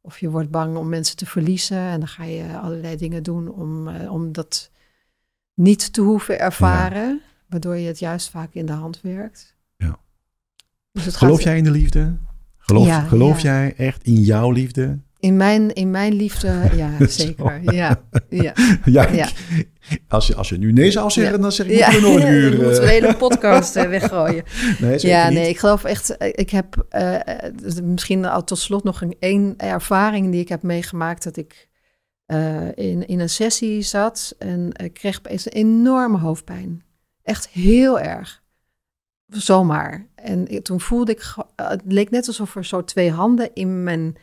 Of je wordt bang om mensen te verliezen. En dan ga je allerlei dingen doen om, eh, om dat niet te hoeven ervaren. Waardoor je het juist vaak in de hand werkt. Ja. Dus het Geloof gaat- jij in de liefde? Geloof, Ja, geloof jij echt in jouw liefde? In mijn, in mijn liefde, ja, zeker. Ja, ja. Ja, Ja. Als, je, als je nu nee zou zeggen, Ja. dan zeg ik, ja. moeten we nog een uur. Hele podcast eh, weggooien. nee, Ja, niet. nee, ik geloof echt. eh, Ik heb eh, misschien al tot slot nog een één ervaring die ik heb meegemaakt. Dat ik in, in een sessie zat en ik kreeg opeens een enorme hoofdpijn. Echt heel erg. Zomaar. En ik- toen voelde ik, het leek net alsof er zo twee handen in mijn,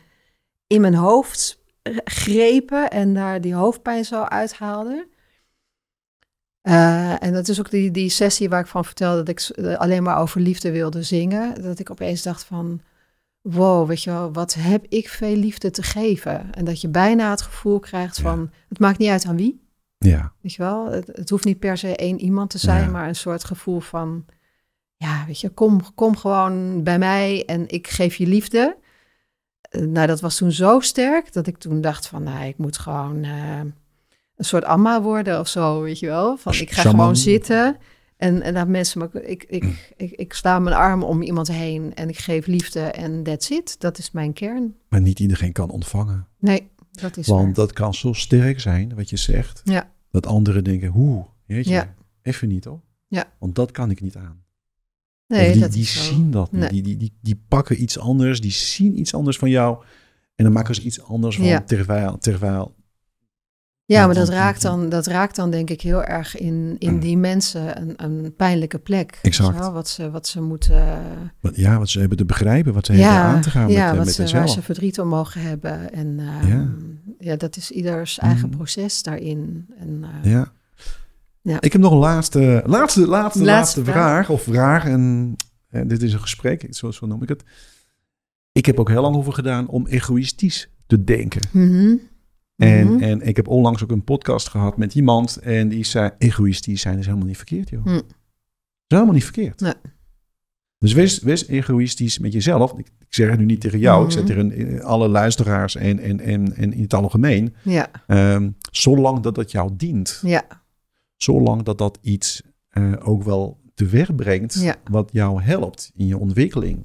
in mijn hoofd grepen en daar die hoofdpijn zo uithaalden. Eh, en dat is ook die, die sessie waar ik van vertelde dat ik eh, alleen maar over liefde wilde zingen. Dat ik opeens dacht van, wow, weet je wel, wat heb ik veel liefde te geven. En dat je bijna het gevoel krijgt Ja. van, het maakt niet uit aan wie. Ja, Weet je wel, het, het hoeft niet per se één iemand te zijn, Ja. maar een soort gevoel van, ja, weet je, kom, kom gewoon bij mij en ik geef je liefde. Nou, dat was toen zo sterk dat ik toen dacht van, nou, ik moet gewoon eh, een soort amma worden of zo, weet je wel. Van, ik ga Shaman. gewoon zitten en, en dat mensen me, ik, ik, ik, ik sla mijn arm om iemand heen en ik geef liefde en that's it. Dat is mijn kern. maar niet iedereen kan ontvangen. Nee, dat is Want waar. dat kan zo sterk zijn, wat je zegt, Ja, dat anderen denken, hoe, weet je, Ja. even niet hoor. Ja. Want dat kan ik niet aan. Nee, die, dat die zien dat niet. Nee. Die, die, die, die pakken iets anders, die zien iets anders van jou. En dan maken ze iets anders van, Ja. terwijl, terwijl Ja, Ja, maar dat raakt, dan, dat raakt dan denk ik heel erg in, in die mensen een, een pijnlijke plek. Exact. Wat, ze, wat ze moeten... ja, wat ze hebben te begrijpen, wat ze hebben aan te gaan ja met, eh, wat met ze, waar ze verdriet om mogen hebben. En ehm, Ja. ja. dat is ieders eigen Mhm. proces daarin. En, eh, Ja. Ja. Ik heb nog een laatste, laatste, laatste, laatste, Laatste vraag. vraag. Of vraag. En, en dit is een gesprek, zo, zo noem ik het. Ik heb ook heel lang over gedaan om egoïstisch te denken. mhm. En, Mhm. en ik heb onlangs ook een podcast gehad met iemand. En die zei, egoïstisch zijn is helemaal niet verkeerd, joh. Hm. Dat is helemaal niet verkeerd. Nee. Dus wees, wees egoïstisch met jezelf. Ik, ik zeg het nu niet tegen jou. Ik zeg Mhm. tegen eh, alle luisteraars en, en, en, en in het algemeen. Ja, Ehm, zolang dat dat jou dient. ja, Zolang dat dat iets eh, ook wel teweeg brengt. Ja. Wat jou helpt in je ontwikkeling.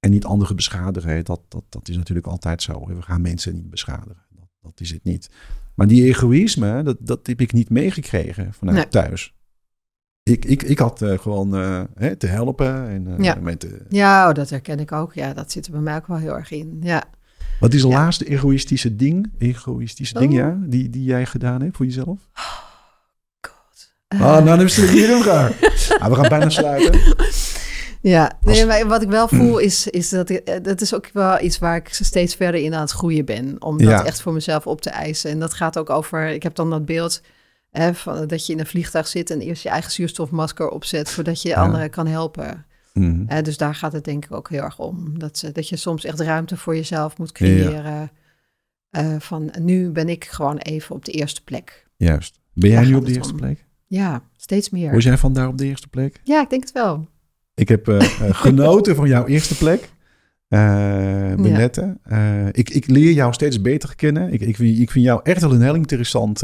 En niet anderen beschadigen. Dat, dat, dat is natuurlijk altijd zo. We gaan mensen niet beschadigen. Dat, dat is het niet. Maar die egoïsme, dat, dat heb ik niet meegekregen vanuit Nee. thuis. Ik, ik, ik had eh, gewoon eh, hè, te helpen. En, eh, Ja. met, ja oh, dat herken ik ook. Ja, dat zit er bij mij ook wel heel erg in. Ja. wat is het Ja. laatste egoïstische ding? Egoïstische ding, Oh. ja? Die, die jij gedaan hebt voor jezelf? God. Ah, nou, dan is het hier. Ah, we gaan bijna sluiten. Ja, nee, maar wat ik wel voel is, is dat ik, eh, dat is ook wel iets waar ik steeds verder in aan het groeien ben. Om dat Ja. echt voor mezelf op te eisen. En dat gaat ook over, ik heb dan dat beeld hè, van, dat je in een vliegtuig zit en eerst je eigen zuurstofmasker opzet voordat je Ja. anderen kan helpen. Mhm. Eh, dus daar gaat het denk ik ook heel erg om. Dat, ze, dat je soms echt ruimte voor jezelf moet creëren. Eh, van nu ben ik gewoon even op de eerste plek. Juist. Ben jij Daar nu op de eerste om. plek? Ja, steeds meer. Was jij vandaar op de eerste plek? Ja, ik denk het wel. Ik heb eh, eh, genoten van jouw eerste plek. Eh Benette. Ik, ik leer jou steeds beter kennen. Ik, ik, vind, ik vind jou echt wel een heel interessant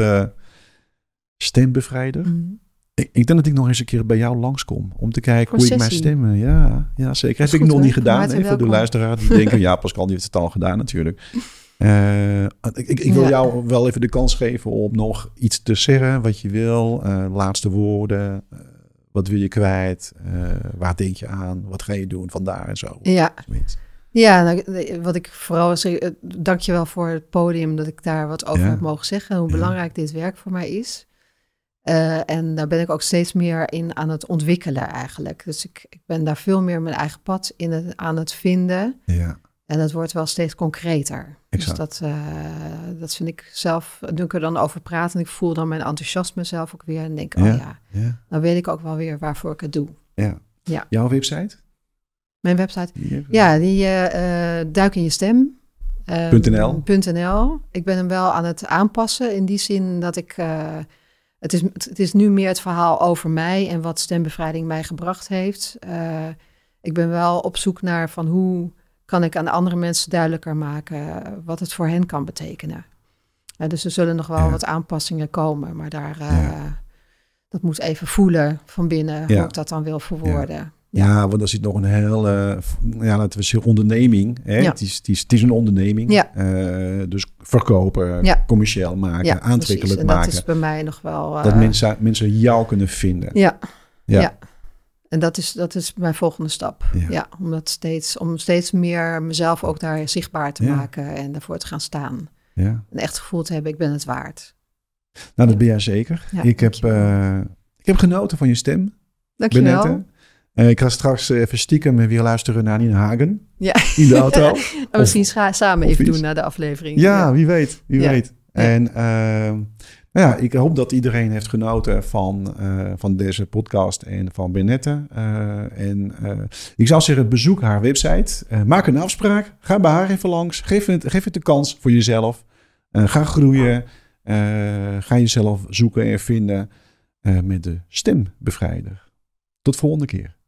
stembevrijder. Mhm. Ik, ik denk dat ik nog eens een keer bij jou langskom. Om te kijken hoe ik mijn stemmen... Ja, ja zeker. Heb ik nog hoor. niet gedaan. Hè, voor de luisteraar die denken... ja, Pascal die heeft het al gedaan natuurlijk. Eh, ik, ik, wil Ja. jou wel even de kans geven om nog iets te zeggen. Wat je wil. eh, laatste woorden. eh, wat wil je kwijt? Waar denk je aan? Wat ga je doen vandaar en zo? Ja, Zoiets. Ja, nou, wat ik vooral zeg, dank je wel voor het podium dat ik daar wat over Ja. heb mogen zeggen. Hoe Ja. belangrijk dit werk voor mij is. En daar ben ik ook steeds meer in aan het ontwikkelen eigenlijk. Dus ik, ik ben daar veel meer mijn eigen pad in het, aan het vinden. Ja, En dat wordt wel steeds concreter. Exact. Dus dat, eh, dat vind ik zelf, nu ik er dan over praat en ik voel dan mijn enthousiasme zelf ook weer. En denk, oh ja, ja, dan weet ik ook wel weer waarvoor ik het doe. ja. Ja. Jouw website? Mijn website, ja, die eh, eh, duik in je stem. Eh, .nl. .nl. Ik ben hem wel aan het aanpassen in die zin dat ik... het, is, het is nu meer het verhaal over mij en wat stembevrijding mij gebracht heeft. Ik ben wel op zoek naar van hoe kan ik aan andere mensen duidelijker maken wat het voor hen kan betekenen. Eh, dus er zullen nog wel Ja. wat aanpassingen komen, maar daar, eh, Ja. dat moet even voelen van binnen hoe ik dat dan wil verwoorden. Ja, want er zit nog een heel, eh, ja, laten we zeggen, onderneming. Hè? Ja. Het, is, het, is, het is een onderneming. Ja. Eh, dus verkopen, Ja. commercieel maken, aantrekkelijk En maken. dat is bij mij nog wel... eh, dat mensen, mensen jou kunnen vinden. Ja. Ja. En dat is, dat is mijn volgende stap. Ja. Ja. om, dat steeds, om steeds meer mezelf ook daar zichtbaar te Ja. maken en daarvoor te gaan staan. Ja. En echt het gevoel te hebben, ik ben het waard. Nou, dat ben jij zeker. Ik, heb, eh, ik heb genoten van je stem, Dankjewel. Benette. Eh, ik ga straks even stiekem weer luisteren naar Nina Hagen Ja. in de auto. En misschien scha- samen of even doen na de aflevering. Ja, wie weet, wie weet. En nou ja, ik hoop dat iedereen heeft genoten van, eh, van deze podcast en van Benette. Eh, en eh, ik zou zeggen, bezoek haar website. Maak een afspraak. Ga bij haar even langs. Geef het, geef het de kans voor jezelf. Ga groeien. Ga jezelf zoeken en vinden met de stembevrijder. Tot volgende keer.